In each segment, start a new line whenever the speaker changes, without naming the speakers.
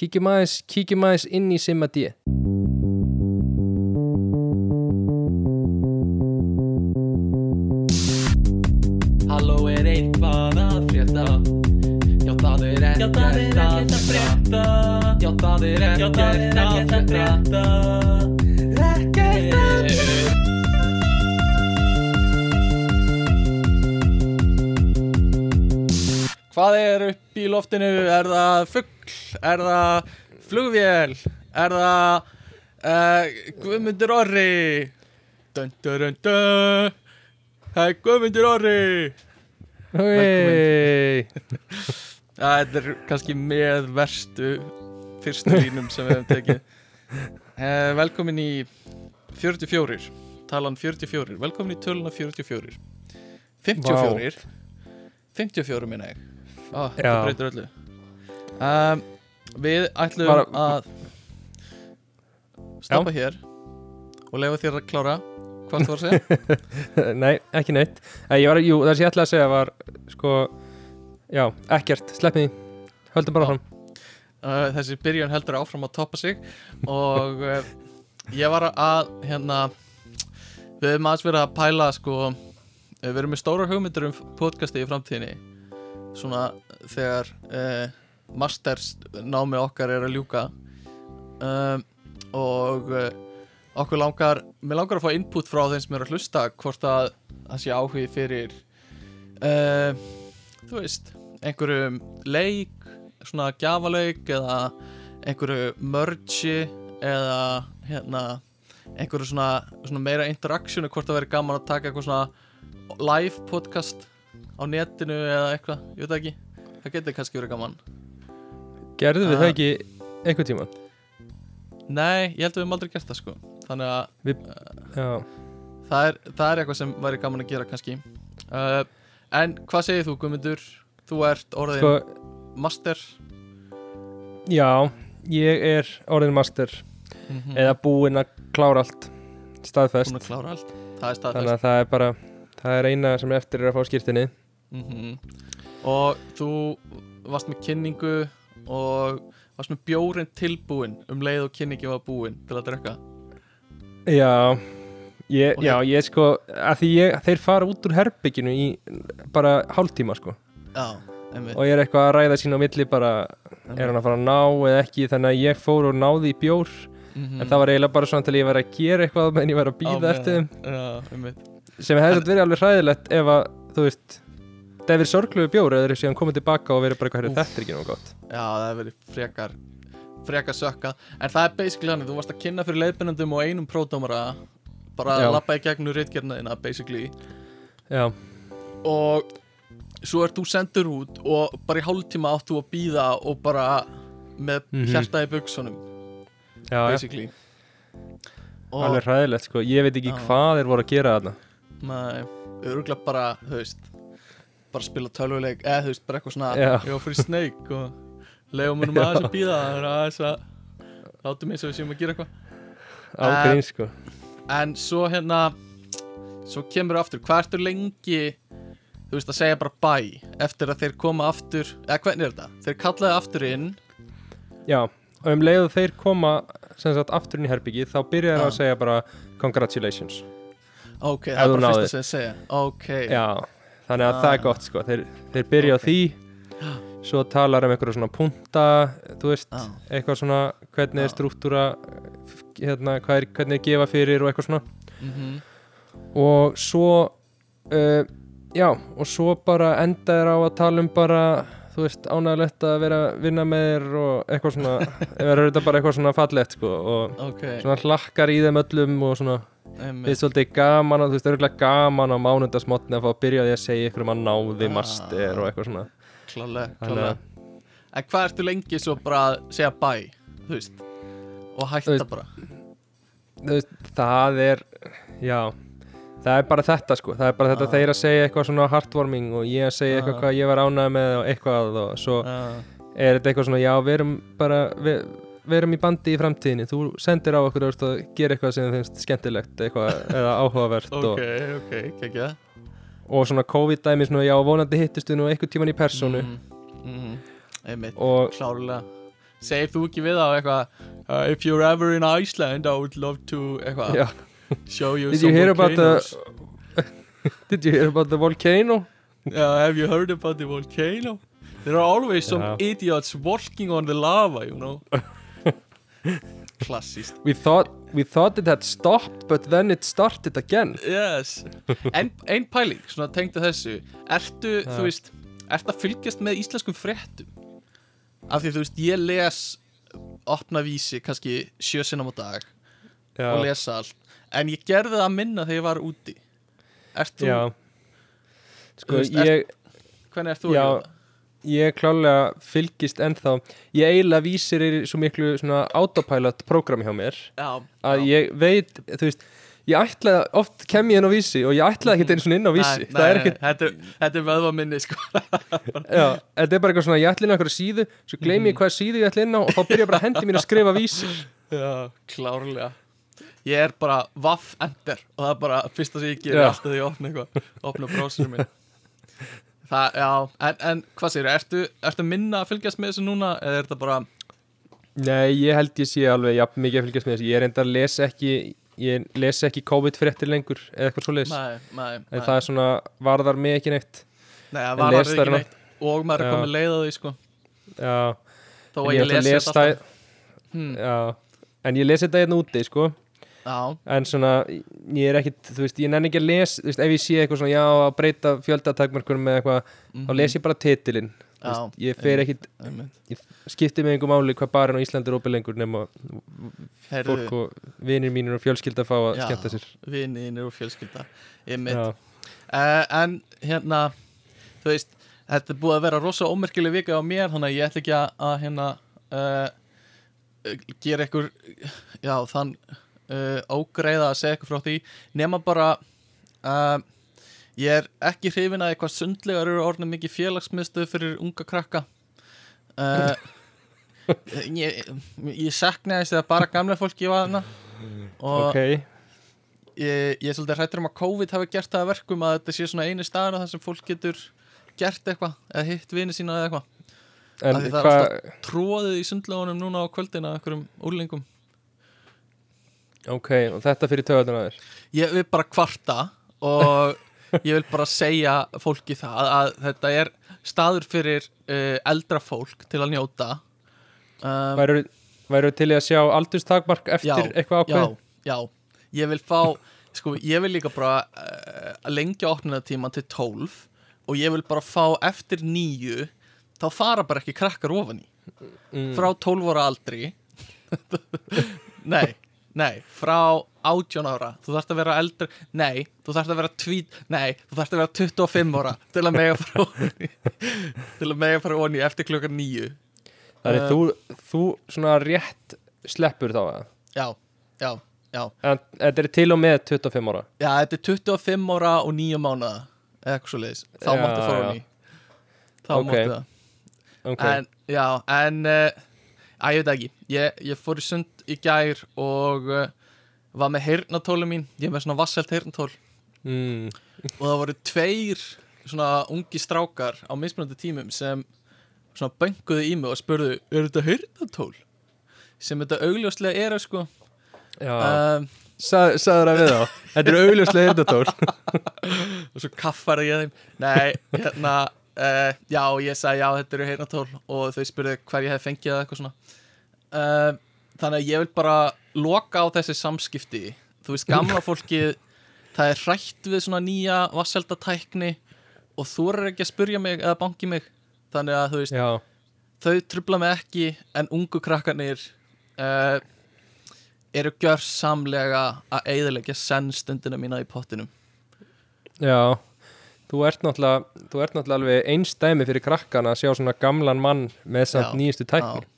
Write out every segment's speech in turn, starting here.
kíkjum aðeins, kíkjum aðeins inn í Simma D.
Halló er eitthvað að frétta? Já það er ekkert að frétta. Já það er ekkert að frétta. Ekkert að frétta Hvað er upp í loftinu? Er það fugg? Er það flugvél? Er það uh, Guðmundur Orri? Dun dun dun dun. Það er Guðmundur Orri? Já, þetta er kannski með verstu fyrstu línum sem við hefum tekið. Uh, Velkomin í 44 Talan 44 Velkomin í töluna 44 54 54 minna ég. Þetta
Já.
breytir öllu. Um, Við ætlum
Bara-
að Stoppa hér Og lefa þér að klára. Hvað þú var að segja?
Nei, ekki neitt. Æ, ég var, Jú, það sem ég ætlaði að segja var sko, já, ekkert, sleppið því. Höldum bara
Já.
fram
uh, þessi byrjun heldur áfram að toppa sig og uh, ég var að hérna við höfum aðeins verið að pæla sko við erum með stóra hugmyndur um podcasti í framtíðinni. Svona þegar uh, masters námi okkar er að ljúka. Um, og uh, okkur langar mér langar að fá input frá þeim sem er að hlusta hvort að það sé áhugi fyrir uh, þú veist einhverjum leik svona gjafaleik eða einhverju mergi eða hérna einhverju svona, svona meira interactionu hvort það veri gaman að taka eitthvað svona live podcast á netinu eða eitthvað, ég veit ekki. Það getur kannski verið gaman
Gerðu við
Ah.
það ekki einhvern tíma?
nei, ég held að við höfum aldrei gert það sko. Þannig að
Já,
það er, það er eitthvað sem væri gaman að gera kannski. Uh, en hvað segir þú Guðmundur? Þú ert orðin
sko,
master.
Já ég er orðin master.
Mm
eða búinn að klára allt. Staðfest.
Búin að klára allt. Það er
þannig
staðfest
að það er bara það er eina sem eftir er að fá skýrtinni
mm og þú varst með kynningu og varst með bjórin tilbúin um leið og kynningi var búin til að drekka
Já ég. Já, ég sko að því ég, þeir fara út úr herbygginu í bara hálftíma sko
já,
og ég er eitthvað að ræða sín á milli bara er hann að fara að ná eða ekki þannig að ég fór og náði í bjór
Mhm.
en það var eiginlega bara svona til ég væri að gera eitthvað en ég væri að býða
meðan.
eftir þeim sem hefði verið alveg hræðilegt ef að þú veist það verið sorgluðu bjór eða þeir síðan komið tilbaka og verið bara. "Heyrðu, þetta er ekki nóg gott.
Já, það hefur verið frekar frekar sökka en það er basically hann, þú varst að kynna fyrir leiðbennandum og einum pródómara bara að lappa í gegnum ritgernaðina basically.
Já,
og svo ert þú sendur út og bara í hálftíma áttu að býða og bara með
Mhm.
hjarta í buksunum
já,
basically. Og
alveg hræðilegt sko. Ég veit ekki
Já.
hvað þeir voru að gera þarna.
Nei, öruglega bara, þú veist bara spila tölvuleik eða þú veist, bara eitthvað svona
Já.
ég var fyrir Snake og leiðum munum aðeins að býða það aðeins að látum eins og við séum að gera eitthvað
ágrín sko
en svo hérna svo kemur aftur, hvað ertu lengi þú veist að segja bara bye eftir að þeir koma aftur eða hvernig er þetta? Þeir kallaði aftur inn
Já, og um leið og þeir koma sem sagt aftur inn í herbyggi þá byrja þeir
Já.
að segja bara congratulations
ok, það er
þú
bara
náðir.
fyrsta sem þeir segja ok,
Já, þannig að
Ah.
það er gott sko þeir, þeir byrja
Ok.
á því svo talar um einhverja svona punta þú veist,
Já.
eitthvað svona hvernig er struktúra hérna, er, hvernig er gefa fyrir og eitthvað svona
mhm
og svo uh, já, og svo bara enda þér á að tala um bara þú veist, ánægilegt að vera að vinna með þér og eitthvað svona verður þetta bara eitthvað svona fallegt sko og
ok,
svona hlakkar í þeim öllum og svona
einmitt.
Við svolítið gaman og þú veist, örgulega gaman á mánundasmotni að fá að byrja því að segja ykkur um að náði
Ah.
master og eitthvað svona.
Klálega, klálega. En hvað ertu lengi svo bara að segja bye, þú veist? Og hætta
veist,
bara?
þú veist, það er já, það er bara þetta sko. Það er bara þetta
Ah.
þeir að segja eitthvað svona heartwarming og ég að segja eitthvað
Ah.
hvað ég var ánægð með og eitthvað og svo
uh,
er þetta eitthvað svona, já, við erum bara við, við erum í bandi í framtíðinni. Þú sendir á okkur að gera eitthvað sem finnst skemmtilegt eitthvað, eða áhugavert
Ok, ok, kekja
og svona COVID-dæmi svona, já, vonandi hittistu nú eitthvað tíman í personu
mm, mm, Einmitt,
og
klárlega. Segir þú ekki við á eitthvað uh, if you're ever in Iceland I would love to eitthvað? Show you
Did
some
you hear about
volcanoes.
The Did you hear about the volcano?
yeah, have you heard about the volcano? There are always some
Já.
idiots working on the lava you know klassíst
We thought, we thought it had stopped but then it started again.
Yes. En ein pæling, svona tengd að þessu. Ertu,
Já.
þú veist ertu að fylgjast með íslenskum fréttum? Af því þú veist, ég les opna vísi, kannski sjö sinnum á dag
Já,
og lesa allt. En ég gerði það minna þegar ég var úti. Ert þú,
já. Sko,
veist, ert-
ég,
hvernig ert þú að gera það?
Ég klálega fylgist ennþá Ég eiginlega vísir í svo miklu svona autopilot program hjá mér
Já,
að
já.
ég veit, þú veist ég ætlaði, oft kem ég inn á vísi og ég ætlaði ekki einu svona inn á vísi
Nei,
það er
nei, þetta, er- þetta er vöðva minni sko.
já, þetta er bara eitthvað svona ég ætla inn á einhverja síðu, svo gleymi
Mhm.
ég hvað síðu ég ætla inn á og þá byrja bara hendi mín að skrifa vísir
Já, klárlega Ég er bara vaff ender og það er bara fyrsta sem ég
Já.
alltaf þegar ég opna eitthvað opna brósinu minn Það, já, en, en hvað segir, ertu, ertu minna að fylgjast með þessu núna eða er þetta bara,
Nei, ég held ég sé alveg jafn mikið að fylgjast með þessu. Ég er enda að lesa ekki Ég lesa ekki COVID-fréttir lengur Eða eitthvað svo leis
nei, nei,
En það er svona, varðar mig ekki neitt.
Nei það
en
var
les
alveg
þær
ekki neitt. Og maður er komið leið á því sko.
Já,
þó
en
ég
að
lesi þetta alltaf. hmm,
Já, en ég lesi þetta hérna úti, sko
Já,
En svona, ég er ekkit, þú veist, ég nenni ekki að lesa Þú veist, ef ég sé eitthvað svona, já, að breyta fjöldatakmarkunum með eitthvað
mhm,
Þá les ég bara titilinn. Þú
Já,
veist, Ég fer ekkit,
einmitt.
skipti mig einhver máli hvað barinn á Íslandi er opið lengur nema
Heyrðu,
fólk og vinir mínir og fjölskylda fá að
Já.
skemmta sér.
Vinir og fjölskylda Einmitt.
Já,
uh, En hérna Þú veist, þetta er búið að vera rosa ómerkileg vika á mér Þannig að ég ætla ekki að, hérna uh, Gera ykkur Já, þann uh, Ógreiða að segja ykkur frá því Nema bara uh, Ég er ekki hrifin að eitthvað sundlegar eru orðin mikið félagsmiðstöð fyrir unga krakka. Uh, Ég, ég sakna þess að bara gamla fólki var þarna og
ok.
ég, ég er svolítið hrættur um að COVID hafi gert það að verkum að þetta sé svona einu staðar þar sem fólk getur gert eitthvað eða hitt vini sína eða eitthvað.
En
það er
hvað,
tróðið í sundlögunum núna á kvöldina einhverjum úrlingum
ok, og þetta fyrir töðan að þér?
Ég vil bara kvarta og ég vil bara segja fólki það að þetta er staður fyrir uh, eldra fólk til að njóta. Um,
Væru, væru til í að sjá aldurstakmark eftir
Já,
eitthvað ákveð?
já, já, ég vil fá sko, ég vil líka bara uh, lengja opnunatíma til 12 og ég vil bara fá eftir nýju þá fara bara ekki krakkar ofan í.
Mm.
frá 12 ára aldri. Nei, nei frá 18 ára. Þú þarft að vera eldri, nei þú þarft að vera tvít, nei þú þarft að vera 25 ára til að mega í til að mega ofan í eftir klukkar nýju
Þannig
Uh,
þú, þú svona rétt sleppur þá að
já, já, já.
En þetta er til og með 25 ára?
Já, þetta er 25 ára og 9 mánuða eða eitthvað svo leiðis, þá
Já,
máttu hún í. Þá
Ok.
máttu það.
Ok,
en, já, en uh, að ég veit ekki, ég, ég fór í sund í gær og uh, var með heyrnatólu mín, ég er með svona vasselt heyrnatól
mm.
og það voru tveir svona ungi strákar á mismunandi tímum sem svona bönguðu í mig og spurðu er þetta heyrnatól? sem þetta augljóslega er sko.
Já,
um,
Sa, sagður að við þá. Þetta er augljóslega hirdatól
og svo kaffar ég þeim. Nei, hérna uh, já, ég sagði já, þetta eru heyrnatól og þau spurðu hver ég hef fengið eða eitthvað svona. Uh, þannig að ég vil bara loka á þessi samskipti. Þú veist, gamla fólkið það er hrætt við svona nýja vasseldatækni og þú er ekki að spurja mig eða banki mig. Þannig að þú veist,
Já,
þau trubla mig ekki en ungu krakkarnir uh, eru gjörsamlega að eigðilegja senn stundina mína í pottinum.
Já Þú ert náttúrulega, þú ert náttúrulega alveg einstæmi fyrir krakkana að sjá svona gamlan mann með samt
Já,
nýjustu tækni
Já.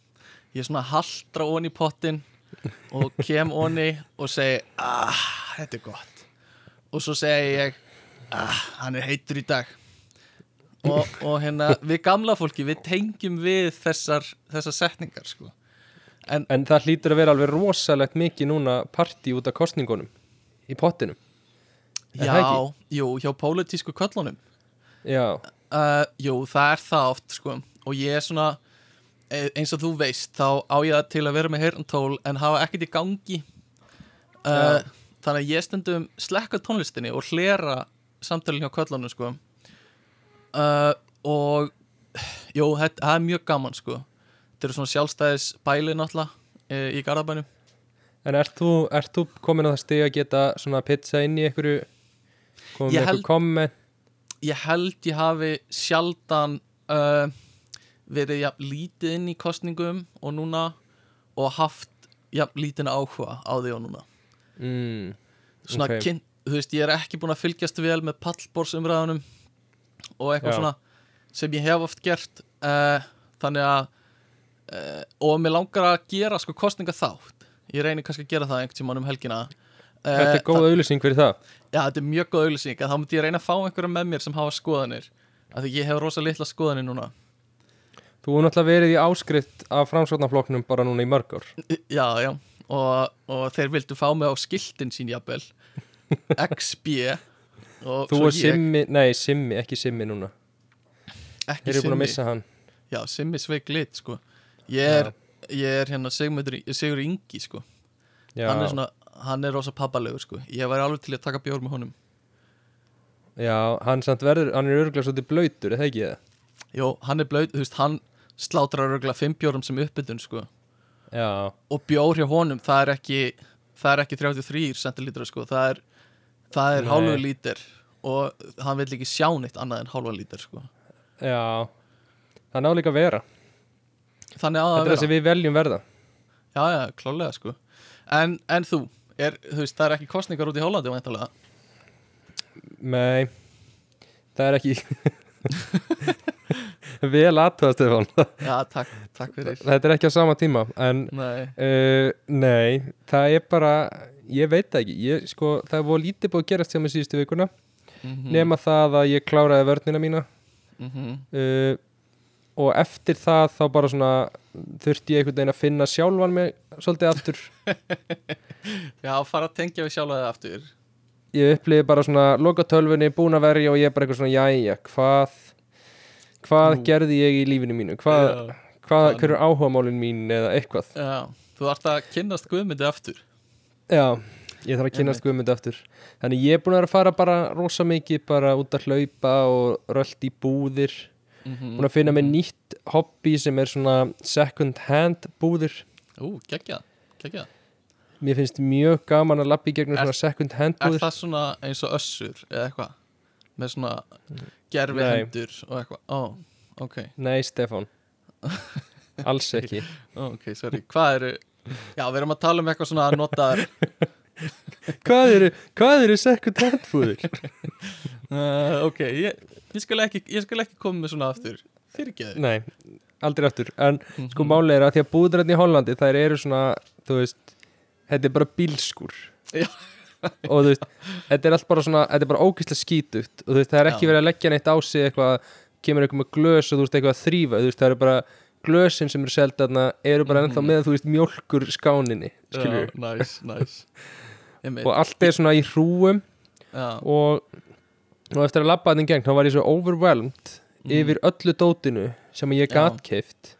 Ég er svona haldra onni í pottin og kem onni og segi ah, þetta er gott og svo segi ég ah, hann er heitur í dag og, og hérna við gamla fólki við tengjum við þessar, þessar setningar sko.
En það hlýtur að vera alveg rosalegt mikið núna partí út af kostningunum í pottinum
Já, jú, hjá pólitísku köllunum.
Já,
uh, Jú, það er það oft sko. og ég er svona e- eins og þú veist þá á ég það til að vera með heyrntól en hafa ekkert í gangi. Uh, þannig að ég stundum slekka tónlistinni og hlera samtalið hjá köllunum sko. Uh, og jú, það er mjög gaman sko. Þetta eru svona sjálfstæðis bæli náttúrulega e, í Garðabænum.
En ert þú, ert þú komin á það stig að geta svona pizza inn í einhverju með
held-
einhverju komment
ég held ég hafi sjaldan uh, verið jafn lítið inn í kostningum og núna og haft jafn lítið áhuga á því og núna
mm,
svona
Ok.
kyn, þú veist, ég er ekki búin að fylgjast vel með pallborsumræðunum og eitthvað
Já.
svona sem ég hef oft gert uh, þannig að uh, og mér langar að gera sko kostninga þátt ég reynir kannski að gera það einhvern tímann um helgina
Þetta er góð auðlýsing fyrir það.
Já, þetta er mjög góð auglýsing að þá myndi ég reyna að fá einhverja með mér sem hafa skoðanir af því ég hef rosa litla skoðanir núna.
Þú hefur náttúrulega verið í áskrift af framsóknarflokknum bara núna í mörg ár.
Já, já, og, og þeir vildu fá mig á skiltin sín jafnvel. XB
Þú og Simmi, nei Simmi, ekki Simmi núna.
Ekki
Þeir eru búin að
Simmi.
missa hann.
Já, Simmi sveik lit, sko. Ég er, ég er hérna Sigur Ingi, sko.
Já,
Hann er svona, hann er rosa pappalegur, sko. Ég væri alveg til að taka bjór með honum.
Já hann samt verður, hann er örgulega svolítið blöytur, er það ekki það?
Jó, hann er blöð, þú veist, hann slátrar örgulega fimm bjórum sem uppbytun, sko.
Já,
og bjór hjá honum það er ekki það er ekki 33 centilítra sko. Það er, það er
Nei.
hálfu lítir og hann vil ekki sjá neitt annað en hálfa lítir sko.
Já. Það ná líka að vera.
Þannig á það
Þetta
að
er það
vera.
sem við veljum verða.
Já já klálega sko. En, en þú, er, þú veist það er ekki kostningar út í Hollandi væntalega
Nei, það er ekki Vel aðtöða Stefán.
Já takk, takk fyrir.
Þetta er ekki á sama tíma En
nei,
uh, nei, það er bara Ég veit það ekki. Ég, sko, Það voru lítið búið að gerast hjá mig síðustu vikuna
mm
Nema það að ég kláraði vörnina mína. Uh, Og eftir það þá bara svona Þurfti ég einhvern veginn að finna sjálfan mig Svolítið aftur.
Já fara að tengja við sjálfa það aftur.
Ég upplifi bara svona Loka tölvunni, búin að verja og ég er bara eitthvað svona Jæja, hvað Hvað
Nú.
gerði ég í lífinu mínu? Hvað,
já,
hvað,
Hvað-
hver er áhugamálin mín eða eitthvað?
Já, þú ert að kynnast guðmyndi aftur.
Já, ég þarf að kynast Guðmund aftur. Þannig ég er búin að vera að fara bara rosa mikið bara út að hlaupa og rölt í búðir
mm
Búin að finna mér nýtt hobby sem er svona second hand búðir.
Ú, geggjað, geggjað.
Mér finnst mjög gaman að lappa í gegnum
Er-
svona second hand
Er
búðir.
það svona eins og össur eða eitthvað? Með svona gerfi
Nei.
hendur og eitthvað? Ó, ok,
Nei, Stefán. Alls ekki.
Ó, ok, sorry. Hvað eru, já við erum að tala um eitthvað svona að nota
Hvað eru, eru búðir?
uh, ok, ég, ég skal ekki ég skal ekki koma með svona aftur fyrirgeðu
Nei, aldrei aftur. En sko máli er að því að búðræðin í Hollandi þær eru svona, þú veist þetta er bara bílskur. Og þú veist, þetta er allt bara svona þetta er bara ógeðslega skítugt og þú veist, það er ekki
Já.
verið að leggja neitt á sig eitthvað, kemur eitthvað með glös og þú veist, eitthvað að þrýfa, þú veist, það eru bara glösin sem eru þarna, eru bara ennþá
Mhm.
með, þú veist, mjólkur skáninni
næs, næs Einmitt,
og allt er svona í hrúum
já,
og, og eftir að labba þetta í gegn, þá var ég svo overwhelmed
Mhm.
yfir öllu dótinu sem ég gat keift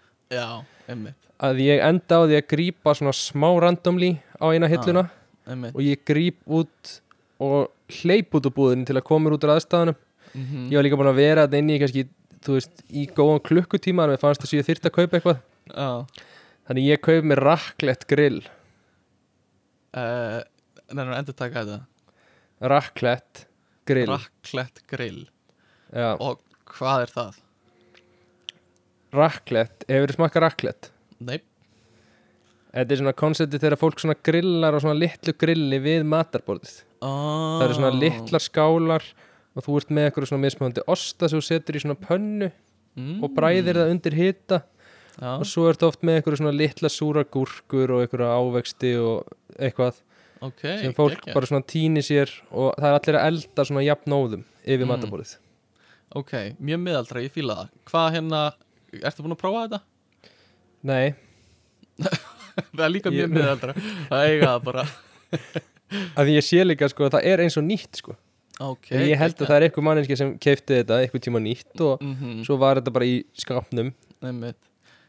að ég enda á því að grípa svona smá randomly á eina hilluna
einmitt.
og ég gríp út og hleyp út úr búðinu til að koma út úr aðstæðanum
mm
ég var líka búin að vera þetta inni í kannski þú veist, í góðan klukkutíma en mér fannst þess að ég þyrfti að kaupa eitthvað.
Já,
þannig ég kaup mér raclette grill.
Uh, nefnir að endur taka þetta.
Raclette grill.
Raclette grill.
Já,
og hvað er það?
raclette, hefur þið smakað raclette?
Nei,
Þetta er svona koncepti þegar fólk svona grillar á svona litlu grilli við matarborðið.
Oh.
það eru svona litlar skálar og þú ert með eitthvað svona mismöndi osta sem þú setur í svona pönnu
mm.
og bræðir það undir hita
já,
og svo ertu oft með eitthvað svona litla súra gúrkur og eitthvað ávexti og eitthvað
ok,
sem fólk
geggjað.
bara svona týni sér og það er allir að elda svona jafnóðum yfir
Mm.
matarborðið
ok, mjög miðaldra, ég fíla það hvað hérna, ertu búin að prófa þetta?
Nei,
það er líka
Ég-
mjög miðaldra það eiga það bara
að því ég sé líka sko að það er eins og nýtt sko
ok,
en ég held að það er eitthvað manninski sem keifti þetta eitthvað tíma nýtt og
mm -hmm.
svo var þetta bara í skapnum
Einmitt.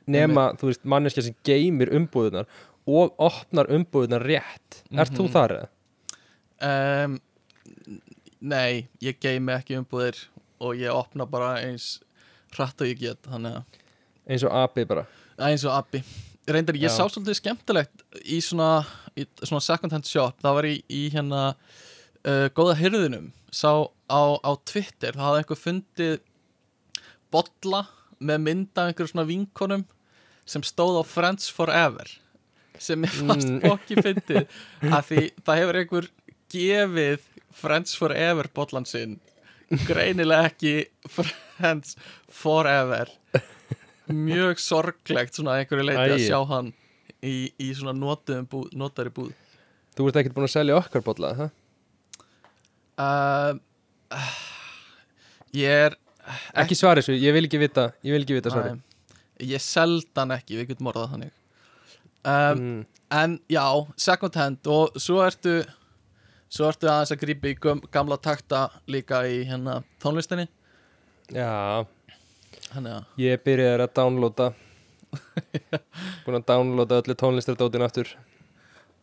nema, þú veist, manneskja sem geymir umbúðunar og opnar umbúðunar rétt Ert þú
Mhm.
þar eða?
um, Nei, ég geymi ekki umbúðir og ég opna bara eins hratt og ég get að
Eins og abi bara
er eins og Abbi Reyndar, ég
Já.
sá svolítið skemmtilegt í svona, í svona second hand shop það var í, í hérna uh, góða hyrðinum sá á, á Twitter, það hafði einhver fundið bolla með mynd af einhverjum svona vinkonum sem stóð á Friends Forever sem ég
Mm.
fokki fyndið að því það hefur einhver gefið Friends Forever bollan sinn greinilega ekki Friends Forever mjög sorglegt svona einhverju leiti að sjá hann í, í svona notuðum búð,
Þú ert ekkert búin að selja okkar bolla, það?
Uh, ég er
Ekki svar þessu, ég vil ekki vita Ég vil ekki vita svari
Æ, ég seldan ekki, við getum orðað þannig. Um,
mm.
en já, second hand og svo ertu svo ertu aðeins að grípa í gamla takta líka í hérna tónlistinni.
Já,
þannig að
ég byrjaði að downloada. Búin að downloada öllu tónlistardótin aftur.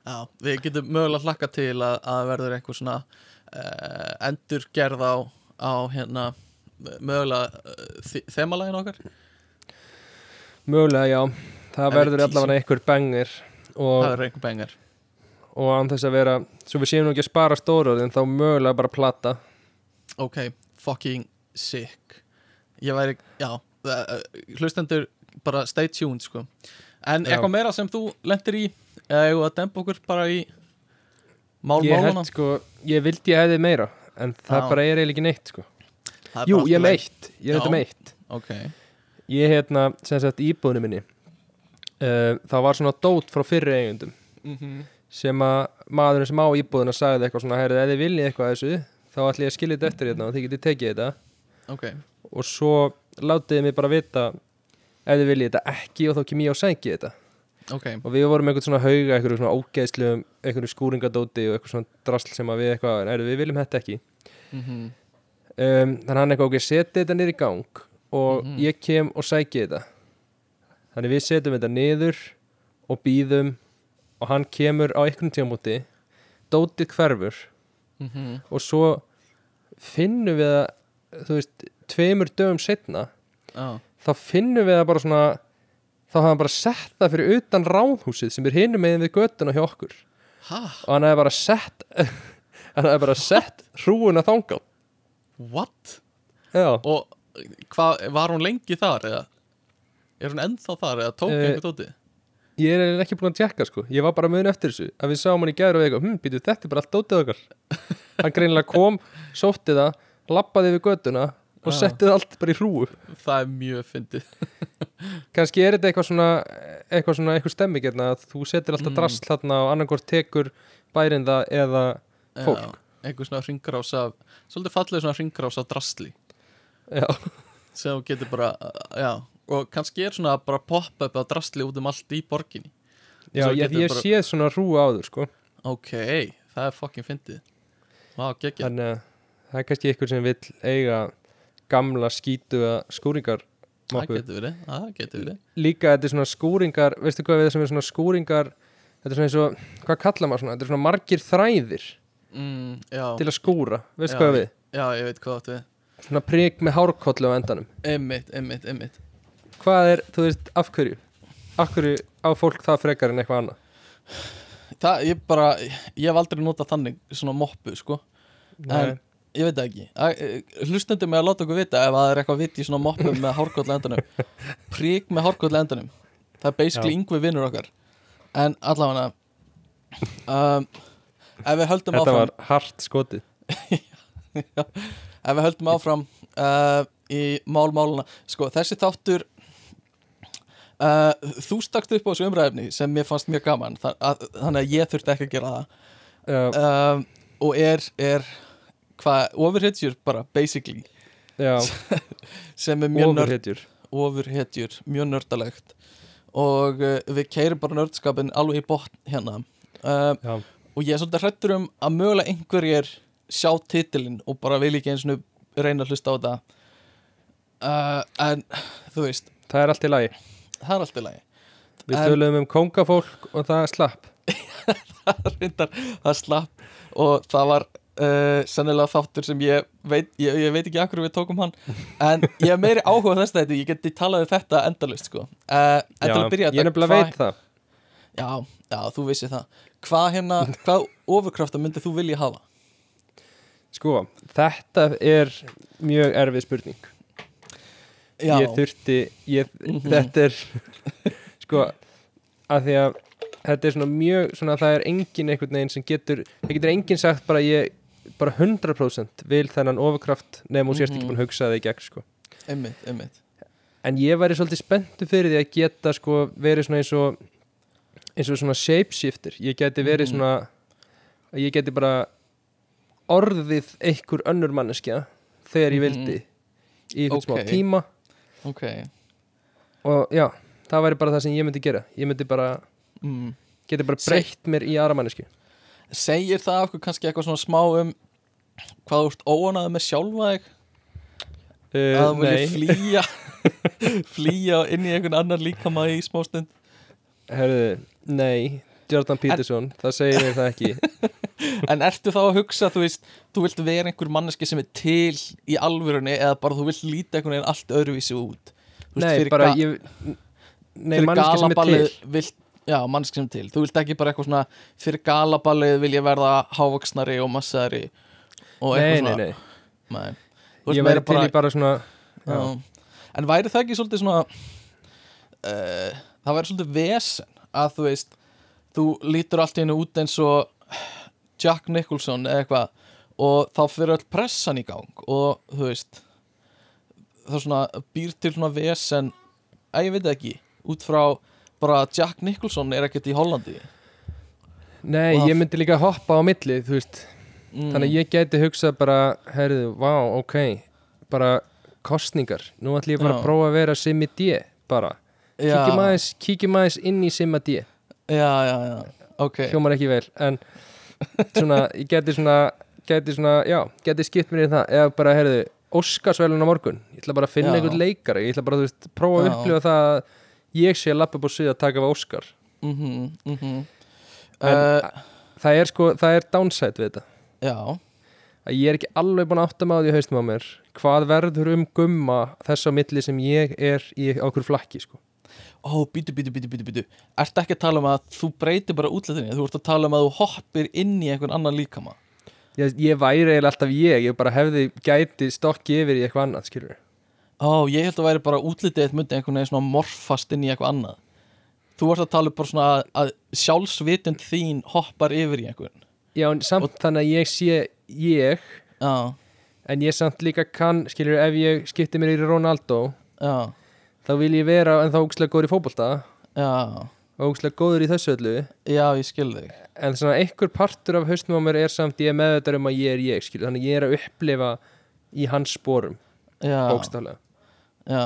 Já, við getum mögulega hlakka til að, að verður eitthvað svona uh, endurgerð á, á hérna mögulega uh, þemalægin okkar?
Mögulega, já. Það
við
verður allavega einhver banger
það er einhver bengar
og án þess að vera Svo við séum nú ekki að spara stóru En þá mögulega bara plata.
Ok, fucking sick. Ég væri, já uh, hlustendur bara stay tuned sko. En
Já.
eitthvað meira sem þú lendir í? Eða eigum við að dempa okkur bara í mál
Ég held sko, ég vildi ég hefði meira En það bara er eiginlega ekki neitt sko. Jú, ég meitt Ég þetta meitt
ok,
Ég hérna, sem sagt, íbúðinu minni uh, Það var svona dót frá fyrri eigundum
mm
sem að maðurinn sem á íbúðuna sagði eitthvað svona, heyrðu, ef þið viljið eitthvað þessu þá ætlum ég að skilja þetta eftir hérna og þið getið tekið þetta.
Ok.
Og svo látið þið mig bara vita ef þið viljið þetta ekki og þá kem ég og sæki þetta
ok,
og við vorum einhvern svona hauga, einhverju svona ógeðslegum einhverju skúringadóti og eitthvað svona drasl sem að við eitthvað, heyrðu, við viljum þetta ekki.
Mm
um, þannig að hann eitthvað, ok, setið þetta niður í gang og
Mhm.
ég kem og sæki þetta. Þannig við setjum þetta niður og býðum og hann kemur á einhvern tímúti dótið hverfur
Mhm.
og svo finnum við að þú veist, tveimur dögum setna
já,
þá finnum við að bara svona þá hafði hann bara sett það fyrir utan ráðhúsið sem er hinum megin við göttuna hjá okkur.
Ha,
og hann hefði bara sett hann hefði bara sett hrúuna þangað.
What?
Já,
og hvað, var hún lengi þar eða? Er hún ennþá þar eða tók
Eh,
einhver tóti
ég er ekki búin að tjekka sko. Ég var bara mun eftir þessu að við sáum hann í gæður og eitthvað, hm, býtu, þetta er bara allt dótið okkar. Hann greinilega kom, sótti það lappaði við göttuna og
Já.
setti það allt bara í hrúu
það er mjög fyndið.
Kannski er þetta eitthvað svona eitthvað svona, eitthvað stemming hérna að þú setir alltaf
Mm.
drasl þarna og annarkvort tekur bærin það eða Fólk.
Já, einhver svona ringrás af svolítið fallið svona ringrás af drastli
já,
sem þú getur bara, já og kannski er svona bara pop-up af drastli út um allt í borginni.
Já ég, ég
bara-
séð svona hrúu áður sko.
Ok, það er fucking fyndið. Geggja
þannig að það er kannski eitthvað sem vill eiga gamla skítuga skúringar
það getur verið, það getur verið.
Líka þetta er svona skúringar veistu hvað við sem er svona skúringar þetta er svona eins og, hvað kalla maður svona? Þetta er svona margir þræðir
mm,
til að skúra, veistu
Já.
hvað við?
já, ég veit hvað áttu við.
Svona prik með hárkollu á endanum.
Einmitt, einmitt, einmitt.
Hvað er, þú veist, af hverju? Af hverju á fólk það frekar en eitthvað annað?
Það, ég bara, ég hef aldrei notað þannig svona moppu, sko.
Nei.
Ég veit ekki. Að- hlustendur mig að láta okkur vita ef það er eitthvað vitt í svona moppu með hárkollu endanum. Prík með hárkollu endanum. Það er basically
Já.
yngvi vinnur okkar. En allavega um, ef við höldum
þetta
áfram
var hart skotið.
Ef við höldum áfram uh, í málmáluna sko þessi þáttur uh, þú stakst upp á þessu umræðefni sem mér fannst mjög gaman þannig að ég þurfti ekki að gera það.
Já,
um, og er, er hvað, overhitjur bara basically.
Já.
Sem er mjög nörd,
ofurhetjur.
mjög nördalegt. Og uh, við keirum bara nördskapin alveg í botn hérna. Uh, og ég er svolítið hrættur um að mögulega einhverjir sjá titilinn og bara vil ekki eins og reyna að hlusta á þetta uh, en þú veist.
Það er allt í lagi.
Það er allt í lagi.
Við
En-
töluðum um kongafólk og það slapp.
Reyndar það slapp. Og það var uh, sennilega þáttur sem ég veit, ég, ég veit ekki akkur við tókum hann en ég hef meiri áhuga þess að þetta ég geti talað um þetta endalust sko. uh, en byrja
Ég nefnilega veit það
já, já, þú vissi það hvað hérna, hvað ofurkrafta myndið þú vilja hafa?
Sko, þetta er mjög erfið spurning
Já,
Ég þurfti ég,
Mhm.
Þetta er Sko, að því að Þetta er svona mjög, svona það er engin einhvern veginn sem getur, það getur enginn sagt bara ég, bara 100% vil þennan ofurkraft nefnum og sérst ekki
Mhm.
búin að hugsa það í gegn sko.
einmitt, einmitt
En ég væri svolítið spenntu fyrir því að geta sko verið svona eins og eins og svona shapeshifter ég geti verið
Mhm.
svona að ég geti bara orðið einhver önnur manneskja þegar ég
Mhm.
vildi í einhvern smá
Ok.
tíma
ok,
og já, það væri bara það sem ég myndi gera ég myndi bara,
mm.
geti bara breytt mér í aðra mannesku
segir það okkur kannski eitthvað svona smá um hvað þú ert óanaði með sjálfa þig? Að
uh,
þú vilja flýja flýja inn í einhvern annar líkama í smá stund?
Herðu, nei Jordan Peterson, það segir mér það ekki.
En ertu þá að hugsa, þú veist þú vilt vera einhver manneski sem er til í alvörunni eða bara þú vilt líta einhvern veginn allt öðruvísi út? Veist,
nei, bara ég nei, manneski sem er til.
vilt, já, er til þú vilt ekki bara eitthvað svona fyrir galaballið vil ég verða hávaksnari og massari og
nei,
eitthvað
nei,
svona
nei,
nei.
Ég
veist,
væri til í bara svona já.
Já. En væri það ekki svolítið svona uh, Það væri svolítið vesen að þú veist þú lítur allt í hennu út eins og Jack Nicholson eða eitthvað og þá fyrir öll pressan í gang og þú veist það svona býr til svona vesen að ég veit ekki út frá bara Jack Nicholson er ekkert í Hollandi?
Nei, ég myndi líka hoppa á milli, þú veist.
Mm.
Þannig að ég gæti hugsað bara, herðu, vá, ok Bara kostningar. Nú ætlum ég bara
Já.
að prófa að vera Simmi D Bara, kíkjum aðeins, kíkjum aðeins inn í Simma D.
Já, já, já, ok.
Hljómar ekki vel, en Svona, ég gæti svona Gæti svona, já, gæti skipt mér í það. Eða bara, herðu, Óskarsvælun á morgun. Ég ætla bara að finna
Já.
einhvern leikara. Ég ætla bara, þú veist, prófa að upplifa það að Ég sé að lappa upp á svið að taka af Óskar.
Mhm, mhm.
En-
uh,
Það er sko, það er downside við þetta.
Já,
að ég er ekki alveg búin að átta mig á því haustum á mér hvað verður um gumma þess á milli sem ég er í okkur flakki sko.
ó, bítu, bítu, bítu, bítu, bítu Ertu ekki að tala um að þú breytir bara útlætinni Þú ert að tala um að þú hoppir inn í einhvern annan líkama.
Ég, ég væri eiginlega alltaf ég ég bara hefði gæti stokki yfir í eitthvað annað skilur
Ó, ég held að væri bara útlitið eitt myndi einhvern veginn svona morfast inn í eitthvað annað. Þú ert að tala um bara svona að, að sjálfsvitund þín hoppar yfir í einhvern.
Já en samt þannig að ég sé ég
Já,
en ég samt líka kann skilur ef ég skipti mér í Ronaldo
já,
þá vil ég vera en þá ógslag góður í fótbolta
já.
og ógslag góður í þessu öllu.
Já, ég skil þig.
En svona einhver partur af haustum á mér er samt ég með þetta um að ég er ég skilur þannig að ég er að upplifa í hans sporum
Já,
bókstaflega
já.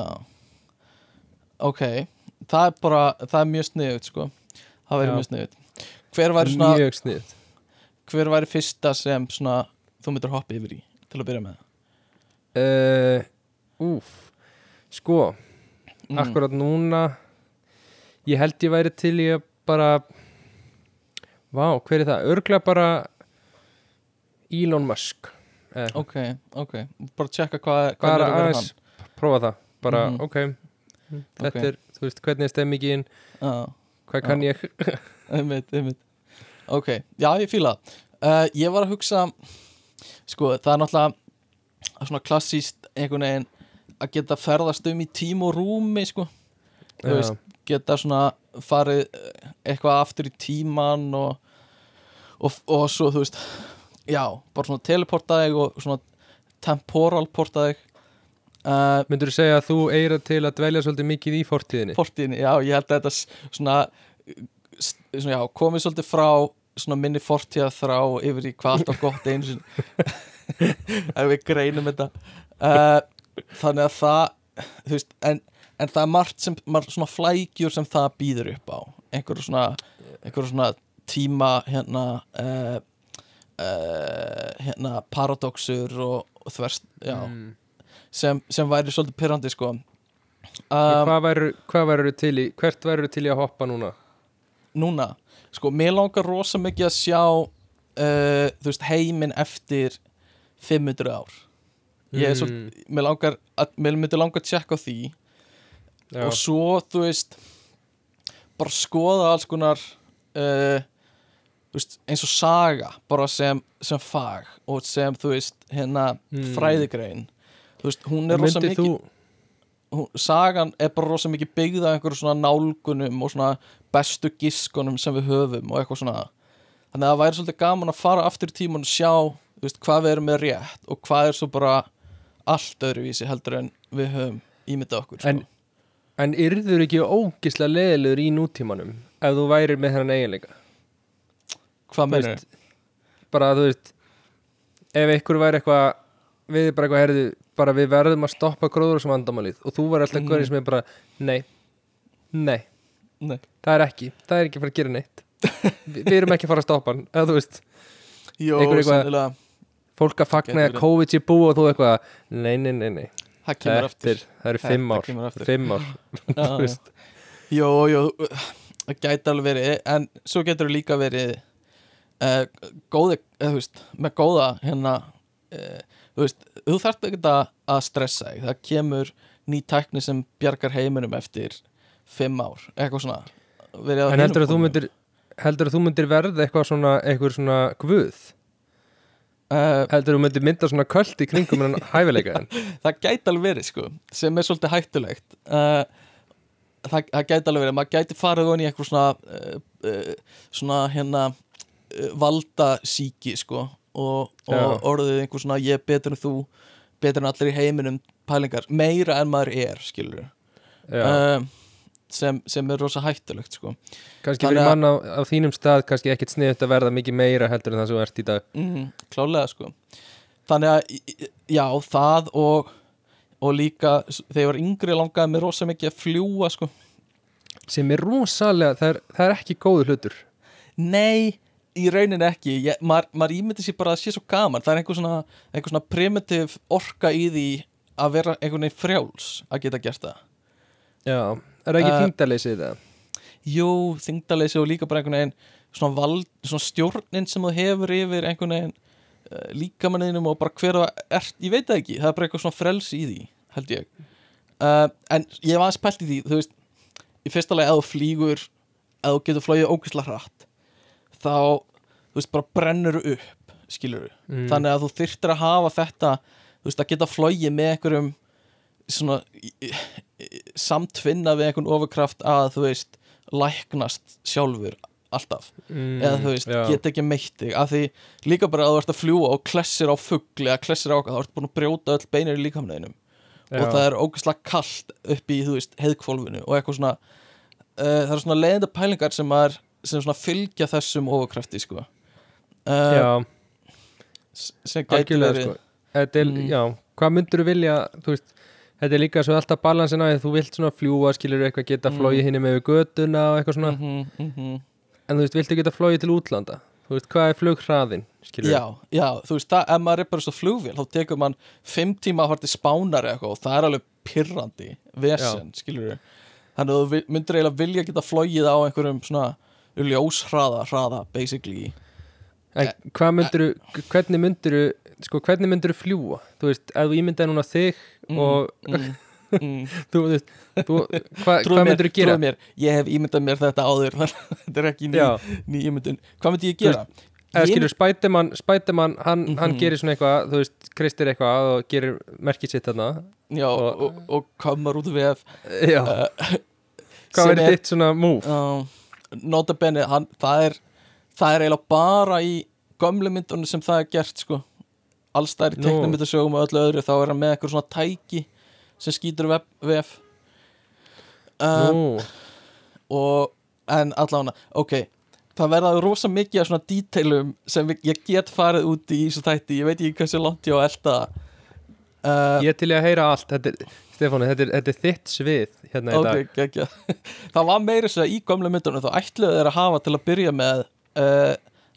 Ok, það er bara, það er mjög sniðut sko. Það
Já.
mjög sniðut Hver væri svona, hver væri fyrsta sem svona þú myndir hoppa yfir í til að byrja með?
Uh, Úf Sko,
Mm.
akkurat núna Ég held ég væri til að bara Vá, hver er það? Örgla bara Elon Musk eh,
Ok, ok, bara tjekka hvað
Bara
er að vera
aðeins Prófa það, bara
Mhm.
ok. Þetta
Ok.
er, þú veist, hvernig er stemmingin
hann
Hvað kann ég?
Einmitt, einmitt. Ok, já ég það. Uh, Ég var að hugsa Sko, það er náttúrulega Svona klassíst einhvern veginn Að geta ferðast um í tím og rúmi Sko,
Já.
veist, geta svona Farið eh, eitthvað aftur í tíman Og Og, og svo, þú veist Já, bara svona teleportaðið Og svona temporalportaðið uh,
Myndur þú segja að þú eira til að dvelja svolítið mikið í fortíðinni?
fortíðinni, já, ég held að þetta svona, svona já, komið svolítið frá svona minni fortíða þrá yfir í hvað allt var gott einu sinni ef við greinum þetta uh, þannig að það þú veist, en, en það er margt sem margt svona flækjur sem það býður upp á einhverju svona, einhverju svona tíma hérna uh, uh, hérna paradoxur og, og þverst, já
Mm.
Sem, sem væri svolítið pyrrandi sko um,
Hvað væru, væru til í, hvert væru til í að hoppa núna?
núna, sko, mér langar rosa mikið að sjá uh, þú veist, heiminn eftir 500 ár ég er svo,
Mm,
mér langar að, mér myndi langar að tjekka því
já.
og svo, þú veist bara skoða alls konar uh, þú veist, eins og saga bara sem, sem fag og sem, þú veist, hérna
Mm.
fræðigrein þú veist, hún er rosa mikið
þú,
sagan er bara rosa mikið byggð af einhverju svona nálgunum og svona bestu giskunum sem við höfum og eitthvað svona þannig að það væri svolítið gaman að fara aftur í tíman og sjá þú veist, hvað við erum með rétt og hvað er svo bara allt öðruvísi heldur en við höfum ímyndað okkur sko.
En- en yrður ekki ógislega leðilegur í nútímanum ef þú værir með þennan eiginleika?
hvað meinar
veist, bara þú veist ef ykkur væri eitthvað við bara eitthvað herðu bara við verðum að stoppa gróður sem vandamálið og þú var alltaf mm. sem er bara nei, nei,
Nei.
það er ekki það er ekki að fara að gera neitt. Vi, við erum ekki að fara að stoppa hann eða þú veist,
Jó,
eitthvað- fólk að fagna að. COVID sé búið og þú eitthvað nei, nei, nei, nei,
það kemur
er það eru fimm ár fimm ár,
Jó, jó, það gæti alveg verið en svo getur það líka verið uh, góði, eða þú veist með góða hérna uh, þú veist, þú þarft ekki að stressa þig, það kemur ný tækni sem bjargar heiminum eftir fimm ár, eitthvað svona.
En heldur að þú myndir heldur að þú myndir verða eitthvað svona eitthvað svona guð?
Uh,
heldur að þú myndir mynda svona köld í kringum en hæfileika þinn
það gæti alveg verið sko sem er svolítið hættulegt. Uh, það, það gæti alveg verið. Maður gæti farið onni í eitthvað svona uh, svona hérna uh, valdasíki sko og, og orðið einhver svona ég er betur en þú betur en allir í heiminum pælingar. Meira en maður er skilur
Já.
uh, sem, sem er rosa hættulegt sko.
Kannski fyrir mann á, á þínum stað kannski ekkit sniðut að verða mikið meira heldur en það sem þú ert í dag.
Mm, klálega sko. Þannig að já það og og líka þegar ég var yngri langaði mér rosa mikið að fljúa sko.
Sem er rosalega, það er, það er ekki góður hlutur.
Nei, í rauninni ekki. Ég, maður, maður ímyndi sér bara að sé svo gaman. Það er einhver svona, einhver svona primitiv orka í því að vera einhvern veginn frjáls að geta gert það.
Já, er það ekki
Uh,
uh, þingdaleysið það?
Jú, þingdaleysi og líka bara einhvern veginn svona, vald, svona stjórnin sem þú hefur yfir einhvern veginn uh, líkamanninum og bara hver það ert, ég veit það ekki. Það er bara eitthvað svona frels í því, held ég. Uh, en ég var aðeins pælt í því þú veist, í fyrsta lagi að þú flýgur að þú getur flóið ógislega hratt þá, þú veist, bara brennur upp skilur
mm.
þannig að þú þyrftir að hafa þetta þú veist, að geta flogið með einhverjum svona samtvinna við einhvern ofurkraft að þú veist, læknast sjálfur alltaf,
mm,
eða þú veist,
já.
geta ekki meitt þig af því líka bara að þú ert að fljúa og klessir á fugli eða klessir á þá ertu búin að brjóta öll beinir í líkamleginum og
Já.
það er ógeðslega kallt upp í, þú veist, heiðkvolfinu og eitthvað svona uh, það eru svona leiðinda pælingar sem, er, sem svona fylgja þessum ofurkrafti, sko uh,
já,
sem gæti verið
sko.
Mm.
já, hvað myndur þú vilja þú veist, þetta er líka svo alltaf balansin að þú vilt svona fljúa, skilur eitthvað geta
Mm.
flóið hinni með við götuna og eitthvað svona
Mhm, mhm.
en þú veist, viltu geta flóið til útlanda þú veist, hvað er flughraðin,
Já, já, þú veist, það, ef maður er bara svo flugvél þá tekur mann fimm tíma að fara til spánar eitthvað og það er alveg pirrandi vesen, skilur við þannig að þú myndir eiginlega vilja geta flogið á einhverjum svona ljóshraða hraða, basically
En hvað myndir hvernig myndir sko, hvernig myndir þú fljúa? Þú veist, ef þú ímyndaði núna þig
Mm,
og
mm, mm.
þú veist, hva, hvað
mér,
myndir þú gera?
mér, ég hef ímyndað mér þetta áður þetta er ekki ný,
Já,
ný ímyndun hvað myndi ég gera?
eða
Ég-
skilur, Spiderman, Spiderman hann, hann
Mhm.
gerir svona eitthvað, þú veist, kristir eitthvað og gerir merkið sitt þarna
Já,
og-
og, og komar út við
Já,
uh,
hvað
sem
verður
er-
þitt svona move?
uh, Notabene, hann, það er það er eiginlega bara í gömlu myndunum sem það er gert sko allstæri
Nú.
teknumyndasögum og öllu öðru þá er hann með eitthvað svona tæki sem skýtur vef, vef.
Nú,
og en allána, ok það verða rosa mikið af svona díteilum sem ég get farið út í þessu þætti, ég veit ekki hversu langt ég á að elta uh,
ég til í að heyra allt Stefáni, þetta þetta er þitt svið hérna í dag.
ok, ekki það var meira þess að í gömlu myndunum þá ætluðu þeir að hafa til að byrja með uh,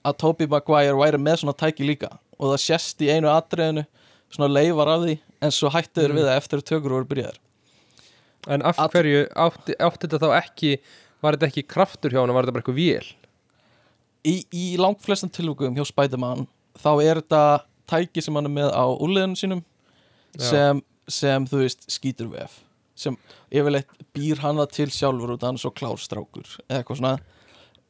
að Tobey Maguire væri með svona tæki líka. Og það sést í einu atriðinu svona leifar af því en svo hættu þeir
Mm.
við það eftir tökur voru byrjaðar.
En af
All-
hverju átti, átti þetta þá ekki var þetta ekki kraftur hjá hann, var þetta bara eitthvað vél?
Í, í langflestum tilvægum hjá Spiderman þá er þetta tæki sem hann er með á úrleðunum sínum sem, sem þú veist skýtur vef sem yfirleitt býr hann það til sjálfur út af hann svo klárstrákur eða eitthvað svona
en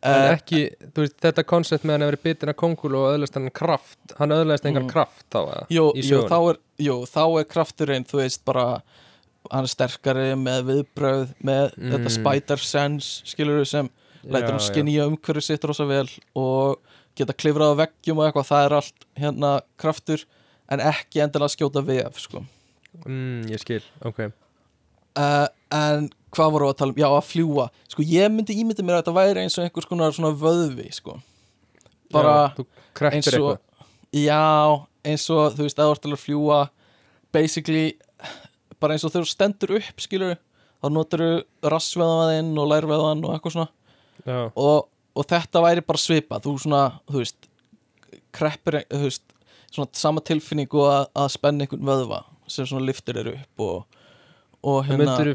Eh,
ekki, þú veist, þetta koncept með hann að vera bitin af kongul og öðlast hann kraft hann öðlast engan
Mm.
kraft þá
jú, jú, þá er, jú, þá er krafturinn þú veist bara hann er sterkari með viðbröð með
Mm.
þetta spider sense skilur sem lætur hann
já.
skinja umhverju sitt rosa vel og geta klifrað á veggjum og eitthvað, það er allt hérna kraftur en ekki endilega skjóta vef sko.
mm, ég skil, ok
uh, en hvað voru að tala um, já að fljúa sko ég myndi ímynda mér að þetta væri eins og einhvers konar svona vöðvi sko. Bara
Já,
eins og
eitthvað.
Já, eins og þú veist að þú ert alveg að fljúa basically bara eins og þú stendur upp skilur þá notar þú rassveðaðinn og lærveðan og eitthvað svona. Og, og þetta væri bara svipa þú svona, þú veist kreppir, þú veist, svona sama tilfinningu að, að spenna einhvern vöðva sem svona liftir er upp og, og hérna,
myndur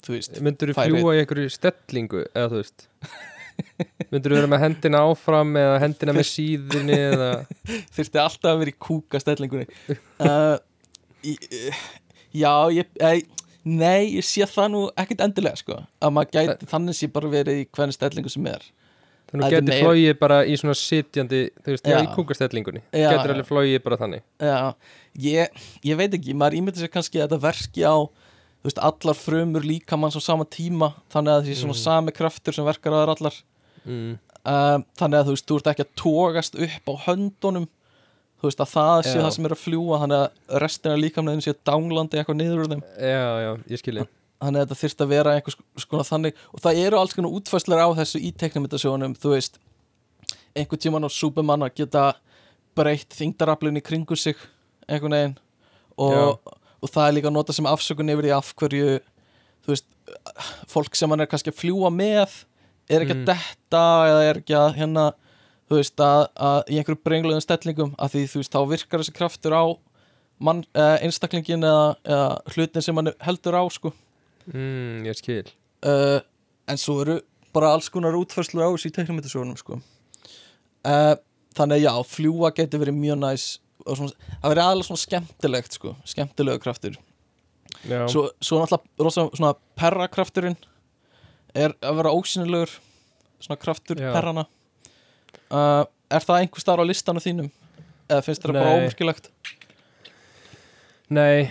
þú veist
þú
færi-
fljúa í einhverju stellingu eða þú veist? Myndur þú vera með hendina áfram eða hendina með síðunni eða
þurfti alltaf að vera í kúka stellingunni. Uh, í, já, ég ei, nei, ég sé það nú ekkert endilega sko, að maður gæti þannig sé bara verið í hvernig stellingu sem er.
Þannig að geti
meira-
flóið bara í svona sitjandi þú veist, já, í kúkastellingunni
Já,
getur alveg flóið bara þannig?
Já, ég, ég veit ekki, maður ímyndir sér kannski að þetta verki á þú veist, allar frumur líkamanns á sama tíma þannig að því svona
Mhm.
sami kraftur sem verkar þær allar.
Mm.
um, þannig að þú veist, þú ert ekki að tógast upp á höndunum. Þú veist að það sé
Já.
það sem er að fljúa þannig að restina líkamleginn sé dánglandi eitthvað niður úr þeim.
Já, já, ég skilji.
Þannig að þetta þyrst að vera einhvers skona þannig. Og það eru alls konar útfæslar á þessu í teknimyndasjónum, þú veist. Einhvern tíman á Superman að geta breytt þingdaraflun í kringu sig einhvern veginn. Og, og það er líka að nota sem afsökun yfir í af hverju þú veist, fólk sem hann er kannski að fljúa með er ekki
Mm.
að detta eða er ekki að hérna þú veist að, að í einhverju brengluðum stellingum að því þú veist þá virkar þessi kraftur á mann, uh, einstaklingin eða, eða hlutin sem hann heldur á sko
mm, ég skil
uh, en svo eru bara alls konar útfærslu á þessu í teknumyndasögunum sko. uh, þannig já, fljúa getur verið mjög næs og svona, það verið aðalega svona skemmtilegt sko, skemmtilegu kraftur.
Já,
svo, svo náttúrulega rosa svona perrakrafturinn er að vera ósynilegur svona kraftur
Já.
perrana uh, er það einhver starf á listanum þínum? Eða finnst það bara ómerkilegt?
Nei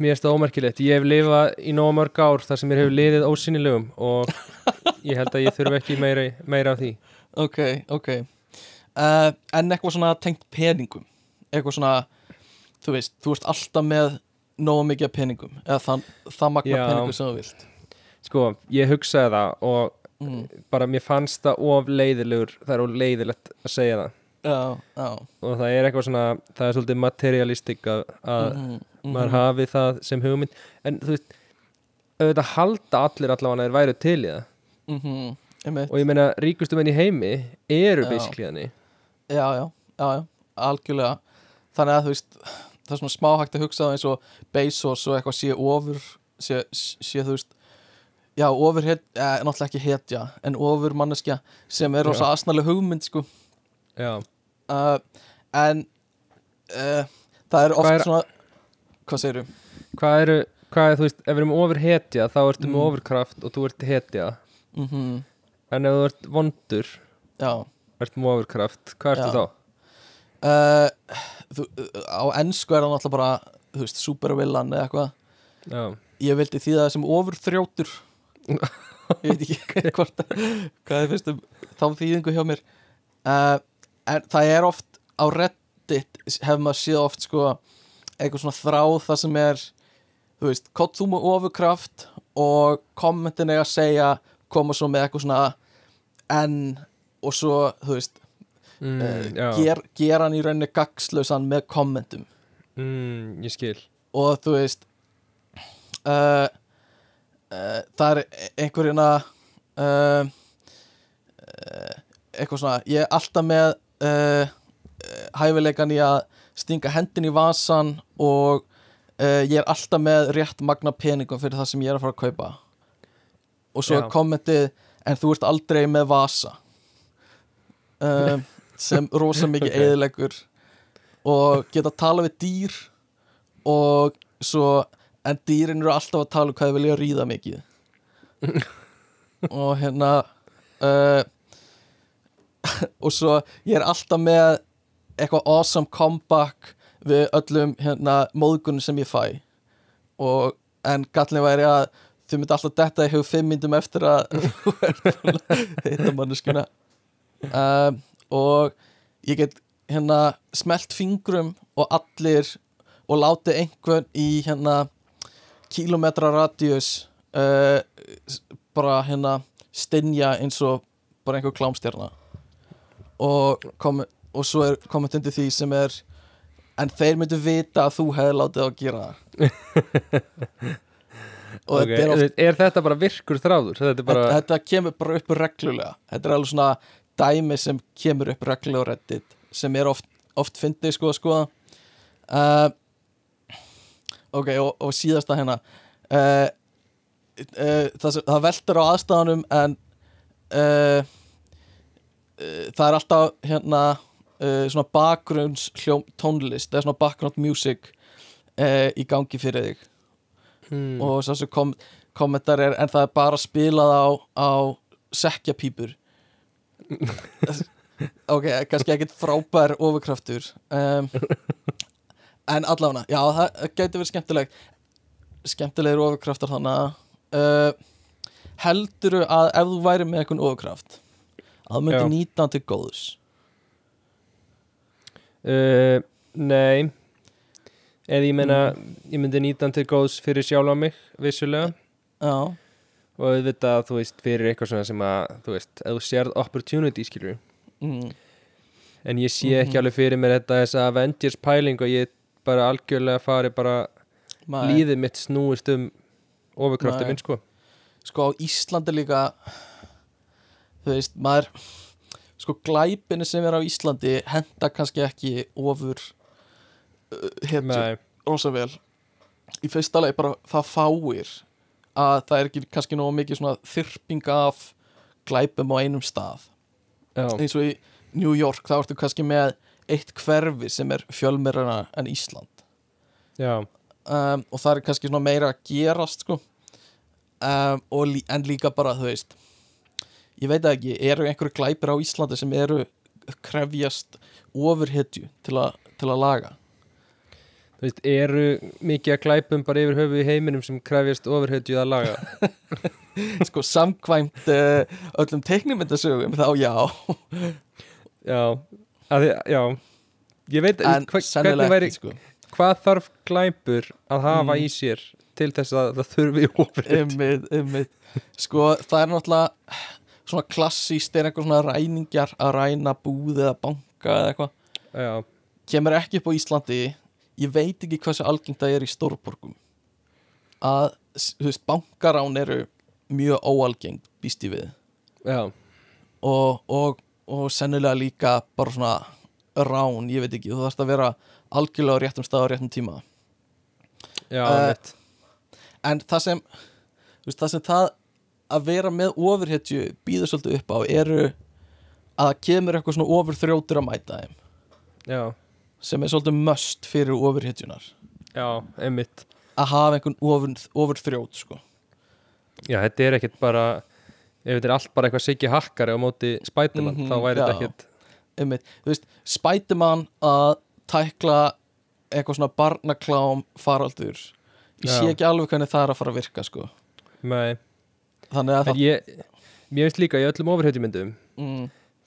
mér finnst það ómerkilegt, ég hef lifað í nóg mörg ár þar sem mér hefur liðið ósynilegum og ég held að ég þurfi ekki meira, meira af því.
Ok, ok. Uh, en eitthvað svona tengt peningum eitthvað svona þú veist, þú ert alltaf með nógu mikið peningum eða það, það magna
Já.
peningum sem þú vilt
sko, ég hugsaði það og
mm.
bara mér fannst það of leiðilegur það er of leiðilegt að segja það
já, já
og það er eitthvað svona, það er svolítið materialistik að, að
Mhm, mhm.
maður hafi það sem hugmynd en þú veist, auðvitað halda allir allavega að þeir væru til í það
Mhm, einmitt.
og ég meina, ríkustu menn í heimi eru
Já.
basically þannig
já, já, já, já, algjörlega þannig að þú veist það er svona smá hægt að hugsa það eins og Bezos og eitthvað sé ofur sé, sé þú veist já, ofur het, eh, náttúrulega ekki hetja en ofur manneskja sem er rosa asnaleg hugmynd sko. Uh, en uh, það er oft
Hvað er-
svona hvað segirðu?
hvað eru hvað er, þú veist, ef við erum ofur hetja þá ertu
Mm.
með ofurkraft og þú ert hetja.
Mm
en ef þú ert vondur
já.
ert ofurkraft, hvað ertu þá?
Uh, þú, á ennsku er það náttúrulega bara þú veist, supervillan eða eitthvað.
Já,
ég vildi því það sem ofur þrjótur ég veit ekki hvort hvað þið finnst um þá þýðingu hjá mér. Uh, en það er oft á Reddit hefur maður séð oft sko eitthvað svona þráð það sem er þú veist, kott þú með ofurkraft? og kommentin er að segja koma svo með eitthvað svona en og svo, þú veist
mm,
uh, ger, ger hann í rauninni gagslausan með kommentum.
Mm, ég skil.
Og þú veist uh, uh, það er einhver hérna uh, uh, eitthvað svona ég er alltaf með hæfileikan í að stinga hendin í vasan og ég er alltaf með rétt magna peningum fyrir það sem ég er að fara að kaupa. Og svo
Já.
kommentið en þú ert aldrei með vasa. Um, sem rosa mikið
Ok.
eðilegur og geta að tala við dýr og svo en dýrin eru alltaf að tala um hvað þau vilja ríða mikið. Og hérna uh, og svo ég er alltaf með eitthvað awesome comeback við öllum hérna móðgunum sem ég fæ. Og en gallin væri að þau myndi alltaf detta í hug fimm myndum eftir að að hitta manneskuna um, og ég get hérna smelt fingrum og allir og láti einhvern í hérna kílometra radius uh, bara hérna stinja eins og bara einhver klámstjarna. Og, og svo er komið undir því sem er en þeir myndu vita að þú hefði látið að gera og
Ok,
þetta er oft
er þetta bara virkur þráður? Þetta bara,
þetta, þetta kemur bara upp reglulega. Þetta er alveg svona dæmi sem kemur upp reglulega á reddit sem er oft, oft fyndið sko að skoða uh, ok og, og síðasta hérna. Uh, uh, það, það veltur á aðstæðanum en það er alltaf hérna svona bakgrunns hljóm, tónlist eða svona background music í gangi fyrir þig.
Hmm,
og svo kom, kommentar er en það er bara spilað á, á sekkjapípur ok, kannski ekkert frábær ofurkraftur um, en allavega, já, það gæti verið skemmtileg skemmtilegir ofurkraftar þannig uh, helduru að ef þú væri með einhvern ofurkraft að þú myndi nýta til góðs?
Uh, Nei. Eða ég meina Ég myndi nýta til góðs fyrir sjálf á mig Vissulega.
Já,
Og auðvitað, þú veist, fyrir eitthvað svona sem að Þú veist, ef þú sérð opportunity skilur
mm,
En ég sé ekki
Mhm.
alveg fyrir mér þetta Þessa Avengers pæling og ég bara algjörlega fari bara
maður-
Líðið mitt snúist um Ofurkrafti
Nei.
minn, sko.
Sko á Íslandi líka þú veist, maður sko glæpinni sem er á Íslandi henda kannski ekki ofur uh,
Nei,
rosa vel. Í fyrsta leið bara það fáir að það er ekki kannski nóg mikið svona þyrping af glæpum á einum stað.
Já,
eins og í New York þá ertu kannski með eitt hverfi sem er fjölmerana en Ísland. Um, og það er kannski svona meira að gerast sko. Um, lí en líka bara þú veist ég veit ekki, eru einhverju glæpir á Íslandi sem eru krefjast ofurhetju til, til að laga
Þú veist, eru mikið að glæpum bara yfir höfu í heiminum sem krefjast ofurhetju að laga?
Sko samkvæmt uh, öllum teiknumyndasögum þá já.
Já, að já. Ég veit,
en
hvernig væri
sko.
hvað þarf glæpur að hafa
Mm.
í sér til þess að það þurfi ofurhetju?
Ymmið, ymmið sko það er náttúrulega svona klassíst er einhver svona ræningjar að ræna búð eða banka eða eitthvað.
Já,
kemur ekki upp á Íslandi ég veit ekki hversu algengt það er í stórborgum. Að þú veist, bankarán eru mjög óalgengt býst ég við. Og, og, og sennilega líka bara svona rán, ég veit ekki, þú þarfst að vera algjörlega á réttum stað á réttum tíma.
Já, mitt
en það sem veist, það sem það að vera með ofurhetju býður svolítið upp á eru að það kemur eitthvað svona ofurþrjótur að mæta þeim.
Já,
sem er svolítið must fyrir ofurhetjunar
já, einmitt.
Að hafa einhvern ofur, ofurþrjót sko.
Já, þetta er ekkert bara ef þetta er allt bara eitthvað siggi hakkari á móti Spiderman,
Mhm,
þá væri þetta ekkert
einmitt, þú veist, Spiderman að tækla eitthvað svona barnaklám faraldur ég sé
Já.
ekki alveg hvernig það er að fara að virka sko.
Nei,
þannig að það
ég mér finnst líka í öllum ofurhetjumyndum
mm,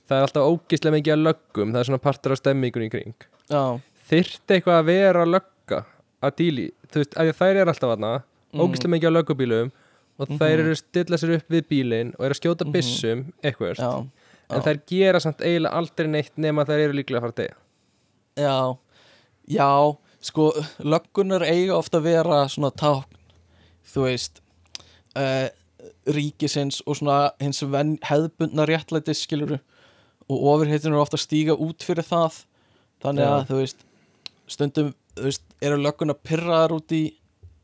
það er alltaf ógislega mikið að löggum það er svona partur á stemmingun í kring
já,
þyrfti eitthvað að vera lögga að díli, þú veist, að þær eru alltaf aðna
Mm.
ógislega mikið á löggubílum og
Mhm.
þær eru að stilla sér upp við bílinn og eru að skjóta
Mhm.
byssum eitthvað,
já,
en
já.
þær gera samt eiginlega aldrei neitt nema þær eru líklega að fara að deyja
já já, sko, löggunar eiga ofta að vera svona tákn þú veist uh, ríkisins og svona hins hefðbundna réttlætis skiluru og ofurheitin eru ofta að stíga út fyrir það þannig að þú veist stundum þú veist, eru lögguna pyrraðar út í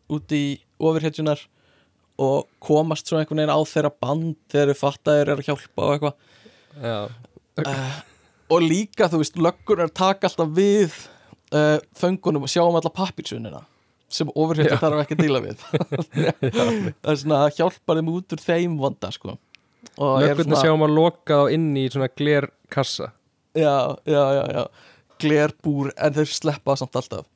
út í ofurhetjunar og komast svo einhvern veginn á þeirra band þegar þau fatta þeir eru að hjálpa og eitthvað. Uh, og líka þú veist löggunar taka alltaf við uh, föngunum og sjá um alla pappirsunina sem ofurhetju
Já.
þarf ekki að díla við. Það er svona að hjálpa þeim út úr þeim vanda sko. Og er
löggurna sjáum að loka þá inn í svona glerkassa.
Já, já, já, já glerbúr en þeir sleppa samt alltaf.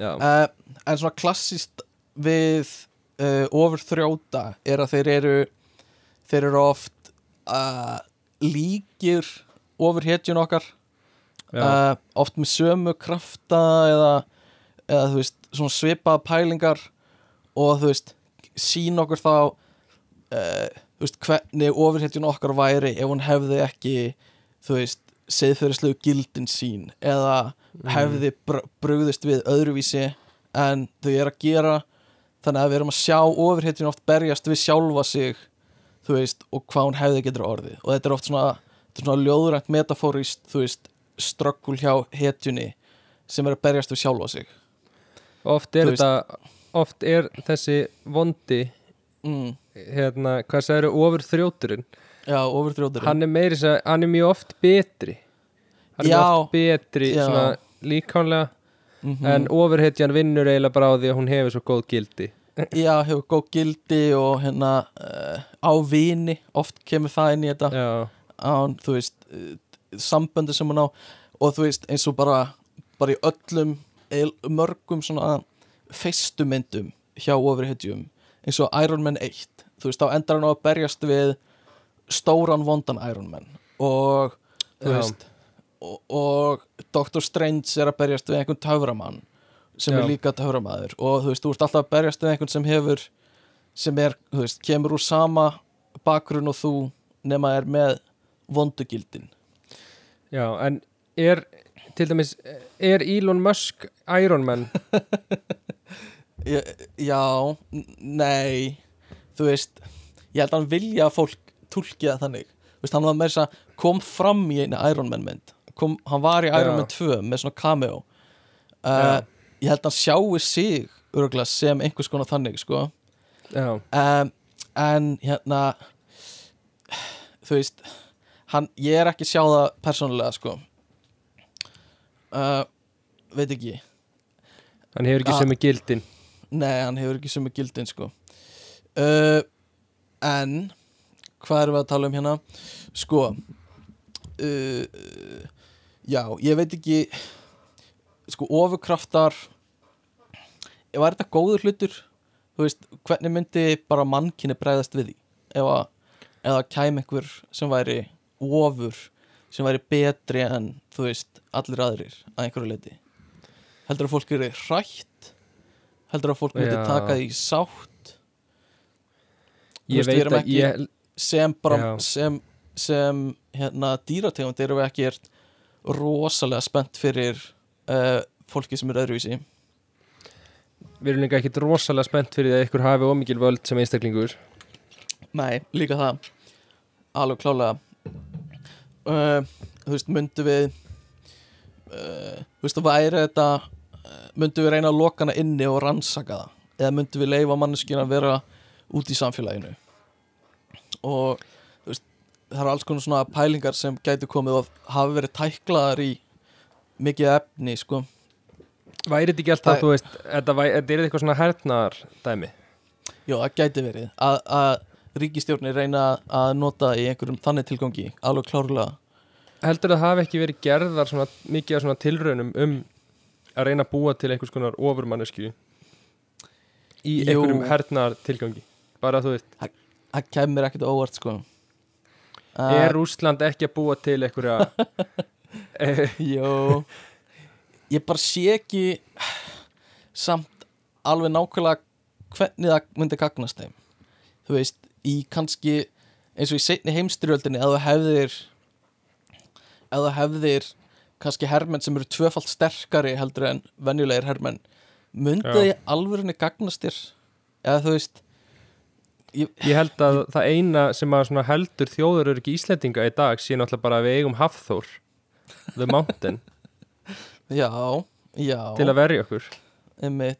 Uh, en svona klassist við uh, ofurþrjóta er að þeir eru þeir eru oft uh, líkir ofurhetjun okkar.
Já,
uh, oft með sömu krafta eða, eða þú veist svona svipaða pælingar og þú veist sín okkur þá þú veist hvernig ofurhetjun okkar væri ef hún hefði ekki þú veist seðferðislegu gildin sín eða hefði br brugðist við öðruvísi en þau eru að gera. Þannig að við erum að sjá ofurhetjun oft berjast við sjálfa sig þú veist og hvað hún hefði getur orðið. Og þetta er oft svona, er svona ljóðrænt metafórist þú veist ströggul hjá hetjunni sem er að berjast við sjálfa sig.
Oft er þetta oft er þessi vondi
mm.
hérna, hvað sagður, ofur þrjóturinn
já, ofurþrjóður
hann er meiri að, hann er mjög oft betri. Hann er
Já.
mjög oft betri
Já.
svona líkánlega
mm
en ofurhetjan vinnur eiginlega bara á því að hún hefur svo góð gildi.
Já, hefur góð gildi og hérna uh, á vini oft kemur það inn í þetta.
Já,
á, þú veist, uh, samböndi sem hún á. Og þú veist, eins og bara bara í öllum, eil- mörgum svona feistumyndum hjá ofurhetjum, eins og Iron Man 1, þú veist, þá endar hann á að berjast við stóran vondan Iron Man. Og
Já.
veist. og, og Doctor Strange er að berjast við einhvern töframann sem
Já.
er líka töframaður. Og þú veist, þú ert alltaf að berjast við einhvern sem hefur sem er, þú veist, kemur úr sama bakgrunn og þú nema er með vondugildin
já, en er til dæmis, er Elon Musk Iron Man?
Já, nei. Þú veist, ég held að hann vilja að fólk túlki það þannig. Veist, hann var með þess að kom fram í einu Iron Man mynd. Kom, hann var í Iron
Já.
Man 2 með svona cameo. Uh, ég held að hann sjái sig örgulega sem einhvers konar þannig sko. Um, en hérna þú veist hann, ég er ekki að sjá það persónulega sko. Uh, veit ekki.
Hann hefur ekki
Ah.
sem er gildin.
Nei, hann hefur ekki sömu gildin sko. Uh, en hvað erum við að tala um hérna? Sko uh, já, ég veit ekki sko ofurkraftar var þetta góður hlutur? Þú veist, hvernig myndi bara mannkinni bregðast við því? Ef að kæm einhver sem væri ofur sem væri betri en þú veist, allir aðrir að einhverju leiti heldur að fólk eru hrætt? Heldur að fólk myndi taka því sátt?
Ég veit að
ekki-
ég,
sem bara sem, sem hérna dýrategund erum við ekki rosalega spennt fyrir uh, fólki sem er öðruvísi.
Við erum líka ekkit rosalega spennt fyrir að ykkur hafi ómikil völd sem einstaklingur.
Nei, líka það. Alveg klálega. Uh, þú veist, myndu við uh, þú veist, væri þetta myndu við reyna að loka hana inni og rannsaka það? Eða myndu við leifa manneskina að vera út í samfélaginu og veist, það eru alls konar svona pælingar sem gætu komið og hafi verið tæklaðar í mikið efni, sko.
Væri þetta ekki alltaf,
Það-
þú veist þetta, væri, þetta er eitthvað svona hernaðar dæmi
Já, það gæti verið. Að, að ríkistjórnir reyna að nota í einhverjum þannig tilgangi, alveg klárlega.
Heldur það hafi ekki verið gerðar svona, mikið af svona tilraunum um að reyna að búa til einhvers konar ofurmannesku í einhverjum hernaðar tilgangi bara þú veist,
það kemur ekkert óvart sko. Uh,
er Rússland ekki að búa til einhverja eh,
Jó. Ég bara sé ekki samt alveg nákvæmlega hvernig það myndi gagnast þeim. Þú veist, í kannski eins og í seinni heimstyrjöldinni að þú hefðir að þú hefðir kannski hermenn sem eru tvöfalt sterkari heldur en venjulegir hermenn myndi
Já.
það í alvörinni gagnast þér? Eða þú veist ég,
ég held að það eina sem að heldur þjóður eru ekki Íslendinga í dag sé náttúrulega bara að við eigum Hafþór The Mountain.
Já, já,
til að verja okkur.
Einmitt.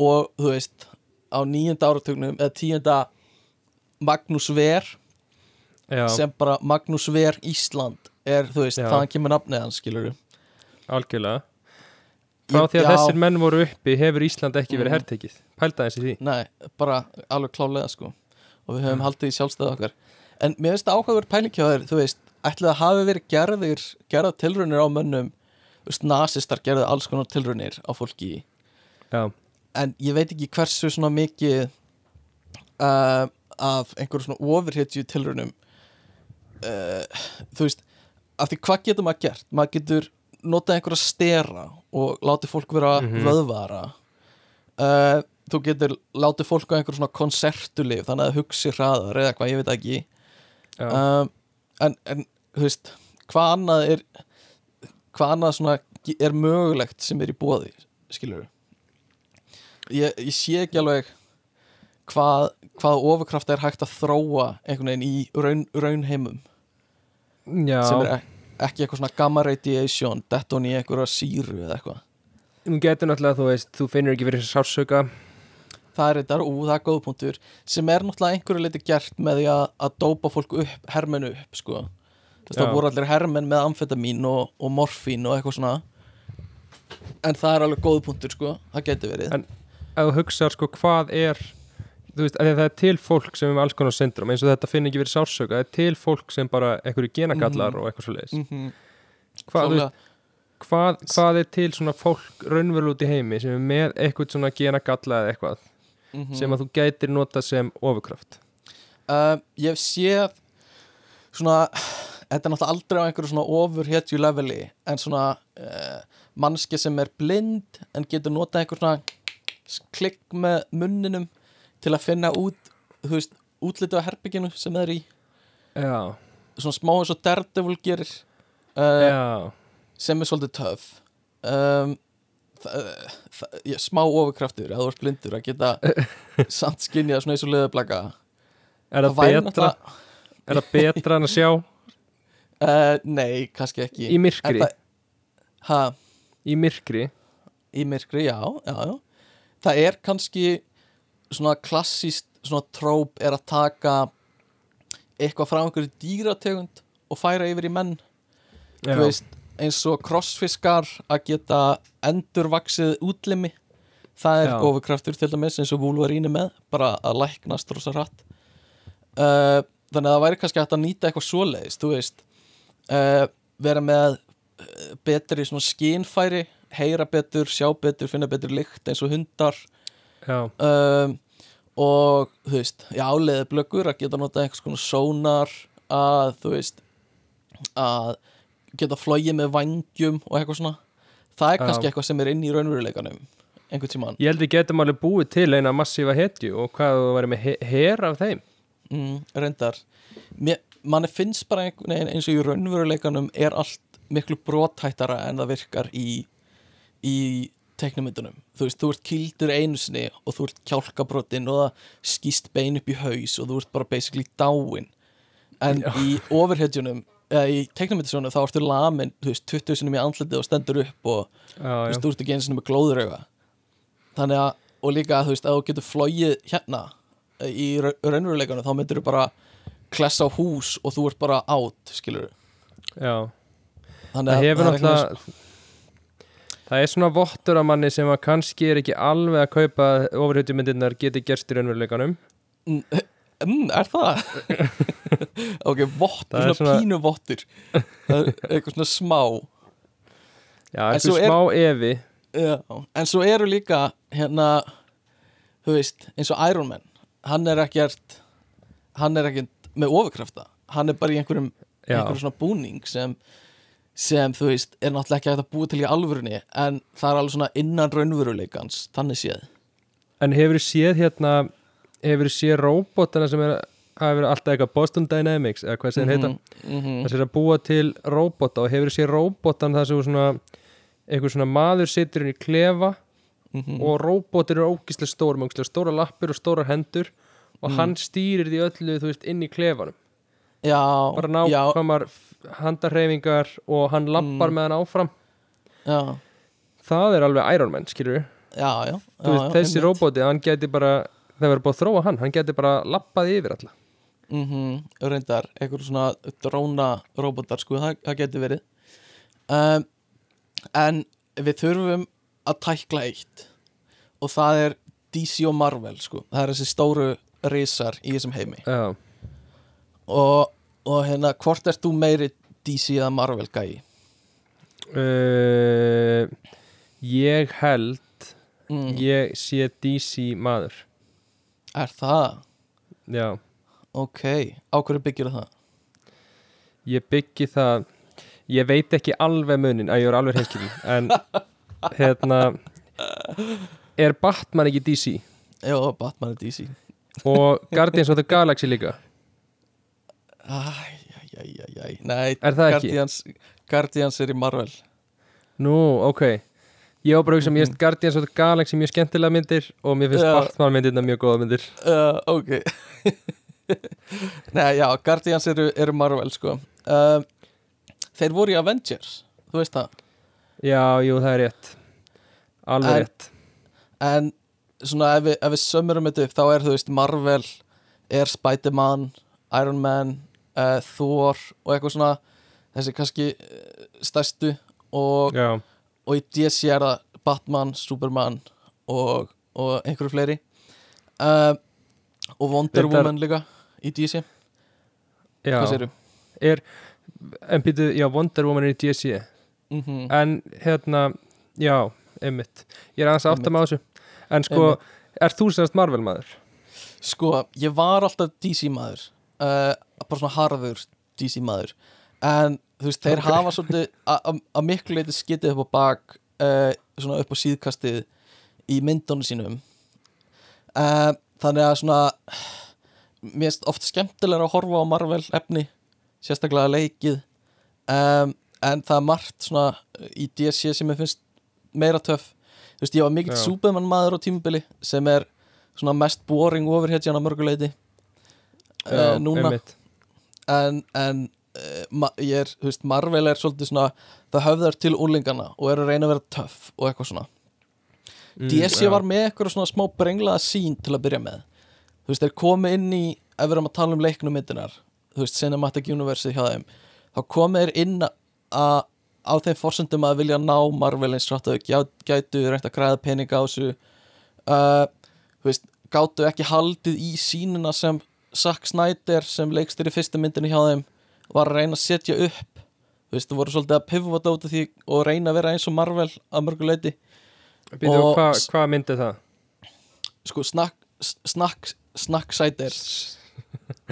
Og þú veist á nýjunda áratugnum eða tíunda Magnús Ver
Já,
sem bara Magnús Ver Ísland er, þú veist,
Já.
þaðan kemur nafnið hans skilur
algjörlega. Frá
Ég-
því að
já.
þessir menn voru uppi hefur Ísland ekki verið
Mhm.
hertekið. Pælda þessi því.
Nei, bara alveg klálega sko og við höfum haldið í sjálfstæðu okkar. En mér finnst það áhugaður pælingkjáður þú veist, ætli það hafi verið gerðir gerða tilraunir á mönnum nasistar gerðu alls konar tilraunir á fólki.
Já,
en ég veit ekki hversu svona mikið uh, af einhverjum svona ofurhetju tilraunum uh, þú veist af því hvað getur maður gert? Maður getur notað einhverja stera og látið fólk vera
Mhm.
vöðvara. Uh, þú getur látið fólk á einhverjum svona konsertulif þannig að hugsi hraðar eða hvað, ég veit ekki. Um, en, en þú veist hvað annað er hvað annað svona er mögulegt sem er í bóði skilur ég, ég sé ekki alveg hvað, hvað ofurkraft er hægt að þróa einhvern veginn í raun, raunheimum.
Já.
sem er ek, ekki eitthvað svona gamma radiation í einhverja síru eða eitthvað.
Nú getur náttúrulega, þú veist, þú finnur ekki fyrir sársöka
það er þetta, ú, það er góð punktur sem er náttúrulega einhverju leiti gert með því að, að dópa fólk upp, hermenn upp sko. veist,
Já.
það voru allir hermenn með amfetamín og, og morfín og eitthvað svona en það er alveg góð punktur sko, það getur verið
En- Ef þú hugsaðar sko hvað er Þú veist, að það er til fólk sem er með alls konar syndrom eins og þetta finnur ekki fyrir sársöka það er til fólk sem bara einhverju genagallar
Mhm.
og eitthvað svo leiðis
mm -hmm.
hvað, þú veist, hvað, hvað er til svona fólk raunverulega út í heimi sem er með eitthvað svona genagalla eða eitthvað
Mhm.
sem að þú gætir nota sem ofurkraft?
Uh, ég hef séð svona þetta er náttúrulega aldrei á einhverju svona ofurhetju leveli en svona uh, mannski sem er blind en getur notað einhver svona klikk með munninum til að finna út þú veist, útlitið á herbygginu sem það er í.
Já,
svona smá eins og Daredevil gerir uh, sem er svolítið töf um, það, það, ég, smá ofurkraftur að þú ert blindur að geta samt skinjað svona eins og leðablaka
er það betra? er það betra en að sjá?
Uh, nei, kannski ekki.
Í myrkri,
það, ha,
í myrkri?
Í myrkri, já, já, já. Það er kannski svona klassíst svona tróp er að taka eitthvað frá einhverju dýrategund og færa yfir í menn.
Já,
þú veist, eins og krossfiskar að geta endurvaksið útlimi. Það er ofurkraftur til dæmis eins og Wolverine er með bara að læknast rosa hratt. Uh, þannig að það væri kannski hægt að nýta eitthvað svoleiðis, þú veist. Uh, vera með uh, betri svona skínfæri heyra betur, sjá betur, finna betur lykt eins og hundar. Um, og þú veist, já, leði blöggur að geta notað einhvers konar sónar að, þú veist að geta flogið með vangjum og eitthvað svona. Það er kannski eitthvað sem er inn í raunveruleikanum einhvern tímann.
Ég held við getum alveg búið til eina massífa hetju og hvað þú væri með he her af þeim.
Mm, reyndar. Mér, manni finnst bara einhvern eins og í raunveruleikanum er allt miklu brothættara en það virkar í í teknumyndunum þú veist, þú ert kildur einu sinni og þú ert kjálkabrotin og það skýst bein upp í haus og þú ert bara basically dáin. En
Já.
í ofurhetjunum eða í teknumyndasjónu þá ertu lamin þú veist, 20 sinni í andlitið og stendur upp og
já,
þú veist, þú ert ekki einu sinni með glóðurauga. Þannig að, og líka þú veist, að þú getur flogið hérna eh, í ra- raunveruleikanum þá myndir þú bara klessa á hús og þú ert bara átt, skilur
já.
þannig að
hefur
það eitthvað-
náttúrulega það er svona vottur af manni sem að kannski er ekki alveg að kaupa ofurhetjumyndirnar geti gerst í raunveruleikanum
Mm, er það? ok, vottur, svona,
svona-
pínu vottur eitthvað svona smá.
Já, eitthvað
svo er-
smá evi
Já, en svo eru líka hérna, þú veist eins og Iron Man, hann er ekkert hann er ekkert með ofurkrafta. Hann er bara í einhverjum, einhverjum svona búning sem, sem þú veist, er náttúrulega ekki að búa til í alvörunni en það er alveg svona innan raunveruleikans þannig séð.
En hefur séð hérna hefur séð róbotana sem er hafa verið alltaf eitthvað Boston Dynamics eða hvað sem þeir heita
mm -hmm.
þess að búa til róbota og hefur séð róbotan það sem svona einhver svona maður situr inn í klefa
Mhm.
og róbotir eru ógislega stór með stóra lappir og stórar hendur og
Mm.
hann stýrir því öllu þú veist inn í klefanum
já,
bara nákvæmar handarhefingar og hann lappar
Mm.
með hann áfram
já,
það er alveg Iron Man, skilur
já, já, já,
þú veist, þessi róbóti, hann geti bara það verður búið að þróa hann, hann geti bara lappað yfir alla.
Mm reyndar, einhver svona dróna robotar, sko, það, það geti verið. Um, en við þurfum að tækla eitt og það er DC og Marvel, sko, það er þessi stóru risar í þessum heimi.
Já,
og, og hérna, hvort ert þú meiri DC eða Marvel gæi?
uh, ég held
Mm.
ég sé DC maður
Er það?
já,
Ok, á hverju byggir það?
ég byggi það ég veit ekki alveg munin að ég er alveg hinskilin en hérna er Batman ekki DC
Já, Batman er DC
og Guardians of the Galaxy líka?
Æjæjæjæj Nei,
Er það ekki?
Guardians, Guardians er í Marvel.
Nú, ok ég var bara að hugsa, mér finnst Guardians of the Galaxy mjög skemmtilega myndir og mér finnst. Batman myndirna mjög góða myndir.
Uh, Ok. Nei, já, Guardians eru, eru Marvel sko. Uh, Þeir voru í Avengers Þú veist það?
Já, jú, það er rétt. Alveg
En-
rétt.
En svona ef við, ef við sömurum þetta upp þá er þú veist Marvel er Spider-Man, Iron Man uh, Thor og eitthvað svona þessi kannski uh, stærstu og,
já,
og í DC er það Batman, Superman og, og einhverju fleiri. Uh, og Wonder
Reyndar-
Woman líka í DC,
já.
Hvað séru?
er, en býtu, já, Wonder Woman er í DC
Mm -hmm.
en hérna, já, einmitt. Ég er aðeins að átta með þessu. En sko, er þú semst Marvel maður?
Sko, ég var alltaf DC maður. Uh, bara svona harður DC maður. En þú veist, þeir
Ok.
hafa svolítið að miklu leiti skitið upp á bak uh, svona upp á síðkastið í myndunum sínum. Uh, þannig að svona mér finnst oft skemmtilega að horfa á Marvel efni sérstaklega leikið. Um, en það er margt svona í DC sem ég finnst meira töff. Þú veist, ég var mikill. Superman maður á tímubili sem er svona mest boring overheadjan á mörguleiti uh, núna. en, en ég er, þú veist, Marvel er svolítið svona það höfðar til úlingana og er að reyna að vera töff og eitthvað svona.
Mm,
DC
já.
var með eitthvað svona smá brenglaða sín til að byrja með. Þú veist, þeir komu inn í ef við erum að tala um leiknum myndinar þú veist, Cinematic Universe hjá þeim þá komu þeir inn að á þeim forsendum að vilja ná Marvel eins og þau gjá- gætu reynt að græða peninga á þessu. Uh, þú veist, gátu ekki haldið í sínuna sem Zack Snyder sem leikstir í fyrsta myndinu hjá þeim var að reyna að setja upp þú veist, þú voru svolítið að pivota út af því og reyna að vera eins og Marvel að mörguleiti
Býtu,
og-
hvað hva myndi það?
sko snakk snakk, snakk Snyder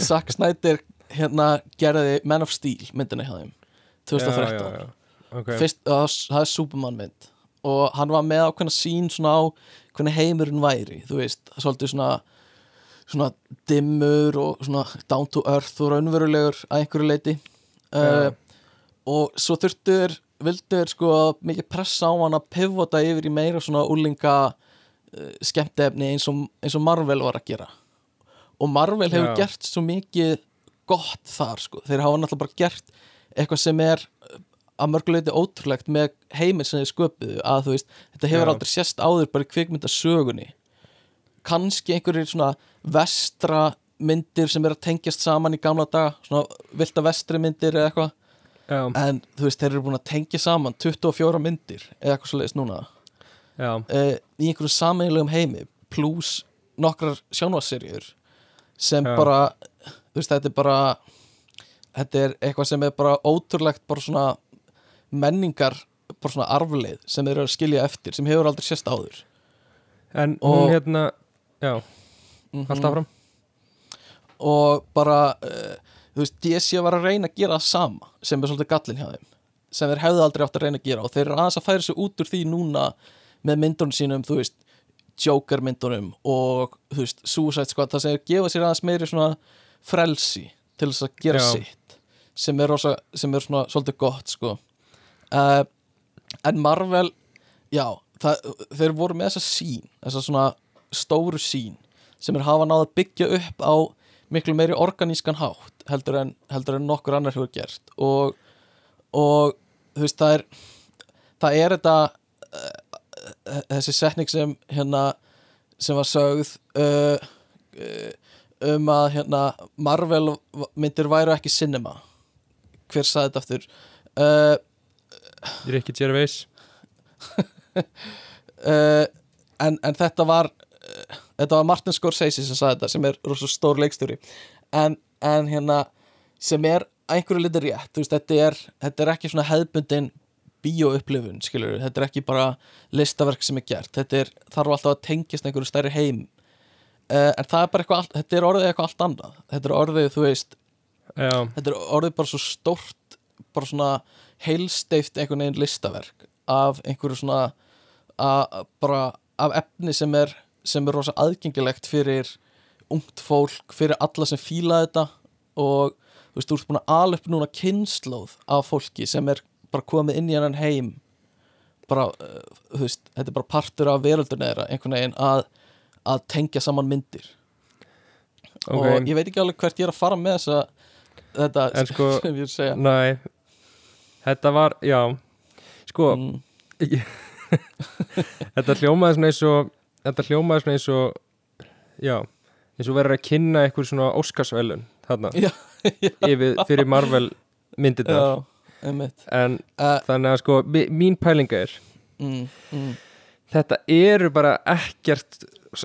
Zack Snyder hérna gerði Man of Steel myndina hjá þeim 2013
já, já, já. Okay.
Fyrst, það er Superman mynd og hann var með ákveðna sín svona á hvernig heimurinn væri þú veist, svolítið svona svona dimmur og svona down to earth og raunverulegur að einhverju leiti uh, og svo þurftur vildur sko mikið pressa á hann að pivota yfir í meira svona úlinga uh, skemmtefni eins og, eins og Marvel var að gera. Og Marvel hefur
Já.
gert svo mikið gott þar sko, þeir hafa náttúrulega bara gert eitthvað sem er uh, að mörguleiti ótrúlegt með heiminn sem þeir sköpuðu að þú veist, þetta hefur
Já.
aldrei sést áður bara í kvikmyndasögunni. Kannski einhverjir svona vestra myndir sem er að tengjast saman í gamla daga svona vilda vestri myndir eða eitthvað. En þú veist, þeir eru búin að tengja saman 24 myndir eða eitthvað svo leiðist núna uh, í einhverjum sameiginlegum heimi pluss nokkrar sjónvarserjur sem
Já.
bara þú veist, þetta er bara þetta er eitthvað sem er bara ótrúlegt bara svona menningar bara svona arfleið sem þeir eru að skilja eftir sem hefur aldrei sést áður.
En
Og-
hún hérna já,
Mhm.
alltaf fram
og bara uh, þú veist, DC var að reyna að gera það sama sem er svolítið gallin hjá þeim sem þeir hefðu aldrei átt að reyna að gera og þeir eru aðeins að færa sig út úr því núna með myndunum sínum, þú veist Joker myndunum og þú veist, Suicide Squad, það sem er gefa sér aðeins meiri svona frelsi til þess að gera
Já.
sitt sem er, rosa, sem er svona svolítið gott sko uh, en Marvel já, það, þeir voru með þessa sín þessa svona stóru sín sem er hafa náð að byggja upp á miklu meiri organískan hátt heldur en, heldur en nokkur annar hefur gert. Og, og þú veist það er það er þetta uh, þessi setning sem hérna sem var sögð uh, uh, um að hérna Marvel myndir væru ekki cinema. Hver saði þetta aftur?
Ricky Gervais.
En, en þetta var uh, þetta var Martin Scorsese sem saði þetta sem er rosa stór leikstjóri. En, en hérna sem er einhverju liti rétt veist, þetta, er, þetta er ekki svona hefðbundin bíóupplifun, skilur þetta er ekki bara listaverk sem er gert. Þetta er, þarf alltaf að tengjast einhverju stærri heim. Uh, en það er bara eitthvað allt, þetta er orðið eitthvað allt annað. Þetta er orðið, þú veist
Já,
þetta er orðið bara svo stórt bara svona heilsteift einhvern veginn listaverk af einhverju svona að, bara af efni sem er sem er rosa aðgengilegt fyrir ungt fólk, fyrir alla sem fíla þetta og þú veist, þú ert búin að upp núna kynnslóð af fólki sem er bara komið inn í hennan heim bara, uh, þú veist, þetta er bara partur af veröldunni þeirra, einhvern veginn að að tengja saman myndir.
Ok.
og ég veit ekki alveg hvert ég er að fara með þessa þetta
sko-
sem ég er að segja.
Nei. Þetta var, já. Sko,
mm,
þetta hljómaði svona eins og Þetta hljómaði svona eins og Já, eins og verður að kynna eitthvað svona Óskarsvelun þarna.
Já,
yfir, fyrir Marvel
já, einmitt.
En
uh,
þannig að sko mín pælinga er
mm, mm,
þetta eru bara ekkert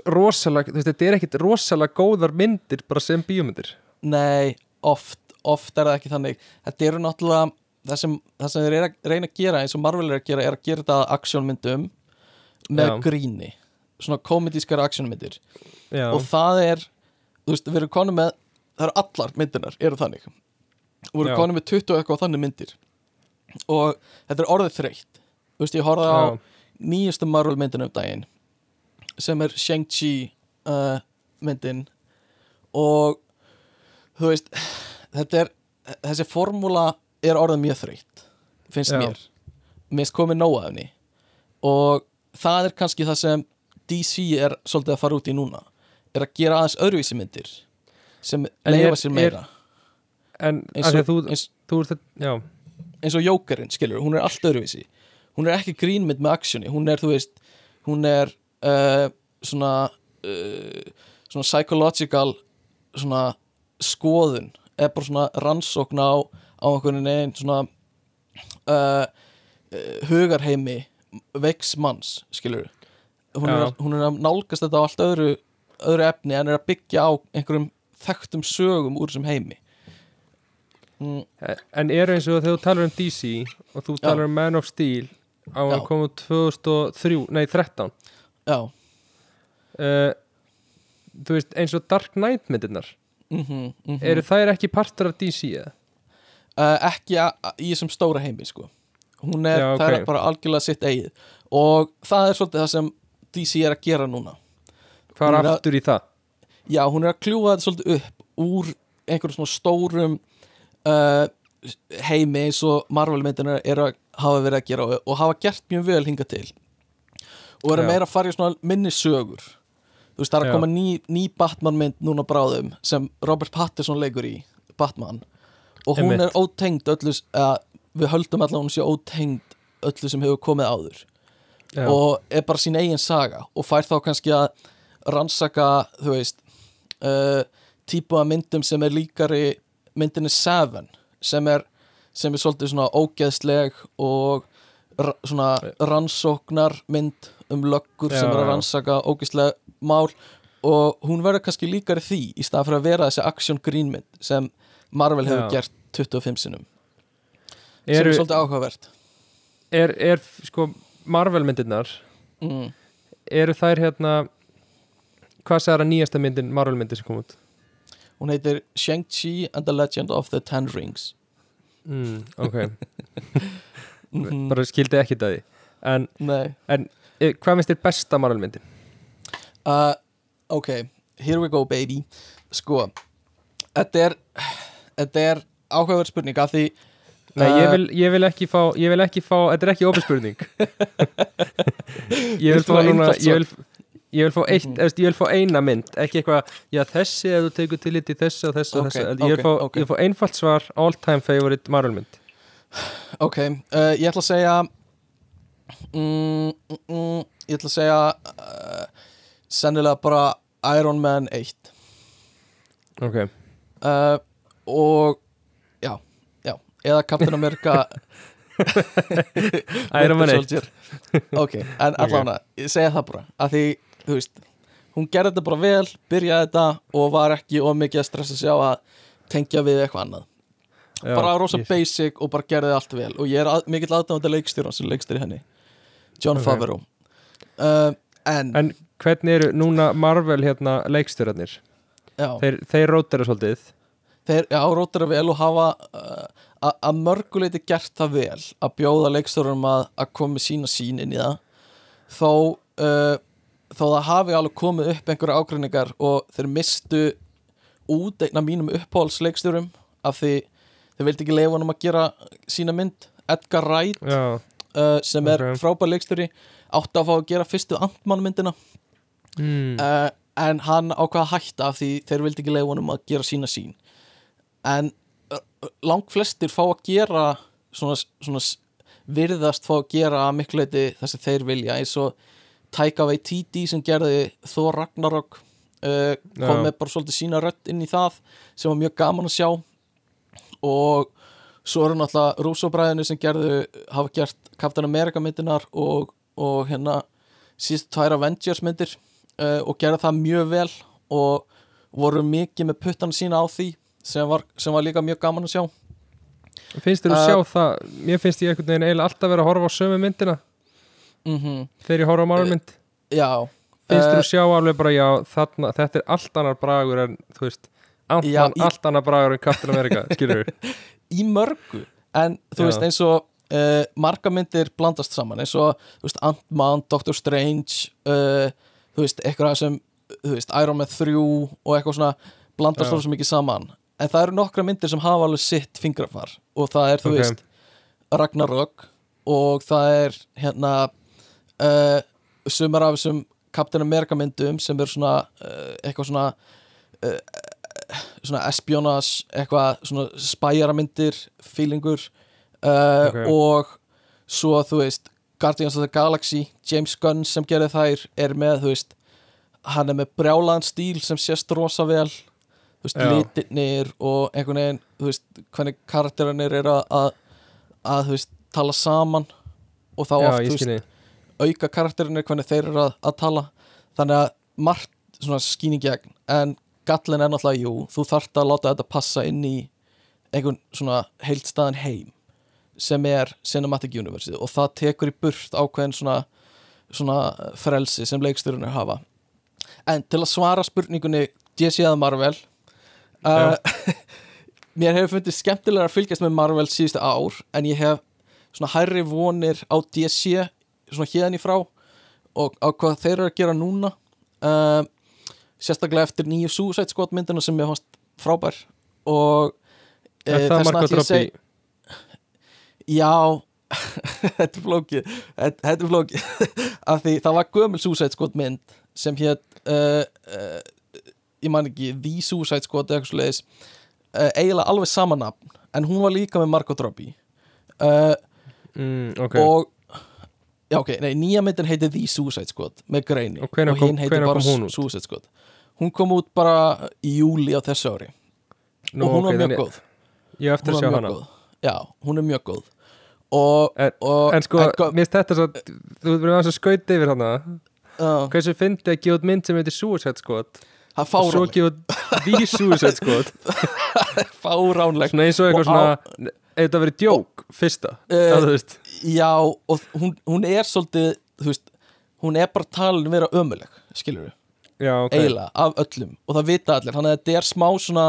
rosalega, þú veist, þetta er ekkert rosalega góðar myndir bara sem bíómyndir.
Nei, oft, oft er það ekki þannig. Þetta eru náttúrulega það sem, það sem þeir eru reyna að gera eins og Marvel er að gera, er að gera þetta að aksjónmyndum með
Já.
gríni svona komedískara aksjónmyndir. Og það er, þú veist, við erum konum með það eru allar myndirnar, eru þannig. Við erum konum með 20 og eitthvað þannig myndir. Og þetta er orðið þreytt. Þú veist, ég horfði á
já,
nýjustu Marvel myndin um daginn sem er Shang-Chi uh, myndin. Og þú veist þetta er, þessi formúla er orðið mjög þreytt finnst
Já.
mér. Finnst komið henni. Og það er kannski það sem DC er svolítið að fara út í núna er að gera aðeins öðruvísi myndir sem
er-
sér meira.
en
eins og,
þú,
eins,
þú já.
eins og Jókerinn, skilur, hún er allt öðruvísi. Hún er ekki grínmynd með aksjoni hún er, þú veist, hún er uh, svona uh, svona psychological svona skoðun eða bara svona rannsókn á á einhvern veginn svona uh, hugarheimi veiks manns, skilur hún er, hún er að nálgast þetta á allt öðru öðru efni en er að byggja á einhverjum þekktum sögum úr þessum heimi. Mm,
en eru eins og þegar þú talar um DC og þú talar um Man of Steel á að koma út 2003, nei 13
já.
Uh, þú veist eins og Dark Knight myndirnar
mm -hmm,
eru þær ekki partur af DC eða?
uh, ekki í þessum stóra heimi sko. hún er,
Já,
það
ok.
er bara algjörlega sitt eigið. Og það er svolítið það sem DC er að gera núna
er
er að-
aftur í það?
já, hún er að kljúfa þetta svolítið upp úr einhverjum svona stórum uh, heimi eins og Marvel myndinar er að hafa verið að gera og, og hafa gert mjög vel hinga til og eru
Já.
meira að fara í svona minni sögur þú veist, það er að koma ný, ný Batman mynd núna bráðum sem Robert Pattinson leikur í Batman og hún
Einmitt.
er ótengd öllu eða við höldum að hún sé ótengd öllu sem hefur komið áður
Já.
og er bara sín eigin saga og fær þá kannski að rannsaka þú veist uh, típu af myndum sem er líkari myndinni Seven sem er, sem er svolítið svona ógeðsleg og svona rannsóknar mynd um löggur sem
Já,
er að rannsaka ógeðsleg mál og hún verður kannski líkari því í stað fyrir að vera þessi action grínmynd sem Marvel hefur
Já.
gert 25 sinnum sem er svolítið áhugavert
er, er sko Marvel myndirnar
mm.
eru þær hérna hvað sagði það nýjasta myndin Marvel myndir sem kom út?
hún heitir Shang-Chi and the Legend of the Ten Rings
Mm, ok,
Mhm.
bara skildi ekki það því en
Nei
e, hvað minnst þér besta Marvel myndin?
uh, Ok, here we go baby Sko Þetta er er áhugaverð spurning af því
Nei, ég, vil, ég vil ekki fá ég vil ekki fá, þetta er ekki opið spurning. Ég vil fá núna ég vil, ég vil fá eitt,
Mhm.
ég vil fá eina mynd ekki eitthvað, já þessi ef þú tekur til í þessi og þessi og
Ok,
þessi ég vil fá,
ok.
ég vil fá einfalt svar all time favorite Marvel mynd.
Ok, uh, ég ætla að segja mm, mm, mm, Ég ætla að segja uh, sennilega bara Iron Man 1
ok.
Uh, og eða Captain America
Iron Man 1
Soldier. ok, en allavega, ég segja það bara að því, þú veist hún gerði þetta bara vel, byrjaði þetta og var ekki of mikið að stressa sig á að tengja við eitthvað annað.
Já,
bara rosa
ég-
basic og bara gerði allt vel. Og ég er að, mikill aðdáðandi leikstjóra sem leikstjóri henni John
Ok.
Favreau. Uh, en,
En hvernig eru núna Marvel hérna leikstjórarnir?
já,
Þeir, þeir rótara svolítið.
Þeir já, rótara vel og hafa uh, að mörguleiti gert það vel að bjóða leikstjórum að, að koma með sína sín inn í það. Þó uh, þó það hafi alveg komið upp einhverja ágreiningar og þeir mistu út einn af mínum uppáhaldsleikstjórum af því þeir vildi ekki leifa honum að gera sína mynd. Edgar Wright
Já,
uh, sem er
Ok.
frábær leikstjóri átti að fá að gera fyrstu Ant-Man myndina.
Mm.
uh, en hann ákvað að hætta af því þeir vildi ekki leifa honum að gera sína sín en langt flestir fá að gera svona, svona virðast fá að gera að miklu leiti það sem þeir vilja eins og Taika Waititi sem gerði Thor Ragnarok uh, kom með bara svolítið sína rödd inn í það sem var mjög gaman að sjá. Og svo eru náttúrulega Rússóbræðinu sem gerðu hafa gert Captain America myndinar og, og hérna síðust tvær Avengers myndir uh, og gerðu það mjög vel og voru mikið með puttana sína á því sem var, sem var líka mjög gaman að sjá.
Finnst þér að
Uh,
sjá það? Mér finnst ég einhvern veginn eiginlega alltaf vera að horfa á sömu myndina.
Mm
Þegar ég horfa á Marvel mynd.
Já.
Finnst þér
Eh,
að sjá alveg bara já þarna, Þetta er allt annar bragur en þú veist
Já,
Ant-Man,
í-
allt annar bragur en Captain America Skilur við
í mörgu. En þú
Já.
veist eins og uh, marga myndir blandast saman. Eins og Ant-Man, Doctor Strange uh, þú veist, eitthvað sem þú veist, Iron Man 3 og eitthvað svona blandast
Já.
svo mikið saman en það eru nokkra myndir sem hafa alveg sitt fingrafar og það er, þú
Ok.
veist Ragnarök og það er hérna uh, sumar af þessum Captain America myndum sem er svona uh, eitthvað svona uh, svona espionage eitthvað svona spæjaramyndir feelingur uh,
Ok.
og svo þú veist Guardians of the Galaxy, James Gunn sem gerði þær er með þú veist hann er með brjálaðan stíl sem sést rosa vel þú veist, litirnir og einhvern veginn, þú veist, hvernig karakterinir er að, að, þú veist, tala saman og þá
Já,
oft, þú veist, auka karakterinir hvernig þeir eru að, að tala. Þannig að margt svona skýn í gegn en gallin er náttúrulega jú, þú þarft að láta þetta passa inn í einhvern svona heildstæðan heim sem er Cinematic Universe og það tekur í burt ákveðin svona, svona frelsi sem leikstyrunir hafa. En til að svara spurningunni DC eða Marvel uh, mér hefur fundið skemmtilega að fylgjast með Marvel síðustu ár en ég hef svona hærri vonir á DC svona hérðan í frá og á hvað þeir eru að gera núna. Uh, sérstaklega eftir nýju Suicide Squad myndina sem ég fannst frábær og
Er
eh,
það Robbie?
seg- Já. Þetta er flókið. Þetta þetta er flókið. Af því það var gömul Suicide Squad mynd sem hétt uh, uh, ég man ekki The Suicide Squad eða eitthvað svo leiðis uh, eiginlega alveg sama nafn en hún var líka með Margot Robbie uh,
mm, Ok,
og já ok, nei, nýja myndin heitir The Suicide Squad með greini
Og kom-
hinn
hvenær
bara? Suicide Squad hún kom út bara í júli á þessu ári
Nú,
og hún
ok,
var mjög góð
Ég eftir að sjá hana
góð já, hún er mjög góð og,
En-
og
En sko, finnst þetta svo Þú verður að skauta yfir hana
já,
Hversu fyndi að gefa út mynd sem heitir Suicide Squad
það
svo
fáránlegt.
gefa út The Suicide Squad
fáránlegt.
Svona eins og eitthvað svona þetta verið djók, fyrsta veist.
já, og hún, hún er svolítið veist, hún er bara talin vera ömuleg skilur við,
Já, ok.
Eiginlega, af öllum. Og það vita allir, þannig að þetta er smá svona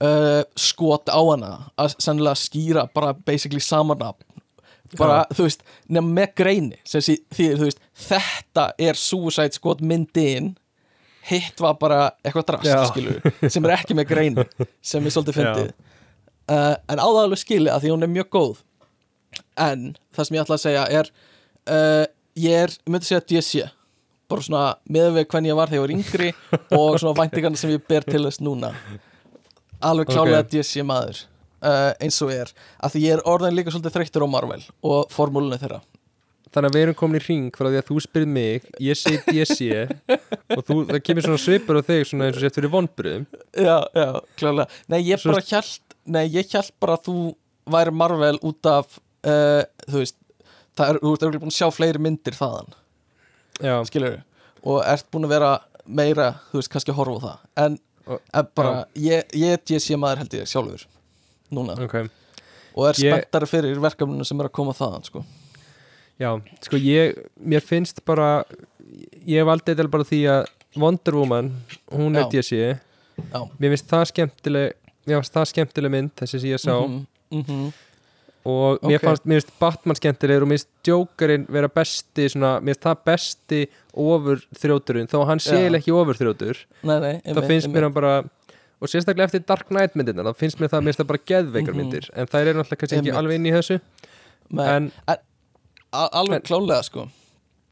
uh, skot á hana að sennilega skýra bara basically samanab bara, þú veist, nefn með greini sem þýðir, þú veist, þetta er Suicide Squad myndin hitt var bara eitthvað drast skilur sem er ekki með greini sem er svolítið fyndið. Uh, en á það alveg skilja að því hún er mjög góð. En það sem ég ætla að segja er uh, ég er, ég myndi segja DC bara svona með við hvernig ég var þegar ég var yngri og svona væntingarna sem ég ber til þess núna. Alveg klálega
Ok.
DC maður uh, eins og er, af því ég er orðin líka svolítið þreyttur á Marvel og formúlunni þeirra
þannig að við erum komin í ring frá því að þú spyrir mig, ég segi DC og þú, það kemur svona svipur á þig svona eins og sett fyrir vonbröðum
Já, já, klálega Nei, ég
Svo-
bara hjælt Nei, ég hjælt bara að þú væri Marvel út af uh, Þú veist Það er, þú ert örugglega búin að sjá fleiri myndir þaðan.
Já,
Skilur Og ert búin að vera meira Þú veist, kannski að horfa á það. En,
Og-
en bara, ég, ég er DC maður held ég sjálfur Núna.
Ok.
Og er
Ég-
spenntari fyrir verkefninu sem er að koma þaðan, sko
Já, sko ég, mér finnst bara ég valdi þetta bara því að Wonder Woman, hún er
Já.
DC
Já.
Mér finnst það skemmtileg mér finnst það skemmtileg mynd, þessi sem ég sá.
Mhm, mhm.
og mér
Ok.
fannst, mér finnst Batman skemmtilegur og mér finnst Jokerinn vera besti svona, mér finnst það besti ofur þrjóturinn, þó að hann sé eiginlega ekki ofur þrjótur, það finnst mér hann bara og sérstaklega eftir Dark Knight myndirna þá finnst mér það, mér finnst það bara geðveikar
Mhm.
myndir en þær eru náttúrulega kannski ekki alveg inn í þessu. En
a- Alveg klálega, sko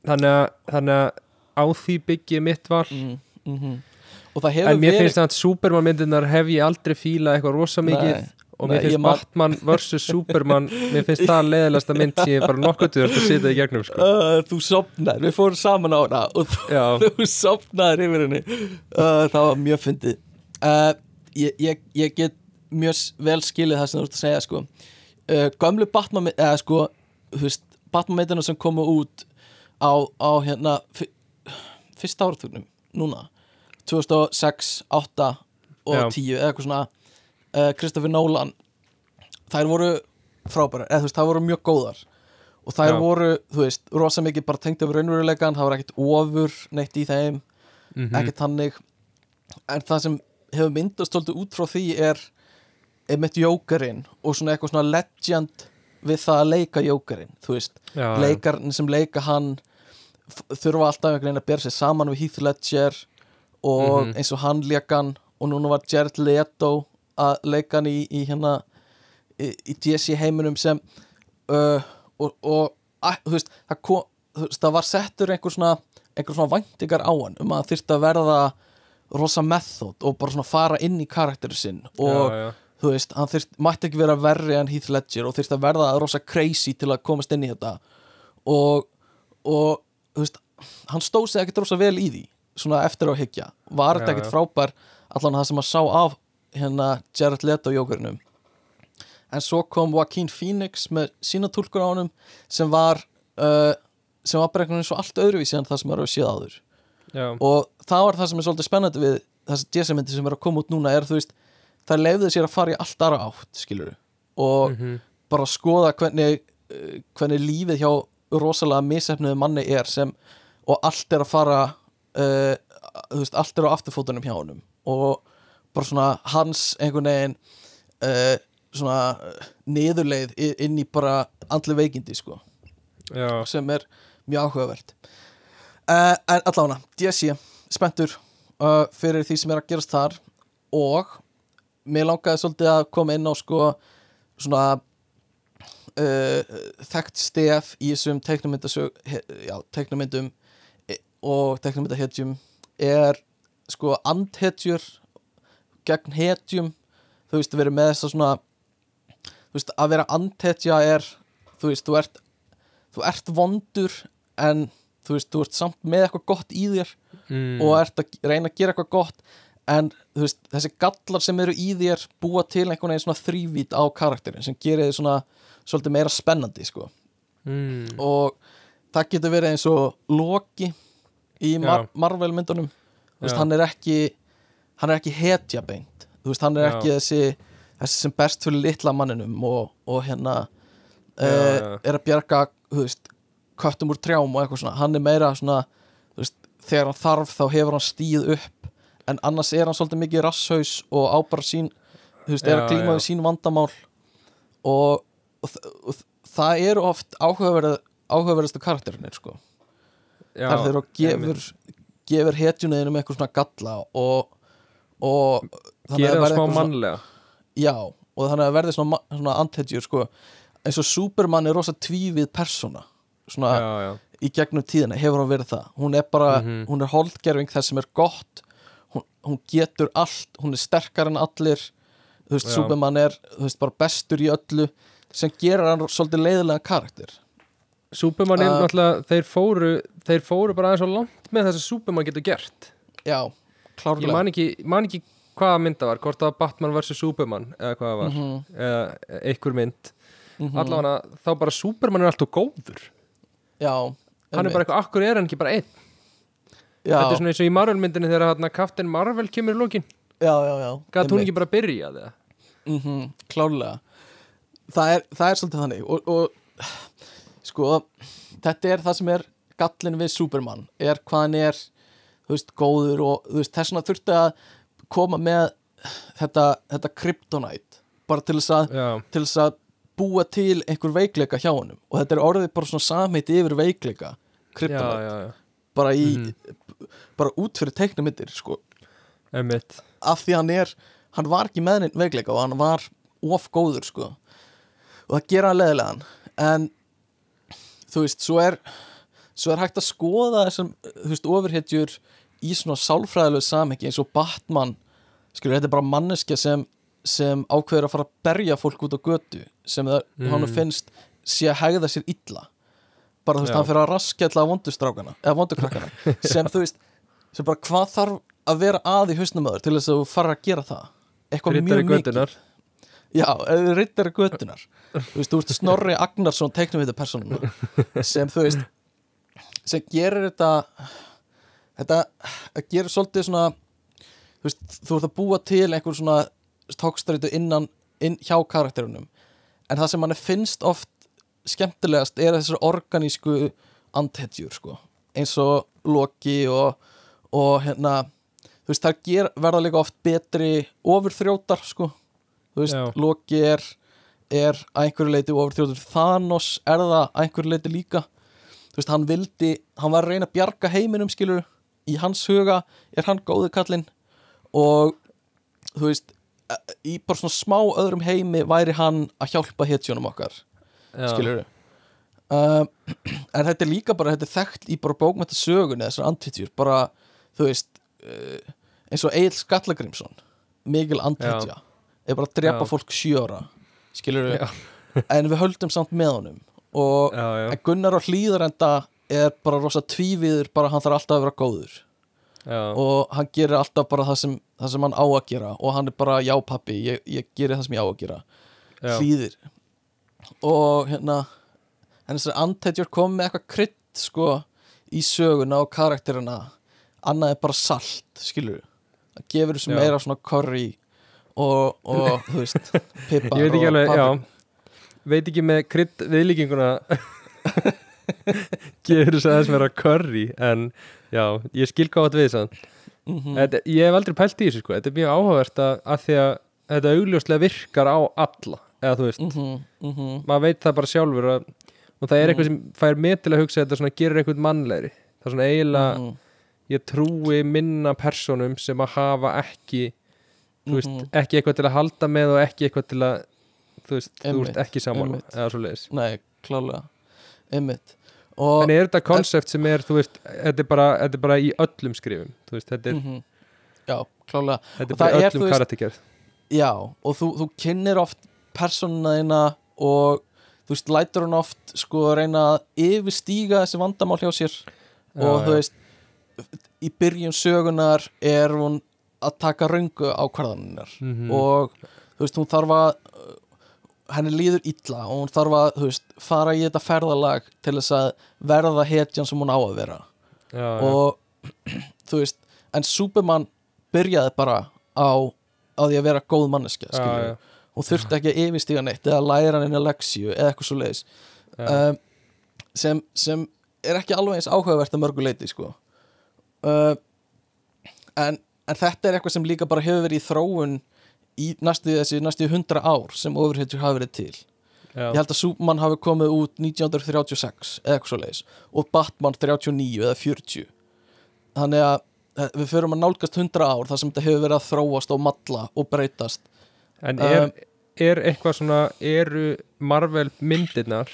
þannig að, að á því byggi ég mitt val
mm. Og það hefur
en mér finnst að Superman myndirnar hef ég aldrei fílað eitthvað rosa mikið
Nei,
og
nei,
mér finnst
ég man-
Batman vs. Superman mér finnst það leðilegasta mynd sem ég bara nokkuð til að setja í gegnum sko.
uh, Þú sopnar, við fórum saman á hana Og þú þú sopnaðir yfir henni uh, það var mjög fyndið uh, ég, ég, ég get mjög vel skilið það sem þú ert að segja sko. uh, gömlu Batman eða sko, þú veist, Batman meitina sem komu út á, á hérna fyr, fyrsta áratugnum núna. 2006, 8 og
Já.
10 eða eitthvað svona. Uh, Christopher Nolan. Þær voru frábærar, eða þú veist, þær voru mjög góðar. Og þær
Já.
voru, þú veist, rosa mikið bara tengt af raunveruleikan, það var ekkert ofur neitt í þeim,
mm
ekkert þannig. En það sem hefur myndast svolítið út frá því er einmitt jókarinn og svona eitthvað svona legend við það að leika jókarinn þú veist,
já,
leikarinn sem leika hann þurfa alltaf einhvern veginn að bera sér saman við Heath Ledger og
Mhm.
eins og hann leika hann og núna var Jared Leto að leika hann í, í hérna í, í DC heiminum sem uh, og, og að, þú veist, það, kom, þú veist, það var settur einhver svona, einhver svona væntingar á hann um að þyrfti að verða rosa method og bara svona fara inn í karakteru sinn og
já, já.
Þú veist, hann þyrst, mætti ekki vera verri en Heath Ledger og þyrst að verða rosa crazy til að komast inn í þetta. Og, og þú veist, hann stóð sig ekkert rosa vel í því svona eftir á hyggja. Var þetta ekkert frábær allan það sem að sá af hérna Jared Leto jókurinnum en svo kom Joaquin Phoenix með sína túlkur á honum sem var uh, sem var bara einhvern veginn svo allt öðruvísi en það sem er að séð áður.
Já.
og það var það sem er svolítið spennandi við þessi DC-myndi sem er að koma út núna er þú veist, það leiðið sér að fara í allt aðra átt skilur og
Mhm.
bara skoða hvernig uh, hvernig lífið hjá rosalega misefniðu manni er sem og allt er að fara uh, veist, allt er á afturfótunum hjá honum og bara svona hans einhvern veginn uh, svona niðurleið inn í bara andli veikindi sko
já.
sem er mjög áhugavert uh, en allána, DC spenntur fyrir því sem er að gerast þar og mér langaði svolítið að koma inn á sko svona uh, þekkt stef í þessum teiknumyndum e- og teiknumyndahetjum er sko andhetjur gegn hetjum þú veist, verið með þess að svona þú veist, að vera andhetja er þú veist, þú ert þú ert vondur en þú veist, þú ert samt með eitthvað gott í þér
Mm.
og ert að reyna að gera eitthvað gott en veist, þessi gallar sem eru í þér búa til einhvern veginn svona þrývít á karakterin sem gerir þið svona svolítið meira spennandi sko.
Mm.
og það getur verið eins og Loki í Mar
Já.
Marvel myndunum. Veist, hann er ekki hann er ekki hetja beint. Veist, hann er
Já.
ekki þessi þessi sem berst fyrir litla manninum og, og hérna uh, er að veist, köttum úr trjám og eitthvað svona. Hann er meira svona þegar hann þarf þá hefur hann stíð upp en annars er hann svolítið mikið rasshaus og á bara sín þú veist, er
Já,
að glíma
já.
við sín vandamál. Og, og, og það eru oft áhugaverð áhugaverðastu karakterinir sko.
Já,
þar þú gefur gefur hetjunniðinum eitthvað svona galla og, og
gera
að
það smá mannlega.
Já, og þannig að verði svona, svona anthetjur sko, eins og Superman er rosa tvívið persóna svona
já,
í gegnum tíðina hefur hún verið það. Hún er bara,
Mhm.
hún er holdgerfing þess sem er gott hún, getur allt, hún er sterkar en allir þú veist. Superman er þú veist, bara bestur í öllu sem gerir hann svolítið leiðilega karakter.
Superman er
Uh,
náttúrulega, þeir fóru þeir fóru bara aðeins og langt með þess að Superman getur gert.
Já,
ég
klárlega
man ekki, man ekki hvaða mynd það var hvort var Batman vs. Superman eða hvað það var,
Mhm,
eða einhver mynd.
Mhm.
allavega þá bara Superman er alltaf góður.
Já,
hann er bara eitthvað, akkur er hann ekki bara einn þetta er svona eins og í Marvel myndinni þegar hann Captain Marvel kemur í
já
gæti hún ekki bara byrja það
mm klárlega. Það er, það er svolítið þannig og, og sko þetta er það sem er gallin við Superman. Er hvað hann er þú veist, góður og þú veist, þess vegna þurfti að koma með þetta, þetta kryptonite bara til þess að til þess að búa til einhver veikleika hjá honum. Og þetta er orðið bara svona samheiti yfir veikleika
já,
kryptonite,
já, já,
bara í
Mhm.
Bara út fyrir teiknumyndir sko. Af því hann er hann var ekki með neinn veikleika og hann var of góður sko. Og það gera hann leðilegan en þú veist, svo er svo er hægt að skoða þessum þú veist, ofurhetjur í svona sálfræðilegu samhengi eins og Batman. Skilur, þetta er bara manneskja sem sem ákveður að fara að berja fólk út á götu sem það,
Mm.
hann finnst sé að hegða sér illa bara þú veist,
Já.
hann fyrir að raskjalla vondustrákana eða vondukrakkana sem þú veist, sem bara hvað þarf að vera að í hausnum öður til þess að þú fara að gera það? Eitthvað
Rittari
mjög mikið.
göttunar
já, eða rittari göttunar þú veist, þú veist Snorri Agnarsson teiknum þetta persónum sem þú veist sem gerir þetta þetta það gerir svolítið svona þú veist, þú ert að búa til einhver svona tókstrætu innan inn, hjá karakterunum. En það sem manni finnst oft skemmtilegast er þessar organísku andhetjur sko. Eins og Loki og, og hérna þú veist það ger, verða líka oft betri ofurþrjótar sko. Þú veist
Já.
Loki er er að einhverju leiti ofurþrjótur. Thanos er það að einhverju leiti líka. Þú veist hann vildi, hann var að reyna að bjarga heiminum skilur í hans huga er hann góði kallinn. Og þú veist í bara svona smá öðrum heimi væri hann að hjálpa hetjónum okkar skilur um, en þetta er líka bara þetta er þekkt í bara bókmæntasögunni þessar antitjur, bara þú veist uh, eins og Egil Skallagrimsson mikil antitja er bara að drepa
Já.
fólk sjöra skilur
Já.
en við höldum samt með honum. Og
já, já,
Gunnar á hlýðarenda er bara rosa tvíviður bara hann þarf alltaf að vera góður.
Já,
og hann gerir alltaf bara það sem, það sem hann á að gera. Og hann er bara já pappi, ég, ég gerir það sem ég á að gera. Hlýðir og hérna en þessar antætjur kom með eitthvað krydd sko í söguna og karakterina. Annað er bara salt skilur það gefur þessu meira svona curry og, og þú veist pipar
ég veit ekki alveg, já. Veit ekki með krydd viðlíkinguna. Gefur þess aðeins vera curry en já, ég skil gátt við þess
Mhm.
Þetta, ég hef aldrei pælt í þessu sko, þetta er mjög áhugavert að, að því að þetta augljóslega virkar á alla eða þú veist,
Mhm, mhm,
maður veit það bara sjálfur að, og það er eitthvað sem fær mig til að hugsa þetta svona gerir eitthvað mannlegri. Það er svona eiginlega,
mhm,
ég trúi minna personum sem að hafa ekki veist,
mhm.
ekki eitthvað til að halda með og ekki eitthvað til að þú veist, þú ert ekki saman eða svo leiðis
nei, klálega. Einmitt. Og
en er þetta konsept sem er, þú veist þetta er bara, þetta er bara í öllum skrifum þú veist, þetta er,
mhm, já, klálega.
Þetta er bara öllum karaktergerð.
Já, og þú, þú kynnir oft persónuna þína og þú veist, lætur hún oft sko reyna að yfirstíga þessi vandamál hjá sér. Og þú veist í byrjun sögunar er hún að taka röngu ákvarðaninnar
Mhm.
og þú veist, hún þarf að henni líður illa og hún þarf að, þú veist, fara í þetta ferðalag til þess að verða hetjan sem hún á að vera.
Já, já,
og þú veist, en Superman byrjaði bara á, á því að vera góð manneskja,
já,
hún þurfti ekki að yfirstíga neitt eða læra henni leksju eða eitthvað svo leiðis um, sem, sem er ekki alveg eins áhugavert að mörgu leiti sko. Uh, en, en þetta er eitthvað sem líka bara hefur verið í þróun í næstu, þessi næstu hundra ár sem ofurhetjur hafi verið til.
Já.
ég held að Superman hafi komið út 1936 eða eitthvað svo leiðis og Batman 39 eða 40 þannig að eh, við förum að nálgast 100 ár þar sem þetta hefur verið að þróast og malla og breytast.
En er,
um,
er eitthvað svona eru Marvel myndirnar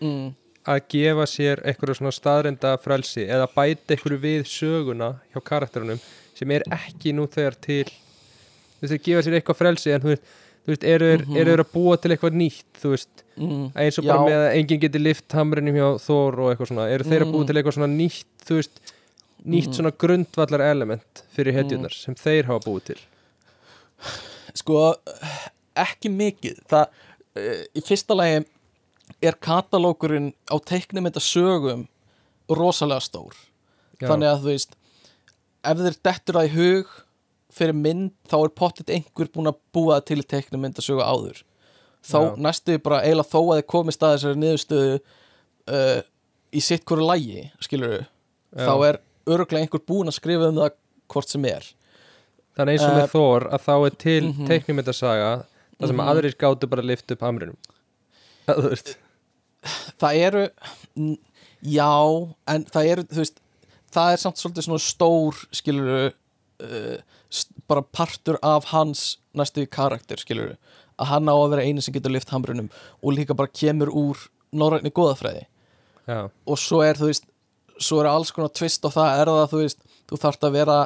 mm,
að gefa sér eitthvað svona staðrenda frelsi eða bæta eitthvað við söguna hjá karakterunum sem er ekki nú þegar til þú veist, þeir gefa sér eitthvað frelsi en þú veist, þú veist, eru þeir eru þeir að búa til eitthvað nýtt þú veist,
mm,
eins og bara
Já.
með að enginn geti lift hamrinum hjá Þór og eitthvað svona eru þeir að búa
Mhm.
til eitthvað svona nýtt þú veist, nýtt
Mhm.
svona grundvallar element fyrir hetjunar sem þeir hafa búið til
sko ekki mikið það, uh, í fyrsta lagi er katalókurinn á teiknumynda sögum rosalega stór
Já.
þannig að þú veist ef þeir dettur það í hug fyrir mynd þá er pottit einhver búin að búa til í teiknumynda sögu áður þá
Já.
næstu bara eiginlega þó að þið komist að þessari niðurstöðu uh, í sitt hverju lægi skilur
Já.
þá er örglega einhver búin að skrifa um það hvort sem er
þannig eins og með
Eh,
Þór að þá er til mm. -hmm. teiknumyndasaga þar sem
Mhm.
aðrir gátu bara að lifta upp hamrinum. Veist.
Það eru já, en það eru veist, það er samt svolítið svona stór skiluru uh, st- bara partur af hans næstu karakter skiluru að hann á að vera einu sem getur lift hamrunum og líka bara kemur úr norræni góðafræði
já,
og svo er þú veist svo er alls konar tvist á það er það þú veist, þú þarft að vera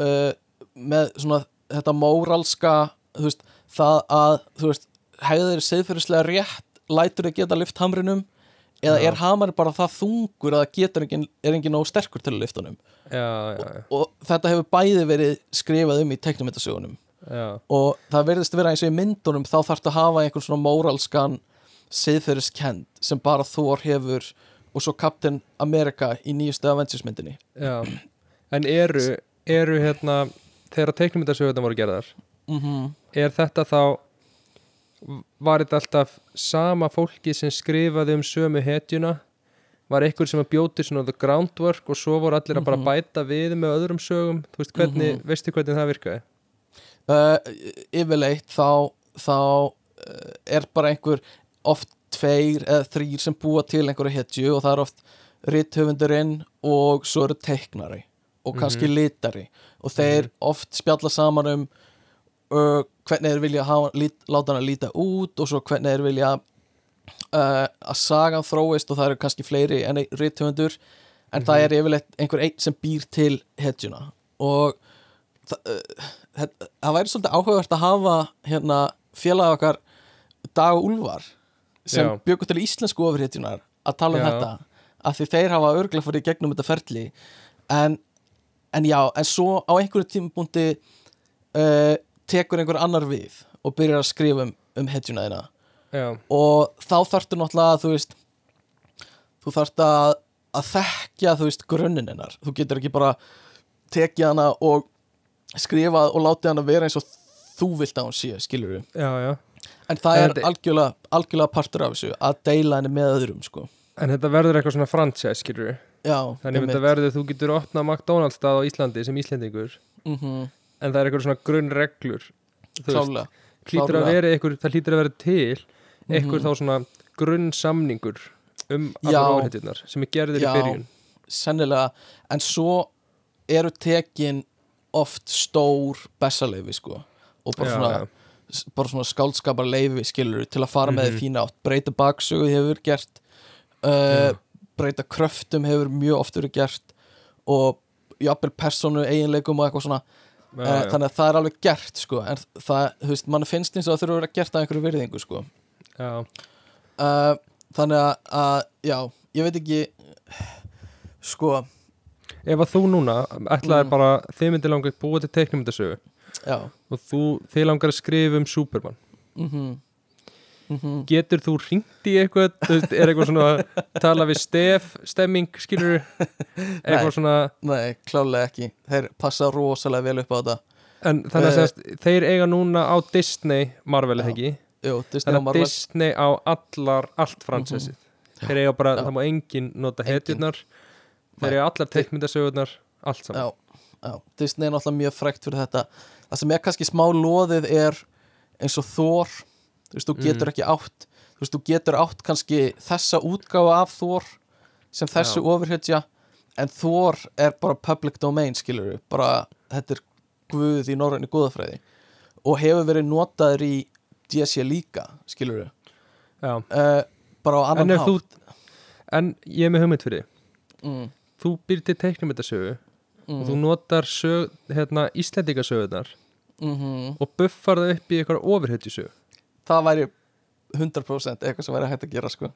uh, með svona þetta móralska þú veist, það að þú veist, hegður seðfyrirslega rétt lætur þið geta lift hamrinum eða
Já.
er hamar bara það þungur að getur engin, er engin nóg sterkur til að lifta honum
já,
og þetta hefur bæði verið skrifað um í teiknumyndasögunum
já.
og það verðist vera eins og í myndunum þá þarftu að hafa einhvern svona móralskan siðferðiskend sem bara Thor hefur og svo Captain America í nýjustu Avengers myndinni
já. en eru eru hérna þegar teiknumyndasögurnar voru gerðar
mm
er þetta þá var þetta alltaf sama fólki sem skrifaði um sömu hetjuna? Var einhver sem bjóti svona the groundwork og svo voru allir að bara
Mhm.
bæta við með öðrum sögum? Þú veist hvernig, veistu hvernig það virkaði?
Uh, yfirleitt þá, þá uh, er bara einhver oft tveir eða þrýr sem búa til einhverju hetju og það er oft rithöfundurinn og svo eru teiknari og kannski litari og þeir oft spjalla saman um uh, hvernig þeir vilja hafa, lít, láta hann að líta út og svo hvernig þeir vilja uh, að sagan þróist og það eru kannski fleiri en einn rithöfundur en það er yfirleitt einhver einn sem býr til hetjuna og það, uh, það, væri svolítið áhugavert að hafa hérna félag okkar Dag og Úlfar sem
Já.
bjögur til íslensku ofurhetjunar að tala um
Já.
þetta af því þeir hafa örglega fyrir gegnum þetta ferli en, en já, en svo á einhverju tímabúndi uh, tekur einhver annar við og byrjar að skrifa um, um hetjuna þeina
já,
og þá þarftu náttúrulega þú veist þú þarft að, að þekkja þú veist grunnin hennar. Þú getur ekki bara tekið hana og skrifað og látið hana vera eins og þú vilt að hún sé skilur
já
en það
En
er algjörlega, algjörlega partur af þessu að deila henni með öðrum sko.
En þetta verður eitthvað svona franchise skilur
já,
þannig að þetta verður, þú getur opnað McDonalds stað á Íslandi sem Íslendingur.
Mm -hmm,
en það er eitthvað svona grunnreglur hlýtur að vera eitthvað, það hlýtur að vera til eitthvað
Mhm.
þá svona grunnsamningur um ofurhetjurnar sem er gerðir
Já.
í byrjun.
Sennilega, en svo eru tekin oft stór bessaleifi sko. Og bara
Já,
svona s- bara svona skáldskapar leifi skilur til að fara með
Mhm.
því fína átt. Breyta baksögu hefur gert uh, breyta kröftum hefur mjög oft verið gert og jafnvel persónu eiginleikum og eitthvað svona
Já,
uh,
já.
þannig að það er alveg gert sko. En það, þú veist, mann finnst eins og það þurfa að vera gert af einhverju virðingu sko. Uh, þannig að, að já, ég veit ekki sko,
ef að þú núna ætlaði
Mm.
bara þið myndir langar búa til teiknumyndasögu
já.
og þú, þið langar að skrifa um Superman.
Mhm mhm
getur þú ringt í eitthvað? Er eitthvað svona tala við stef stemming, skilur eitthvað svona
Nei, klálega ekki. Þeir passa rosalega vel upp á þetta.
En þannig að
Eh.
uh, þeir eiga núna á Disney Marvel ekki?
Jú, Disney
að
Marvel.
Disney á allar allt fransessið. Þeir eiga bara,
Já.
það má engin nota hetjurnar. Þeir eiga allar teikmyndasögurnar allt saman.
Já, já, Disney er náttúrulega mjög frækt fyrir þetta. Það sem er kannski smá loðið er eins og Thor Þú veist, þú getur ekki átt Þú veist, þú getur átt kannski þessa útgáfa af Thor sem þessu ofurhetja en Thor er bara public domain skilur bara, þetta er guð í norræni guðafræði og hefur verið notaður í DC líka skilur
já.
uh, bara á
en
annan
ef
hátt.
þú en ég er með hugmynd fyrir
mm,
þú býr til teiknumyndasögu og þú
mm,
notar sög, hérna, Íslendingasögurnar
mm
og buffar það upp í eitthvað ofurhetjusög
það væri 100% eitthvað sem væri hægt að gera sko.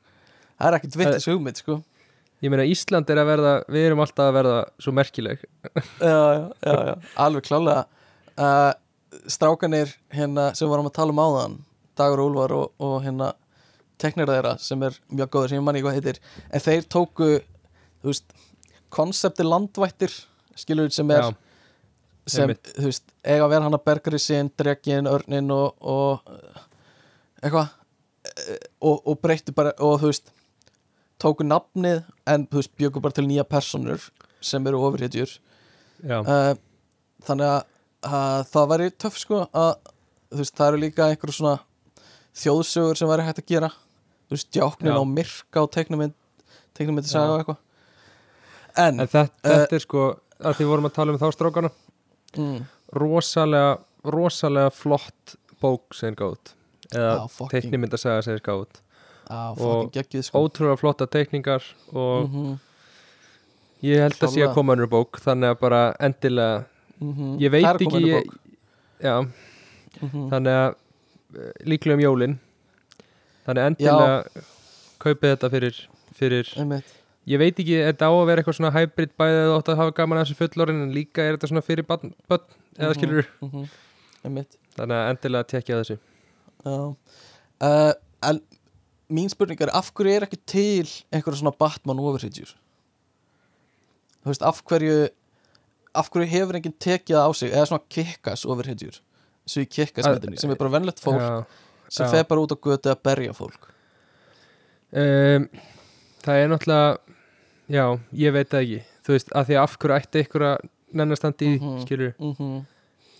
það er ekkert vittis hugmynd sko.
ég meina Ísland er að verða við erum alltaf að verða svo merkileg
já, já, já, já, alveg klálega uh, strákanir hérna sem varum að tala um áðan Dagur Úlfar og, og hérna teknir þeirra sem er mjög góður sem ég manni hvað heitir en þeir tóku þú veist, konsepti landvættir skilur sem er
Já,
sem,
einmitt.
þú veist, eiga að vera hann að bergrisinn, dregin, örnin og, og eitthvað eh, og, og breyttu bara og þú veist, tóku nafnið en þú veist, bjöku bara til nýja personur sem eru ofurhetjur.
Já,
uh, þannig að, að það væri töff sko að þú veist, það eru líka einhverjum svona þjóðsögur sem væri hægt að gera. Þú veist, djáknin
Já.
á myrka og teiknumind teiknumind saga og eitthvað. En,
en þetta, þetta er sko að því vorum að tala um þá strákana.
Mm,
rosalega, rosalega flott bók sem gátt eða
fucking,
teiknimyndasaga sem er gátt og
sko
ótrúlega flotta teikningar og
Mhm,
ég held að sé að koma önnur bók þannig að bara endilega
mhm.
ég veit
er
ekki ég, já,
Mhm.
þannig að eh, líklega um jólin þannig að endilega kaupið þetta fyrir, fyrir ég veit ekki, þetta á að vera eitthvað svona hybrid bæðið eða átt að hafa gaman að þessu fullorinn en líka er þetta svona fyrir börn, eða
Mhm.
skilur,
Mhm.
Þannig að endilega tekja þessu
Já. Uh, en mín spurning er af hverju er ekki til einhverja svona Batman overhitjur þú veist af hverju af hverju hefur enginn tekið það á sig eða svona kikkas overhitjur sem er bara vennlegt fólk
já,
sem
já.
fer bara út á götu að berja fólk
um, það er náttúrulega já, ég veit það ekki þú veist, að því af hverju ætti að nennastandi í,
Mhm.
skilur
mm -hmm.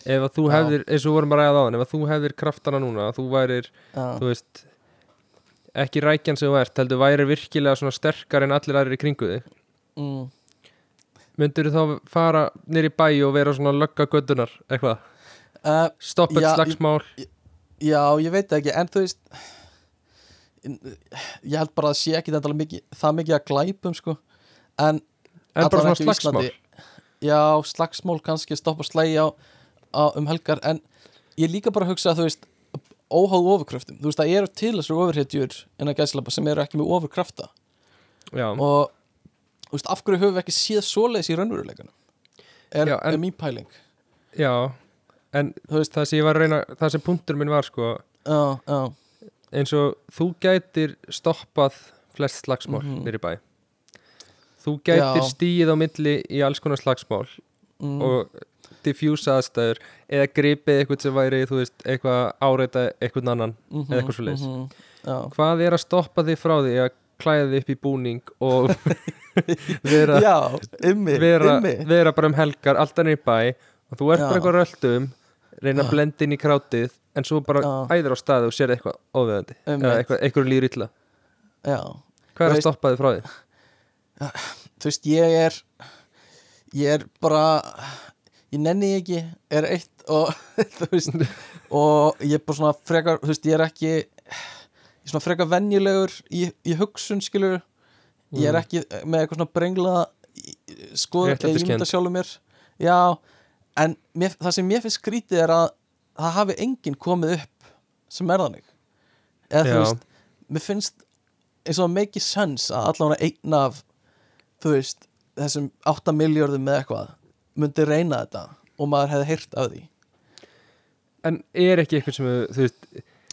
Ef að þú hefðir, eins og við vorum að ræða á hann ef að þú hefðir kraftana núna, þú værir
já,
þú veist ekki rækjan sem þú ert, heldur væri virkilega svona sterkar en allir aðrir í kringu þig.
Mm,
myndur þá fara nýr í bæ og vera svona lögga göttunar, eitthvað?
Uh,
stopp eitt
Já,
slagsmál?
Já, ég veit ekki en þú veist ég held bara að sé ekki þetta mikið, það mikið að glæpum sko. En
en bara svona slagsmál
Íslandi. Já, slagsmál kannski stoppa slægi á, á um helgar en ég líka bara að hugsa að þú veist óháð ofurkröftum, þú veist það eru til þessar ofurhetjur en að gæslapa sem eru ekki með ofurkrafta.
Já,
og þú veist af hverju höfum við ekki séð svoleiðis í raunveruleikana er,
Já, en-
er mín pæling.
Já en
þú veist,
það sem ég var að reyna það sem punktur minn var sko
já, já,
eins og þú gætir stoppað flest slagsmál
Mhm.
nýr í bæ. Þú gætir stíð á milli í alls konar slagsmál
mm,
og diffjúsa aðstæður eða gripið eitthvað sem væri veist, eitthvað áreita eitthvað annan
mhm,
eða eitthvað svoleiðis.
mhm, já,
hvað er að stoppa þig frá því að klæða þig upp í búning og vera,
já, ymmi,
vera,
ymmi
vera bara um helgar alltaf nýr bæ og þú ert
Já.
bara eitthvað röldum reyna að blenda inn í krátið en svo bara
Já.
æður á staði og sér eitthvað eða eitthvað, eitthvað líður illa
já,
hvað er að stoppa þig frá því?
þú veist, ég er ég er bara ég nenni ekki, er eitt og þú veist og ég er bara svona frekar, þú veist, ég er ekki ég er svona frekar venjulegur í, í hugsun, skilur ég er
Mm.
ekki með eitthvað svona brengla skoð, ég mynda sjálfur mér já, en mér, það sem mér finnst skrítið er að það hafi enginn komið upp sem er þannig eða þú
Já.
veist, mér finnst eins og það make sense að allavega einn af þú veist, þessum 8 miljörðum með eitthvað myndi reyna þetta og maður hefði heyrt af því.
En er ekki eitthvað sem þú veist,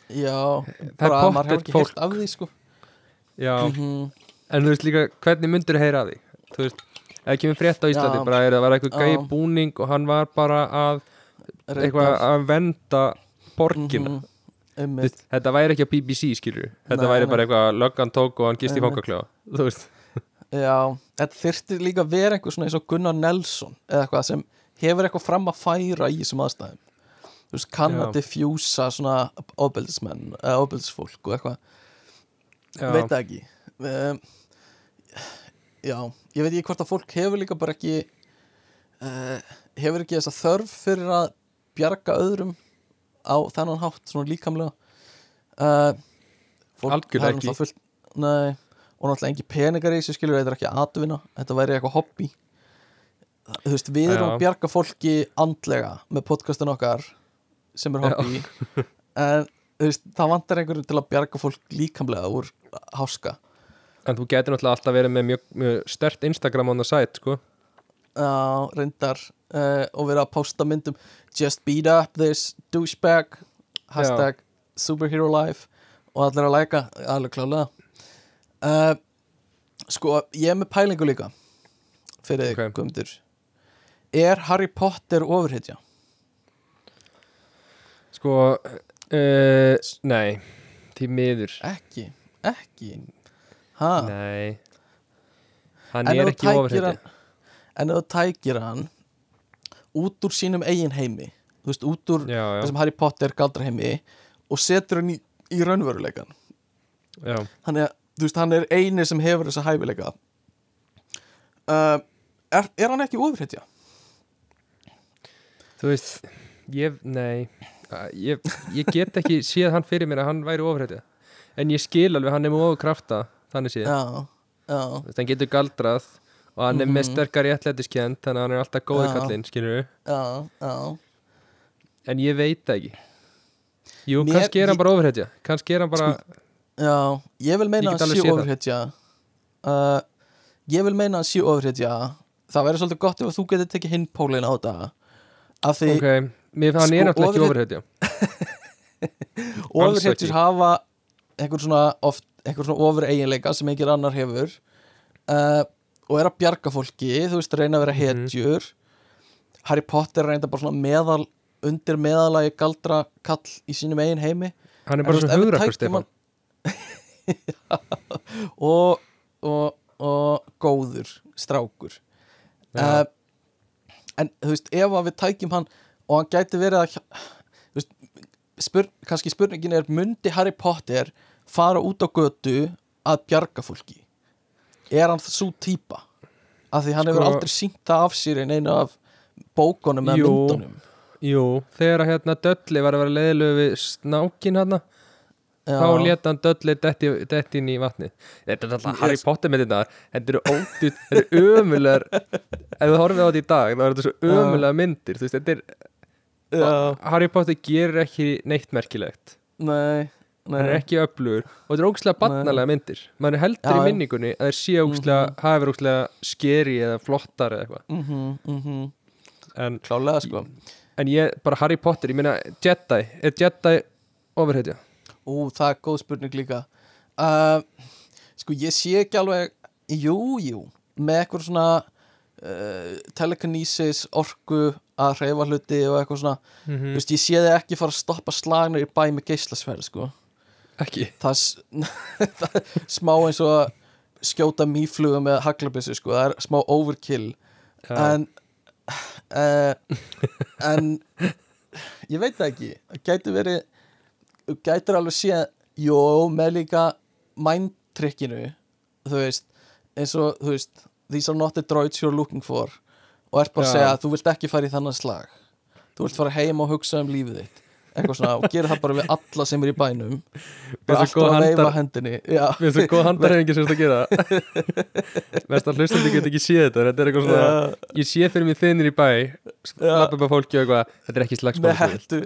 já,
það
bara að maður
pottet
ekki
fólk.
heyrt af því sko.
Já,
Mhm.
en þú veist líka hvernig myndur heyra að því? Þú veist, ef kemur frétt á Íslandi
Já.
bara er það var eitthvað gæi búning og hann var bara að
Reyndar.
eitthvað að venda borgina. Þú
Einmitt.
veist, þetta væri ekki á BBC skilur þetta
Nei,
væri bara eitthvað löggan tók og hann gist í fangakljóða þú veist,
Já, þetta þyrfti líka að vera einhver svona eins og Gunnar Nelson eða eitthvað sem hefur eitthvað fram að færa í þessum aðstæðum. Þú veist, kann að diffjúsa svona ofbeldismenn eða ofbeldisfólk og eitthvað.
Já,
veit það ekki. Um, já, ég veit ekki hvort að fólk hefur líka bara ekki uh, hefur ekki þessa þörf fyrir að bjarga öðrum á þennan hátt svona líkamlega. Uh,
Algjörlega ekki.
fullt, nei, og náttúrulega engi peningar í þessu skilur, þetta er ekki atvinna þetta væri eitthvað hobby. Þú veist, við erum
Já.
að bjarga fólki andlega með podcastin okkar sem er hobby. En þú veist, það vantar einhverjum til að bjarga fólk líkamlega úr háska.
En þú getur náttúrulega alltaf verið með mjög, mjög stert Instagram on the site, sko.
Já, reyndar uh, og vera að posta myndum just beat up this douchebag hashtag superhero life og allir að læka, alveg klálega uh, sko, ég er með pælingu líka fyrir þig,
Ok.
Guðmundur. Er Harry Potter ofurhetja?
Sko, uh, nei Því miður.
Ekki, ekki. Ha,
Nei. Hann
En
er ekki
hann- en ef þú tækir hann út úr sínum eigin heimi þú veist, út úr
Já, já,
þessum Harry Potter galdra heimi og setur hann í, í raunveruleikan
já.
Þannig að þú veist, hann er eini sem hefur þessa hæfileika. Uh, er, er hann ekki ofurhetja?
Þú veist, ég, nei ég, ég get ekki séð hann fyrir mér að hann væri ofurheiti En ég skil alveg, hann er með ofurkrafta Þannig séð,
Já, já,
hann getur galdrað Og hann er með
Mhm.
sterkar réttlætiskend Þannig að hann er alltaf góði kallinn, skilur við
já, já.
En ég veit það ekki. Jú,
Mér-
kannski er hann bara ofurhetja. Kannski er hann bara
Já, ég vil
Ég
meina að
það.
ofurhetja uh, Ég vil meina að sé ofurhetja Það væri svolítið gott ef þú getur tekið hinn pólinn á þetta. Af því
Ok, mér, hann
Sko,
er náttúrulega ekki
ofurhet-
ofurhetja
ofurhetjur hafa einhver svona, svona ofur eiginleika sem einhver annar hefur. Uh, og er að bjarga fólki þú veist, reyna að vera
Mhm.
hetjur. Harry Potter reynda bara svona meðal undir meðalagi galdra kall í sínum eigin heimi.
Hann er bara
þú
svo
veist, ef við
hugrakur, Stefán
og, og, og góður strákur. Uh, en þú veist, ef við tækjum hann og hann gæti verið að veist, spur, kannski spurningin er mundi Harry Potter fara út á götu að bjarga fólki? Er hann svo típa af því hann hefur
Sko-
aldrei sínt það af sér en einu af bókunum eða myndunum.
Jú, þegar að hérna Dölli var að vera leiðilegu við snákin hérna
Já.
þá leta hann Dölli detti, detti inn í vatni Þetta er alltaf Harry. Potter með þetta Þetta eru ódýrt, þetta eru ömulegar. Ef þú horfið á þetta í dag þá er þetta svo ömulega myndir veist, þetta er, Harry Potter gerir ekki neitt merkilegt.
Nei, nei.
hann er ekki öflugur. Og þetta er ógæslega barnalega myndir. Maður er heldur
Já,
í minningunni að þeir sé ógæslega, mm hafi verið ógæslega skeri eða flottar eða eitthvað.
Mm -hmm, mm -hmm.
en,
klálega sko.
En ég, bara Harry Potter, ég meina Jedi, er Jedi ofurhetja?
Ú, það er góð spurning líka. Uh, Sko, ég sé ekki alveg Jú, jú Með eitthvað svona uh, Telekinesis, orku Að hreyfa hluti og eitthvað svona.
Mm
Þú veist, ég sé þið ekki fara að stoppa slagnar í bæ með geislasverð, sko.
Ekki?
Það er, það smá eins og skjóta mýflugu með haglabissu, sko. Það er smá overkill.
Já.
En uh, En Ég veit það ekki. Það gæti verið þú Gætir alveg sé Jó, með líka mindtrikkinu Þú veist eins og, þú veist These are not the droids you're looking for. Og ert bara að segja að þú vilt ekki fara í þannan slag. Þú vilt fara heim og hugsa um lífið þitt Eitthvað svona og gera það bara við alla sem er í bænum. Bara alltaf að veifa hendinni
Við veistu hvað handarhefingi sem þetta gera Mest að hlustandi get ekki séð þetta Þetta er eitthvað svona
Já.
Ég sé fyrir mig þinnir í bæ
Já.
Lappa upp á fólki og eitthvað Þetta er ekki slagsmál þú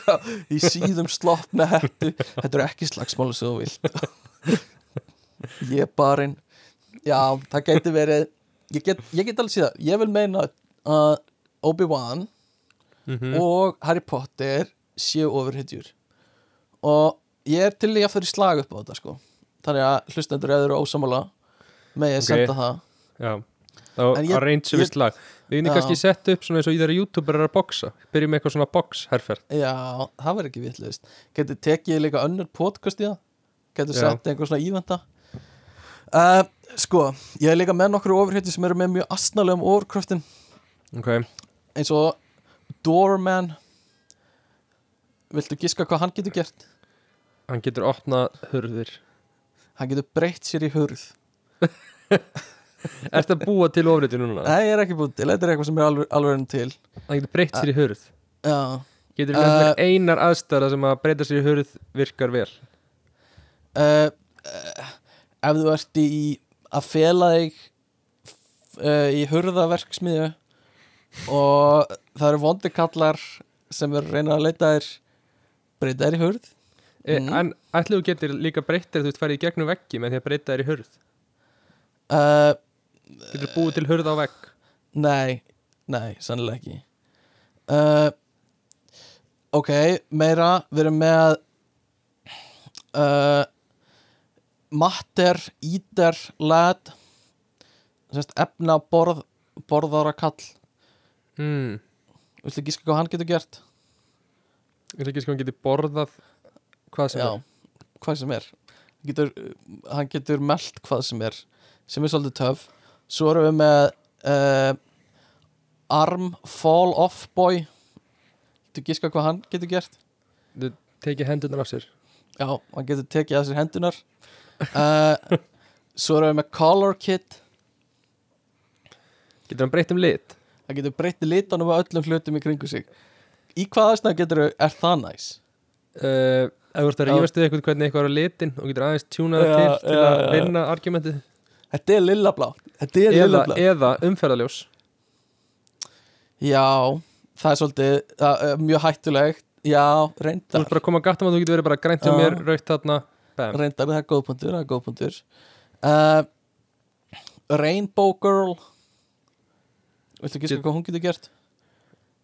í síðum slopp með hettu. Þetta er ekki slagsmáli sem þú vilt. Ég barinn. Já, það gæti verið ég get, ég get alveg síðan, ég vil meina að Obi-Wan
Mhm.
og Harry Potter séu ofurhetjur. Og ég er til í að fyrir slag upp á þetta sko. Þannig að hlustendur eða eru ósamála með ég
Ok.
senda það.
Já. Þá arrange við slag. Við erum kannski sett upp svona eins og í þeirra youtuber er að boxa. Byrjum með eitthvað svona box-herferð
Já, það verður ekki vitlaust. Getur tekið líka önnur podcast í það? Getur sett einhver svona ívenda uh, Sko, ég er líka með nokkru ofurhétti sem eru með mjög astnalegum ofurkröftin
Ok.
Eins og Doorman Viltu giska hvað hann getur gert?
Hann getur opnað hurðir.
Hann getur breytt sér í hurð.
Ertu að búa til ofriti núna?
Nei, ég er ekki búin til, þetta er eitthvað sem er alveg, enn til.
Hann getur breytt sér í hurð.
Já.
Getur
Uh,
uh, einar aðstæða sem að breyta sér í hurð virkar vel?
Uh, uh, Ef þú ert í að fela þig uh, í hurðaverksmiðju og það eru vondikallar sem er að reyna að leita þér breyta þér í hurð
e,
Mhm.
En ætlu þú getur líka breyttir þú ert farið í gegnum veggi með því að breyta þér í hurð
uh,
Getur búið til hurð á vegg
Nei, nei, sannlega ekki uh, Ok, meira Við erum með uh, Matter, Lad Sest, Efna, borð Borðara kall
hmm.
Viltu gíska hvað hann getur gert?
Sko hann getur borðað hvað sem
Já,
er.
hvað sem er. Hann getur, hann getur melt hvað sem er sem er svolítið töf Svo erum við með uh, Arm Fall Off Boy. Viltu gíska hvað hann getur gert?
Þú tekið hendurnar af sér.
Já, hann getur tekið að sér hendunar uh, Svo erum við með Color Kit.
Getur hann breytt um lit?
Hann getur breytti litunum á öllum hlutum í kringu sig Í hvað aðstæða getur er það næs?
uh, Ef þú ert að rífast við eitthvað hvernig eitthvað er á litin og getur aðeins tjúnað
Já,
til til
já,
að vinna argumentið.
Þetta er er
eða, eða umferðaljós
Já, það er svolítið það er mjög hættulegt. Já,
Þú
reyndar
ert bara að koma að gattum að þú getur verið bara grænt
Já.
mér, raukt þarna. Bam.
Reyndar, það er góðpuntur, það er góðpuntur uh, Rainbow Girl. Viltu gíska
Get-
hvað hún getur gert?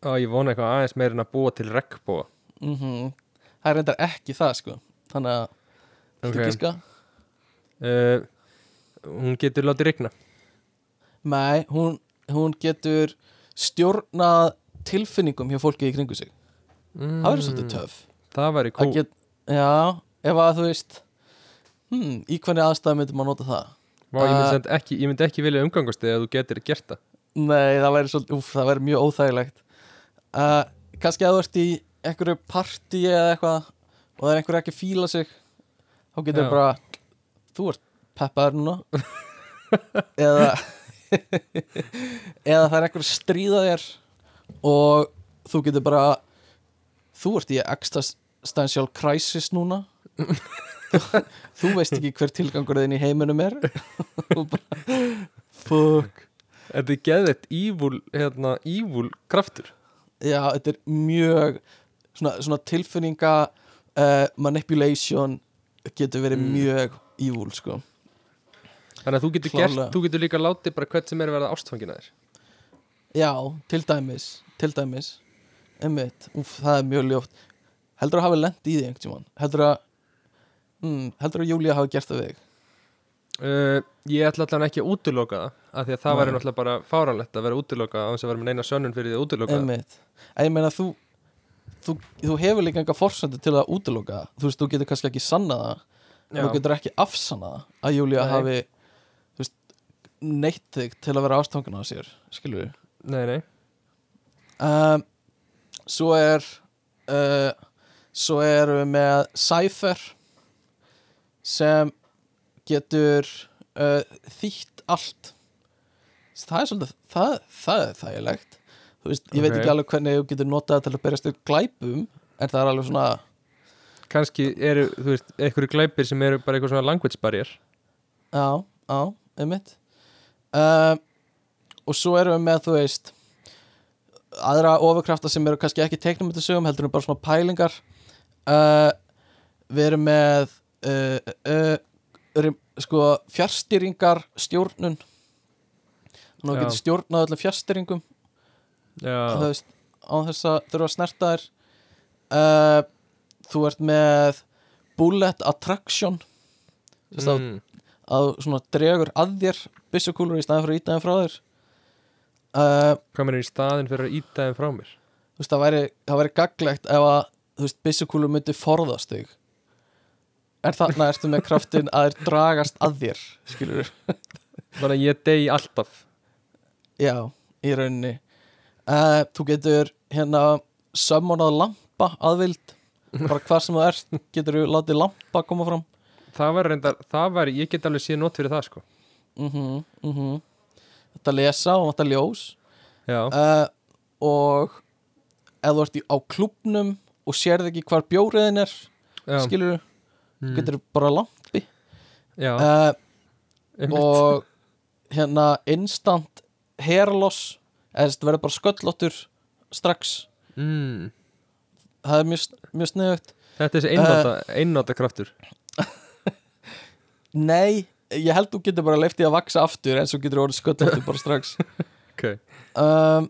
Á, ég vona eitthvað aðeins meir en að búa til regnbúa
Mm Það er reyndar ekki það sko. Þannig að, viltu
Ok.
gíska?
uh, Hún getur látið rigna.
Nei, hún, hún getur stjórnað tilfinningum hjá fólki í kringu sig.
Mm,
Það verður svolítið töf
Það
Það
kú
get, Já, ef að þú veist hmm, Í hvernig aðstæðu myndi maður nota það?
Vá, ég, myndi ekki, ég myndi ekki vilja umgangast þig að þú getur gert það.
Nei, það væri svolítið, úf, það væri mjög óþægilegt uh, Kannski að þú ert í einhverju partí eða eitthvað og það er einhverju ekki fíla sig þá getur
Já.
bara þú ert peppaður núna. Eða eða það er einhverju stríða þér og þú getur bara þú ert í existential crisis núna. Þú veist ekki hver tilgangur þinn í heiminum er. Fuck.
Þetta er geðvett ívúl, hérna, kraftur
Já, þetta er mjög svona, svona tilfinninga uh, manipulation getur verið
Mm.
mjög evil sko.
Þannig að þú getur, gert, þú getur líka látið bara hvert sem er að verða ástfangina þér.
Já, til dæmis til dæmis. Einmitt, úf, það er mjög ljótt. Heldur að hafa lent í því einhvern tímann? Heldur að mm, Heldur að Júlía hafa gert það við þig
uh, Ég ætla allan ekki að útiloka það af því að það væri náttúrulega bara fáranlegt að vera útiloka á þess að vera með neina sönnun fyrir því að útiloka það.
Ég meina þú Þú, þú hefur líka enga forsöndu til að útiloka það. Þú veist, þú getur kannski ekki sannað það. En þú getur ekki afsannað það að Júlía
Nei.
hafi veist, neitt þig til að vera ástanguna á sér skilur við
Nei, nei.
Um, Svo er uh, Svo erum við með Cypher sem getur uh, þýtt allt. Það er svolítið það, það er þægilegt. Veist, ég veit
Ok.
ekki alveg hvernig þú getur notað til að berjast upp glæpum en það er alveg svona
Kanski eru, þú veist, einhverju glæpir sem eru bara eitthvað svona language barrier.
Já, já, einmitt. Um, og svo erum við með þú veist aðra ofurkrafta sem eru kannski ekki teiknum þetta sögum heldur en bara svona pælingar. Uh, við erum með uh, uh, erum, sko fjárstýringar stjórnun. Þannig að þú getur stjórnað öllum fjárstýringum á þess að þurfa að snerta þér uh, þú ert með bullet attraction. Þess að,
mm,
að svona dregur að þér byssukúlur í staðin fyrir að íta þeim frá þér. Uh,
hvað mér er í staðin fyrir að íta þeim frá mér?
þú veist, það væri, það væri gaglegt ef að, byssukúlur myndi forðast þig en þarna ertu með kraftin að þeir dragast að þér skilur
Þannig að ég degi alltaf.
Já, í rauninni. Uh, þú getur hérna sömmonað lampa aðvild bara hvar sem þú ert getur þú látið lampa koma fram.
Það var reyndar, það var, ég get alveg síðan nót fyrir það sko.
Mhm, mhm. Þetta lesa og þetta ljós.
Já,
uh, og ef þú ert í, á klubnum og sérð ekki hvar bjóriðin er skilur
mm,
getur bara lampi? Uh, og hérna instant hair loss eða þetta verður bara sköllóttur strax.
Mm,
það er mjög, mjög sniðugt.
Þetta er þessi einnota, einnota kraftur
Nei, ég held þú getur bara leift í að vaksa aftur en svo getur þú orðið skött aftur bara strax.
Ok.
Um,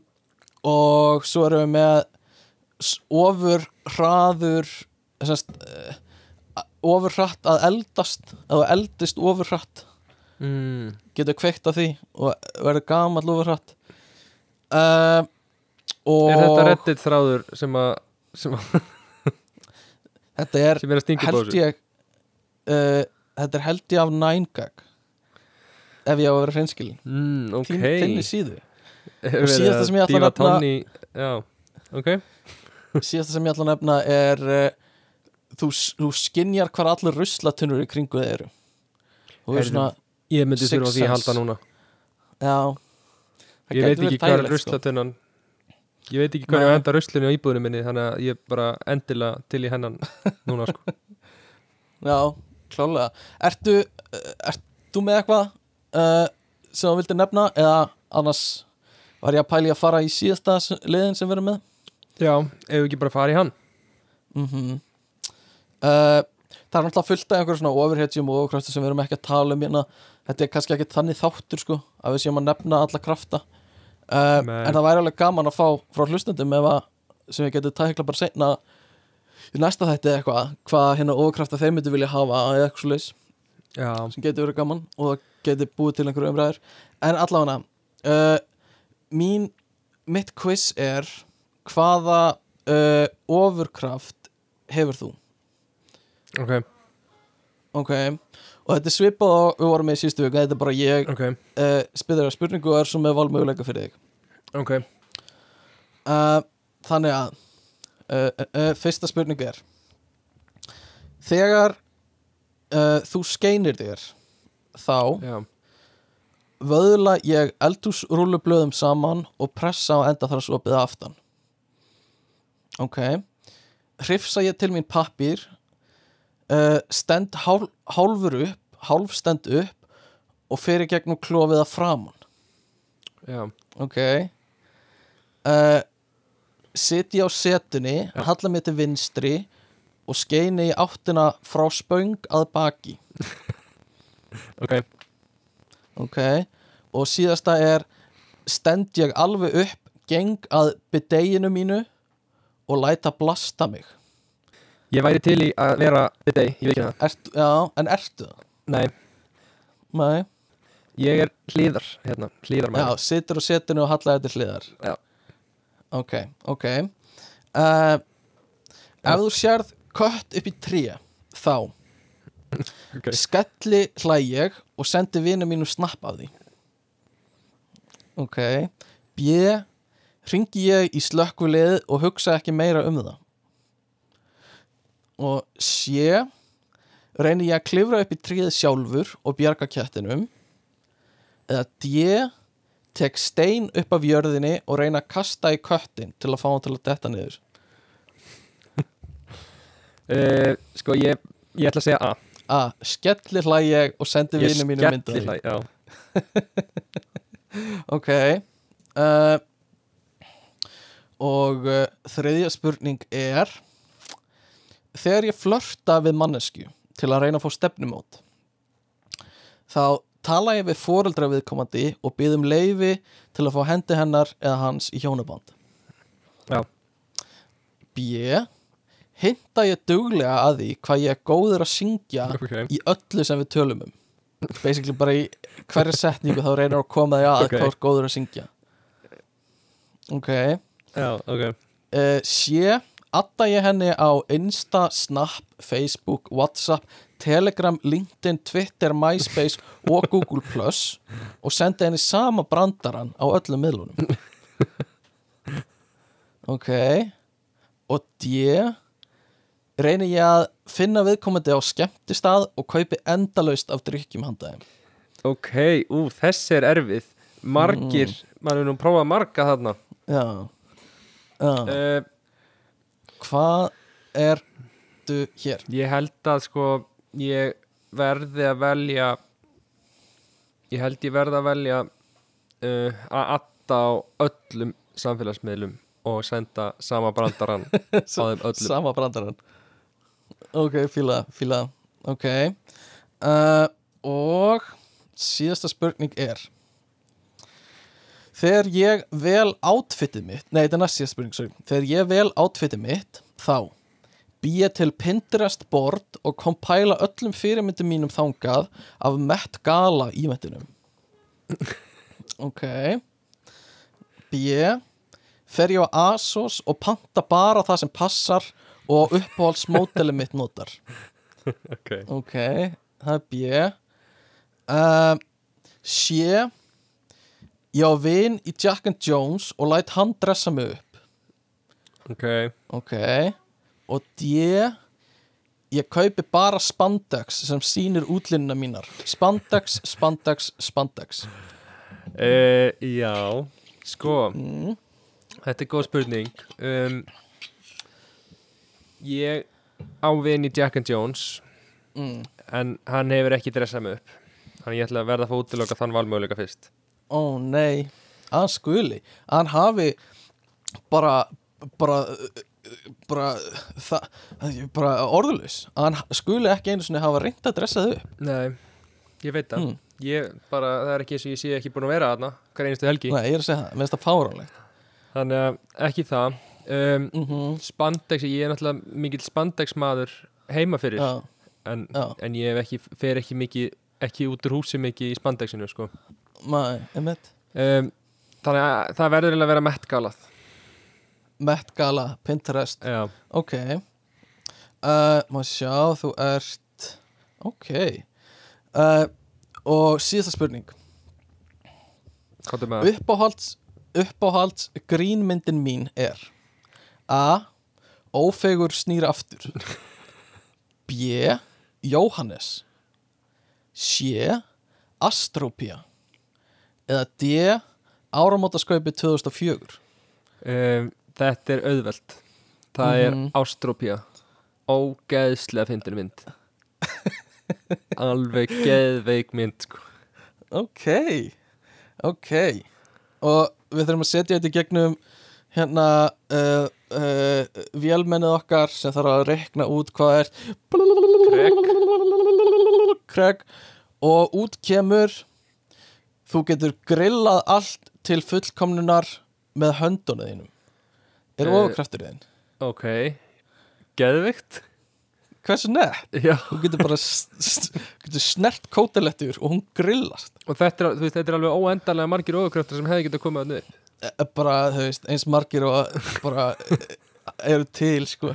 og svo erum við með ofur hraður sest, uh, ofur hratt að eldast eða eldist ofur hratt.
Mm.
getur kveikt á því og verður gamall ofur hratt. Um, og
Er þetta reddit þráður sem að sem, að,
þetta er
er
held ég uh, þetta er held ég af 9gag ef ég á að vera hreinskilin
Mm, ok.
Þín, þinni síðu. Og síðasta sem ég ætla að nefna-
tánni í- Já, ok.
Síðasta sem ég ætla að nefna er uh, þú, þú skinjar hvar allir ruslatunnur í kringu þið eru. Er svona
Ég myndi þurfa því að halda núna.
Já.
Ég veit ekki hvað er
sko.
ruslatunnan Ég veit ekki hvað er að henda ruslinu á íbúðinu minni Þannig að ég bara endilega til í hennan núna sko.
Já, klálega ertu, uh, ert þú með eitthvað uh, sem þú vildi nefna? Eða annars var ég að pæli að fara í síðasta liðin sem við erum með?
Já, ef við ekki bara fara í hann?
Mm uh, það er náttúrulega fullt af einhverjum svona overhedjum og overkraftur sem við erum ekki að tala um hérna. Þetta er kannski ekki þannig þáttur sko að við séum að nefna alla krafta. Uh, en það væri alveg gaman að fá frá hlustendum ef að sem við getum tækla bara seinna í næsta þætti eitthvað hvað hérna overkrafta þeir myndu vilja hafa eða eitthvað
Já,
sem getur verið gaman og getur búið til einhverju umræður. En allavega uh, mín mitt quiz er hvaða ofurkraft hefur þú
ok,
ok. Og þetta er svipað og við vorum með í síðustu viku þetta er bara ég
ok,
uh, spyrir að spurningu og er svo með valmöguleika fyrir þig.
Ok.
Uh, þannig að uh, fyrsta spurning er þegar þú skeinir þér þá
Já,
vöðla ég eldhúsrúlublöðum saman og pressa á enda þar að opið aftan. Ok. Hrifsa ég til mín pappír uh, stend hálf, hálfur upp hálf stend upp og fyrir gegnum klofið að framan.
Já,
ok. Uh, sitja á setunni halla mér til vinstri og skeini í áttina frá spöng að baki.
Ok.
Ok. Og síðasta er stend ég alveg upp geng að bideginu mínu og læta blasta mig
Ég væri til í að vera við þig, ég veit ekki það
Ert, já, en ertu það?
Nei,
Nei.
ég er hlýðar, hérna,
já, situr á setinu og hallaði til hliðar
Já.
ok, ok uh, ef þú sérð kött upp í tré þá
Ok.
skelli hlæ ég og sendi vinu mínu snapp af því ok B ringi ég í slökkvilið og hugsa ekki meira um það og C reyni ég að klifra upp í tríð sjálfur og bjarga kjættinum eða D tek stein upp af jörðinni og reyna að kasta í köttin til að fá hann til að detta niður.
Uh, Sko, ég, ég ætla að segja A.
A. Skelli hlæ ég og sendi
Ég
vinu mínu mynda
skelli hlæ, já.
Ok uh, Og uh, þriðja spurning er Þegar ég flörta við mannesku til að reyna að fá stefnumót þá tala ég við foreldra viðkomandi og byðum leifi til að fá hendi hennar eða hans í hjónaband.
Já.
B. Hinta ég duglega að því hvað ég er góður að syngja
Ok,
í öllu sem við tölum um. Basically bara í hverja setningu þá reynir að koma því að
Ok.
hvað er góður að syngja. Ok.
Já, ok.
Uh, sé adda ég henni á Insta, Snap, Facebook, Whatsapp Telegram, LinkedIn, Twitter, MySpace og Google Plus og sendi henni sama brandaran á öllum miðlunum. Ok. Og D. Reyni ég að finna viðkomandi á skemmtistað og kaupi endalaust af drykkjum handa þeim
Ok, ú, þessi er erfið. Margir, maður er nú prófað marga þarna.
Já, já.
uh,
hvað ertu hér?
Ég held að sko Ég verði að velja Ég held ég verði að velja uh, Að atta á öllum samfélagsmiðlum og senda sama brandarann á þeim öllum.
Sama brandarann. Ok, fíla, fíla. Ok. Uh, Og síðasta spurning er Þegar ég vel átfittið mitt Nei, þetta er næst síðasta spurning, sorry. Þegar ég vel átfittið mitt Þá býja til Pinterest board og kompæla öllum fyrirmyndum mínum þangað af Met Gala ímyndinum Ok. B fer ég á ASOS og panta bara það sem passar og uppáhaldsmódeli mitt notar.
Ok,
ok, það er B uh, C ég á vin í Jack and Jones og læt hann dressa mig upp.
Ok.
Ok. Og D ég kaupi bara spandex sem sýnir útlínuna mínar. Spandex, spandex, spandex.
Uh, Já, sko
mm.
Þetta er góð spurning. Um, Ég á vin í Jack and Jones
Mm.
en hann hefur ekki dressað mig upp. Þannig ég ætla að verða að fá útiloka þann valmöguleika fyrst
ó nei, að skuli. Hann hafi bara bara bara, bara orðulis að hann skuli ekki einu sinni hafa reynd að dressa þau upp.
Nei, ég veit það.
Hmm.
ég bara, það er ekki eins og ég sé ekki búin að vera þarna hver einustu helgi.
Nei, ég er að segja það, mér finnst það fáránlegt.
Þannig að ekki það. Um,
mm
spandex, ég er náttúrulega mikill spandex maður heima fyrir
Já,
en,
Já.
en ég ekki, fer ekki mikið ekki út úr húsi mikið í spandexinu sko.
Maður,
um, þannig að það verður að vera mettgalað
Met Gala, Pinterest,
já,
ok. Uh, Má sjá, þú ert ok. Uh, og síðasta spurning. Uppáhalds, uppáhalds grínmyndin mín er A. Ófegur snýr aftur. B. Jóhannes. C. Astropía eða D. Áramótaskaupi 2004
Um, þetta er auðvelt. Það
Mhm.
er Ástrópía. Ógeðslega fyndin mynd. Alveg geðveik mynd sko.
Ok, ok. Og við þurfum að setja þetta í gegnum hérna uh, uh, vélmennið okkar sem þarf að rekna út hvað er. Kreg og út kemur þú getur grillað allt til fullkomnunar með höndunum þínum. Er
Eh,
ofurkraftur þinn
ok, geðveikt.
Hversu nett,
já.
Þú getur bara getur snert kótelettur og hún grillast.
Og þetta er, veist, þetta er alveg óendanlega margir ofurkraftar sem hefði getað komið að nöð
Eh, bara, þú veist, eins margir og bara eh, eru til, sko.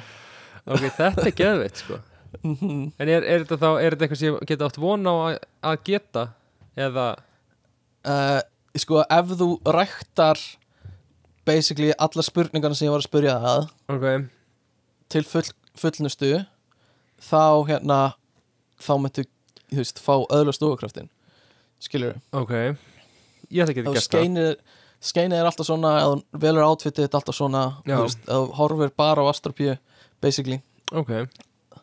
Ok, þetta er geðveikt sko.
Mhm.
en er, er þetta þá er þetta eitthvað sem geta átt von á að, að geta? Eða
uh, sko, ef þú ræktar basically alla spurningarna sem ég var að spurja það
ok,
til full, fullnustu þá hérna þá myndu, þú veist, fá öðlust ofurkraftin skilur
ok. Ég ætla ekki að geta
skeinir skeinið er alltaf svona, eða velur átfittið þetta alltaf svona,
Já.
þú veist, eða þú horfir bara á astropíu, basically.
Það ok,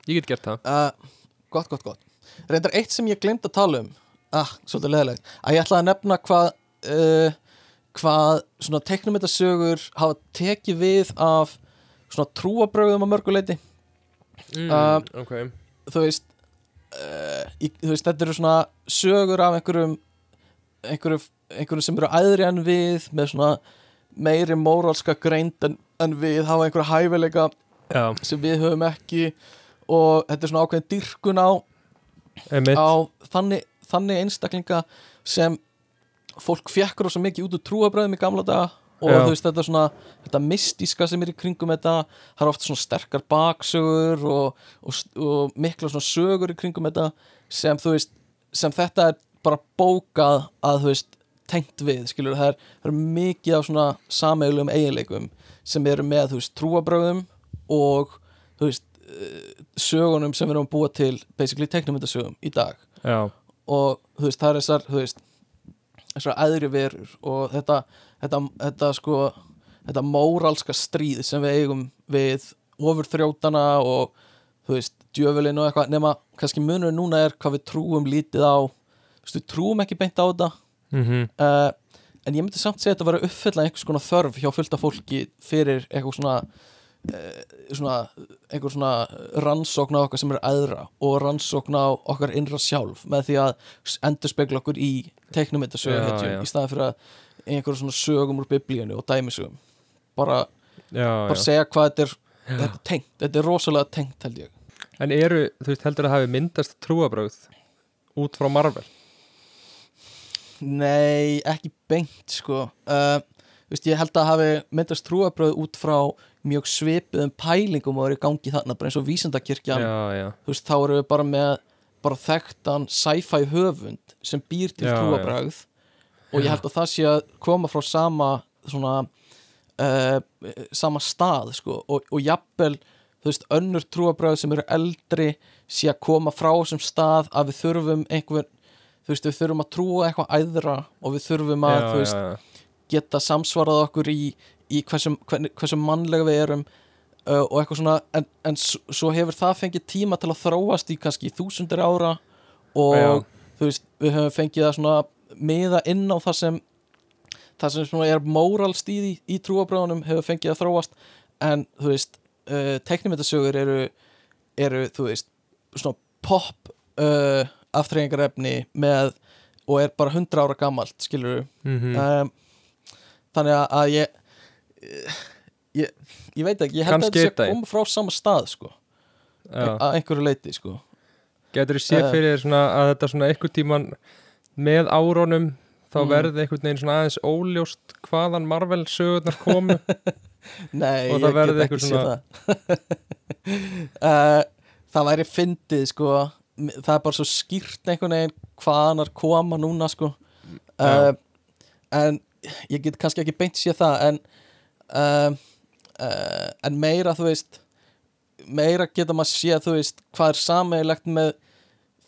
ég get gert það.
Uh, gott, gott, gott. Reyndar eitt sem ég glemt að tala um ah, svolítið leðilegt, að ég ætlaði að nefna hvað uh, hvað svona teknumyndasögur hafa tekið við af svona trúabröðum að mörguleiti
mm,
Uh,
ok,
þú veist uh, í, þú veist, þetta eru svona sögur af einhverjum einhverjum, einhverjum sem eru æðri en við með svona meiri móralska greind en, en við hafa einhverja hæfileika
já,
sem við höfum ekki og þetta er svona ákveðin dyrkun á á þannig, þannig einstaklinga sem fólk fjekkur svo mikið út úr trúabröðum í gamla daga og
Já.
þú veist þetta svona þetta mystíska sem er í kringum þetta það er oft svona sterkar baksögur og, og, og mikla svona sögur í kringum þetta sem þú veist sem þetta er bara bókað að þú veist tengt við skilur það er, það er mikið af svona sameiglegum eiginleikum sem eru með þú veist trúabröðum og þú veist eh, sögunum sem við erum búa til basically teknumyndasögum í dag.
Já,
og þú veist, það er þessar þú veist, þessar æðri verur og þetta, þetta, þetta sko þetta móralska stríð sem við eigum við ofurþrjótana og þú veist, djöfulinn og eitthvað nema kannski munur núna er hvað við trúum lítið á. Þú veist, við trúum ekki beint á þetta.
Mhm.
Uh, en ég myndi samt segja að þetta var að uppfylla einhvers konar þörf hjá fullta fólki fyrir eitthvað svona svona, einhver svona rannsókn á okkar sem er æðra og rannsókn á okkar innra sjálf með því að endur spekla okkur í teiknumyndasögu
Já,
hetjum
já.
í staðan fyrir að einhver svona sögum úr biblíunni og dæmisögum bara,
já,
bara
já.
segja hvað þetta er þetta er tengt, þetta er rosalega tengt held ég
En eru, þú veist, heldur að hafi myndast trúabröð út frá Marvel?
Nei, ekki beint sko uh, veist, Ég held að hafi myndast trúabröð út frá mjög svipuðum pælingum og eru í gangi þarna bara eins og vísindakirkjan.
Já, já,
veist, þá erum við bara með bara þekktan sci-fi höfund sem býr til
Já,
trúabröð og ég held að það sé að koma frá sama svona uh, sama stað sko. Og, og jafnvel, þú veist, önnur trúabröð sem eru eldri sé að koma frá þessum stað að við þurfum einhver, þú veist, við þurfum að trúa eitthvað æðra og við þurfum að,
já,
þú veist, geta samsvarað okkur í, í hversu, hvernig- hversu mannlega við erum uh, og eitthvað svona en, en svo hefur það fengið tíma til að þróast í kannski þúsundir ára og
Já.
þú veist, við höfum fengið að svona miða inn á það sem það sem svona er móralst í, í trúabröðunum hefur fengið að þróast en þú veist, uh, teknimyndasögur eru, eru þú veist, svona pop uh, aftreyingarefni með og er bara 100 ára gamalt, skilur
Mhm.
um, þannig að ég, ég ég veit ekki, ég held
Kannski
að þetta sé
einn
að koma frá sama stað sko,
já.
að einhverju leiti sko.
Getur þú séð
Eh.
fyrir þér svona að þetta svona einhvern tíman með árónum þá
Mm.
verði einhvern veginn svona aðeins óljóst hvaðan Marvel sögurnar komu?
Nei,
Og það
ég
verði
get ekki
einhver
séð
svona-
það. Uh, Það væri fyndið sko. Það er bara svo skýrt einhvern veginn hvaðan er koma núna sko. Uh, en ég get kannski ekki beint séð það en uh, uh, en meira þú veist meira geta maður séð þú veist hvað er sameigilegt með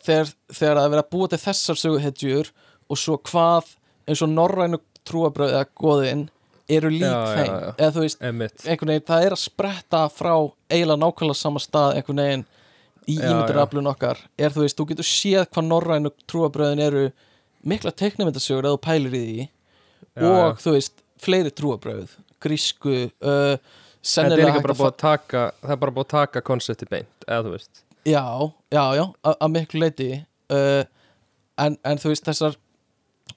þegar, þegar að vera að búa til þessar söguhetjur og svo hvað eins og norrænu trúabröð eða goðin eru lík
Já, já,
þeim.
já.
eða þú veist
Emmitt
einhvern veginn, það er að spretta frá eiginlega nákvæmlega sama stað einhvern veginn í
Já,
ímyndaraflun okkar. Er þú veist, þú getur séð hvað norrænu trúabröðin eru mikla teknimyndasögur eða pælir í því og þú veist, fleiri trúabröð grísku uh,
Þetta er líka bara búið að taka það er bara búið að taka konsepti beint eða þú veist.
Já, já, já, að miklu leiti uh, en, en þú veist þessar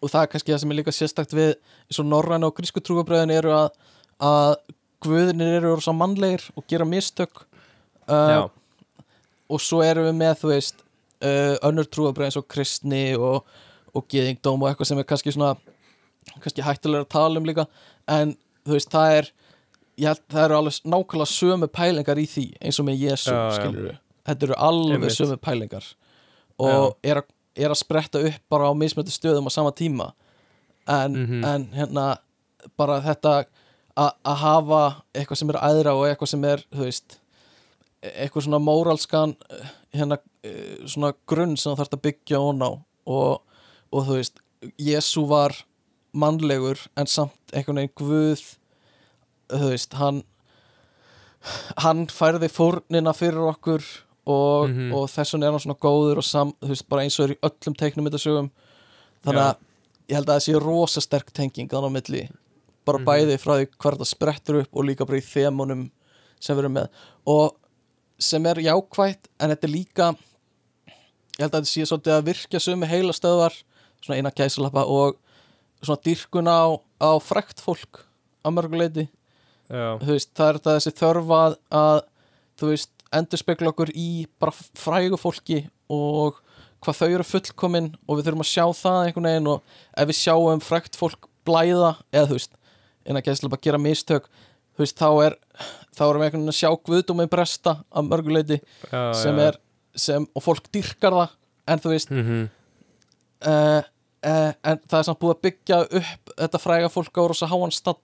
og það er kannski það sem er líka sérstakt við eins og norræna og grísku trúabröðin eru að, að guðinir eru svo mannlegir og gera mistök uh, og svo erum við með þú veist uh, önnur trúabröð eins og kristni og, og geðingdóm og eitthvað sem er kannski svona kannski hættulega að tala um líka en þú veist það er ég það eru alveg nákvæmlega sömu pælingar í því eins og með Jésu skilur við þetta eru alveg sömu pælingar. Og er að, er að spretta upp bara á mismöndi stöðum á sama tíma. En,
Mhm.
en hérna bara þetta a- að hafa eitthvað sem er æðra og eitthvað sem er þú veist eitthvað svona móralskan hérna svona grunn sem þú þarft að byggja ón á. Og, og þú veist Jésu var mannlegur en samt einhvern veginn guð þú veist hann hann færði fórnina fyrir okkur og,
Mhm.
og þess vegna er hann svona góður og sam, þú veist, bara eins og er í öllum teiknum þetta sögum þannig að ég held að það sé rosa sterk tenging þannig á milli bara
Mhm.
bæði frá því hvað þetta sprettur upp og líka bara í þemunum sem við erum með og sem er jákvætt en þetta er líka ég held að þetta sé svolítið að virkja sömu heilastöðvar svona eina gæsalappa og svona dýrkun á, á frækt fólk á mörguleiti það er þessi þörfa að þú veist, endur spekla okkur í bara frægu fólki og hvað þau eru fullkomin og við þurfum að sjá það einhvern veginn og ef við sjáum frægt fólk blæða eða þú veist, en að gæsla bara gera mistök þú veist, þá er þá erum við einhvern veginn að sjá guðdómið bresta að mörguleiti sem
já.
er sem, og fólk dyrkar það en þú veist,
Mhm.
uh, uh, en það er samt búið að byggja upp þetta fræga fólk á rosa háan stall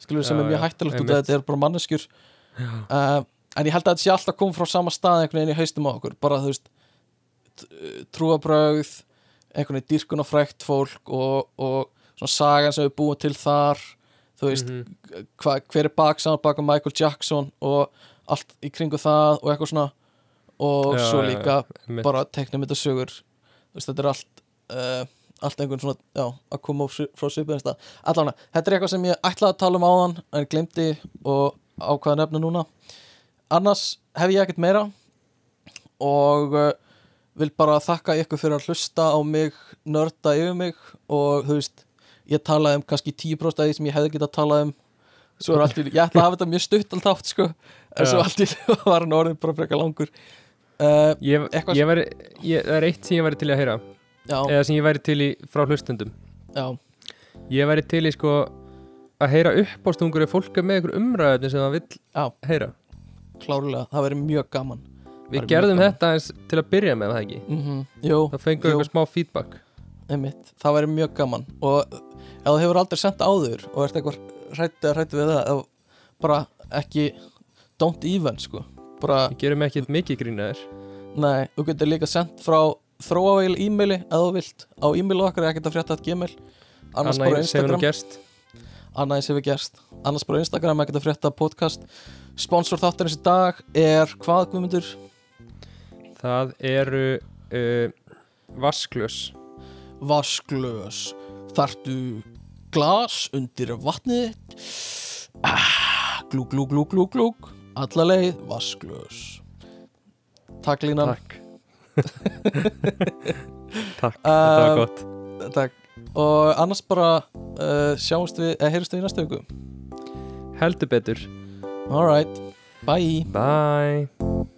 skilur sem
Já,
er mjög
já,
hættulegt út að þetta er bara manneskjur uh, en ég held að þetta sé alltaf komið frá sama stað einhvern veginn í haustum á okkur bara þú veist t- trúabrögð einhvern veginn dýrkun og frækt fólk og, og svona sagan sem við búum til þar þú veist,
Mhm.
hva, hver er baksaman baka Michael Jackson og allt í kringu það og eitthvað svona og
Já,
svo
já,
líka
Einmitt.
bara teiknum þetta sögur þú veist, þetta er allt uh, allt einhvern svona, já, að koma frá svipiðin stað. Allan, þetta er eitthvað sem ég ætlaði að tala um áðan en glemdi og ákvaða nefna núna. Annars hef ég ekkert meira og uh, vil bara þakka ykkur fyrir að hlusta á mig nörda yfir mig og þú veist, ég talaði um kannski 10% af því sem ég hefði getað talað um. Svo er allt í, ég ætla að hafa þetta mjög stutt alltaf sko, en svo
Já.
allt í var hann orðin bara frekar langur. Uh,
Ég, ég væri, ég, er eitt sem ég væri til að heyra
já,
eða sem ég væri til í frá hlustendum.
Já,
ég væri til í sko að heyra upp á stungur ef fólk er með ykkur umræðin sem það
Já.
heyra.
Klárlega, það verður mjög gaman.
Við
mjög
gerðum
gaman.
þetta eins til að byrja með það ekki?
Mm Jú,
það fengum við
Jú.
eitthvað smá feedback.
Einmitt, það væri mjög gaman. Og ef þú hefur aldrei sendt áður og ert eitthvað hrættu að hrættu við það þá bara ekki don't even sko. Bara,
við gerum ekki mikið grína þér.
Nei, þú getur líka sendt frá þróaveil e-maili ef þú vilt. Á e-mail okkar er ekkert að frétta að gmail annars bara Instagram. sem við gerst. Annars bara Instagram ekkert að frétta podcast. Sponsor þáttarins í dag er hvað guðmyndur?
það eru uh, vasklös.
Vasklös. Þartu glas undir vatnið ah, glú glú glú glú glú alla leið vasklös. Takk línan.
Takk takk, þetta var
Um,
gott.
Takk. Og annars bara uh, sjáumst við, eða heyrjumst við í næstu viku.
Heldur betur.
Alright, bye.
Bye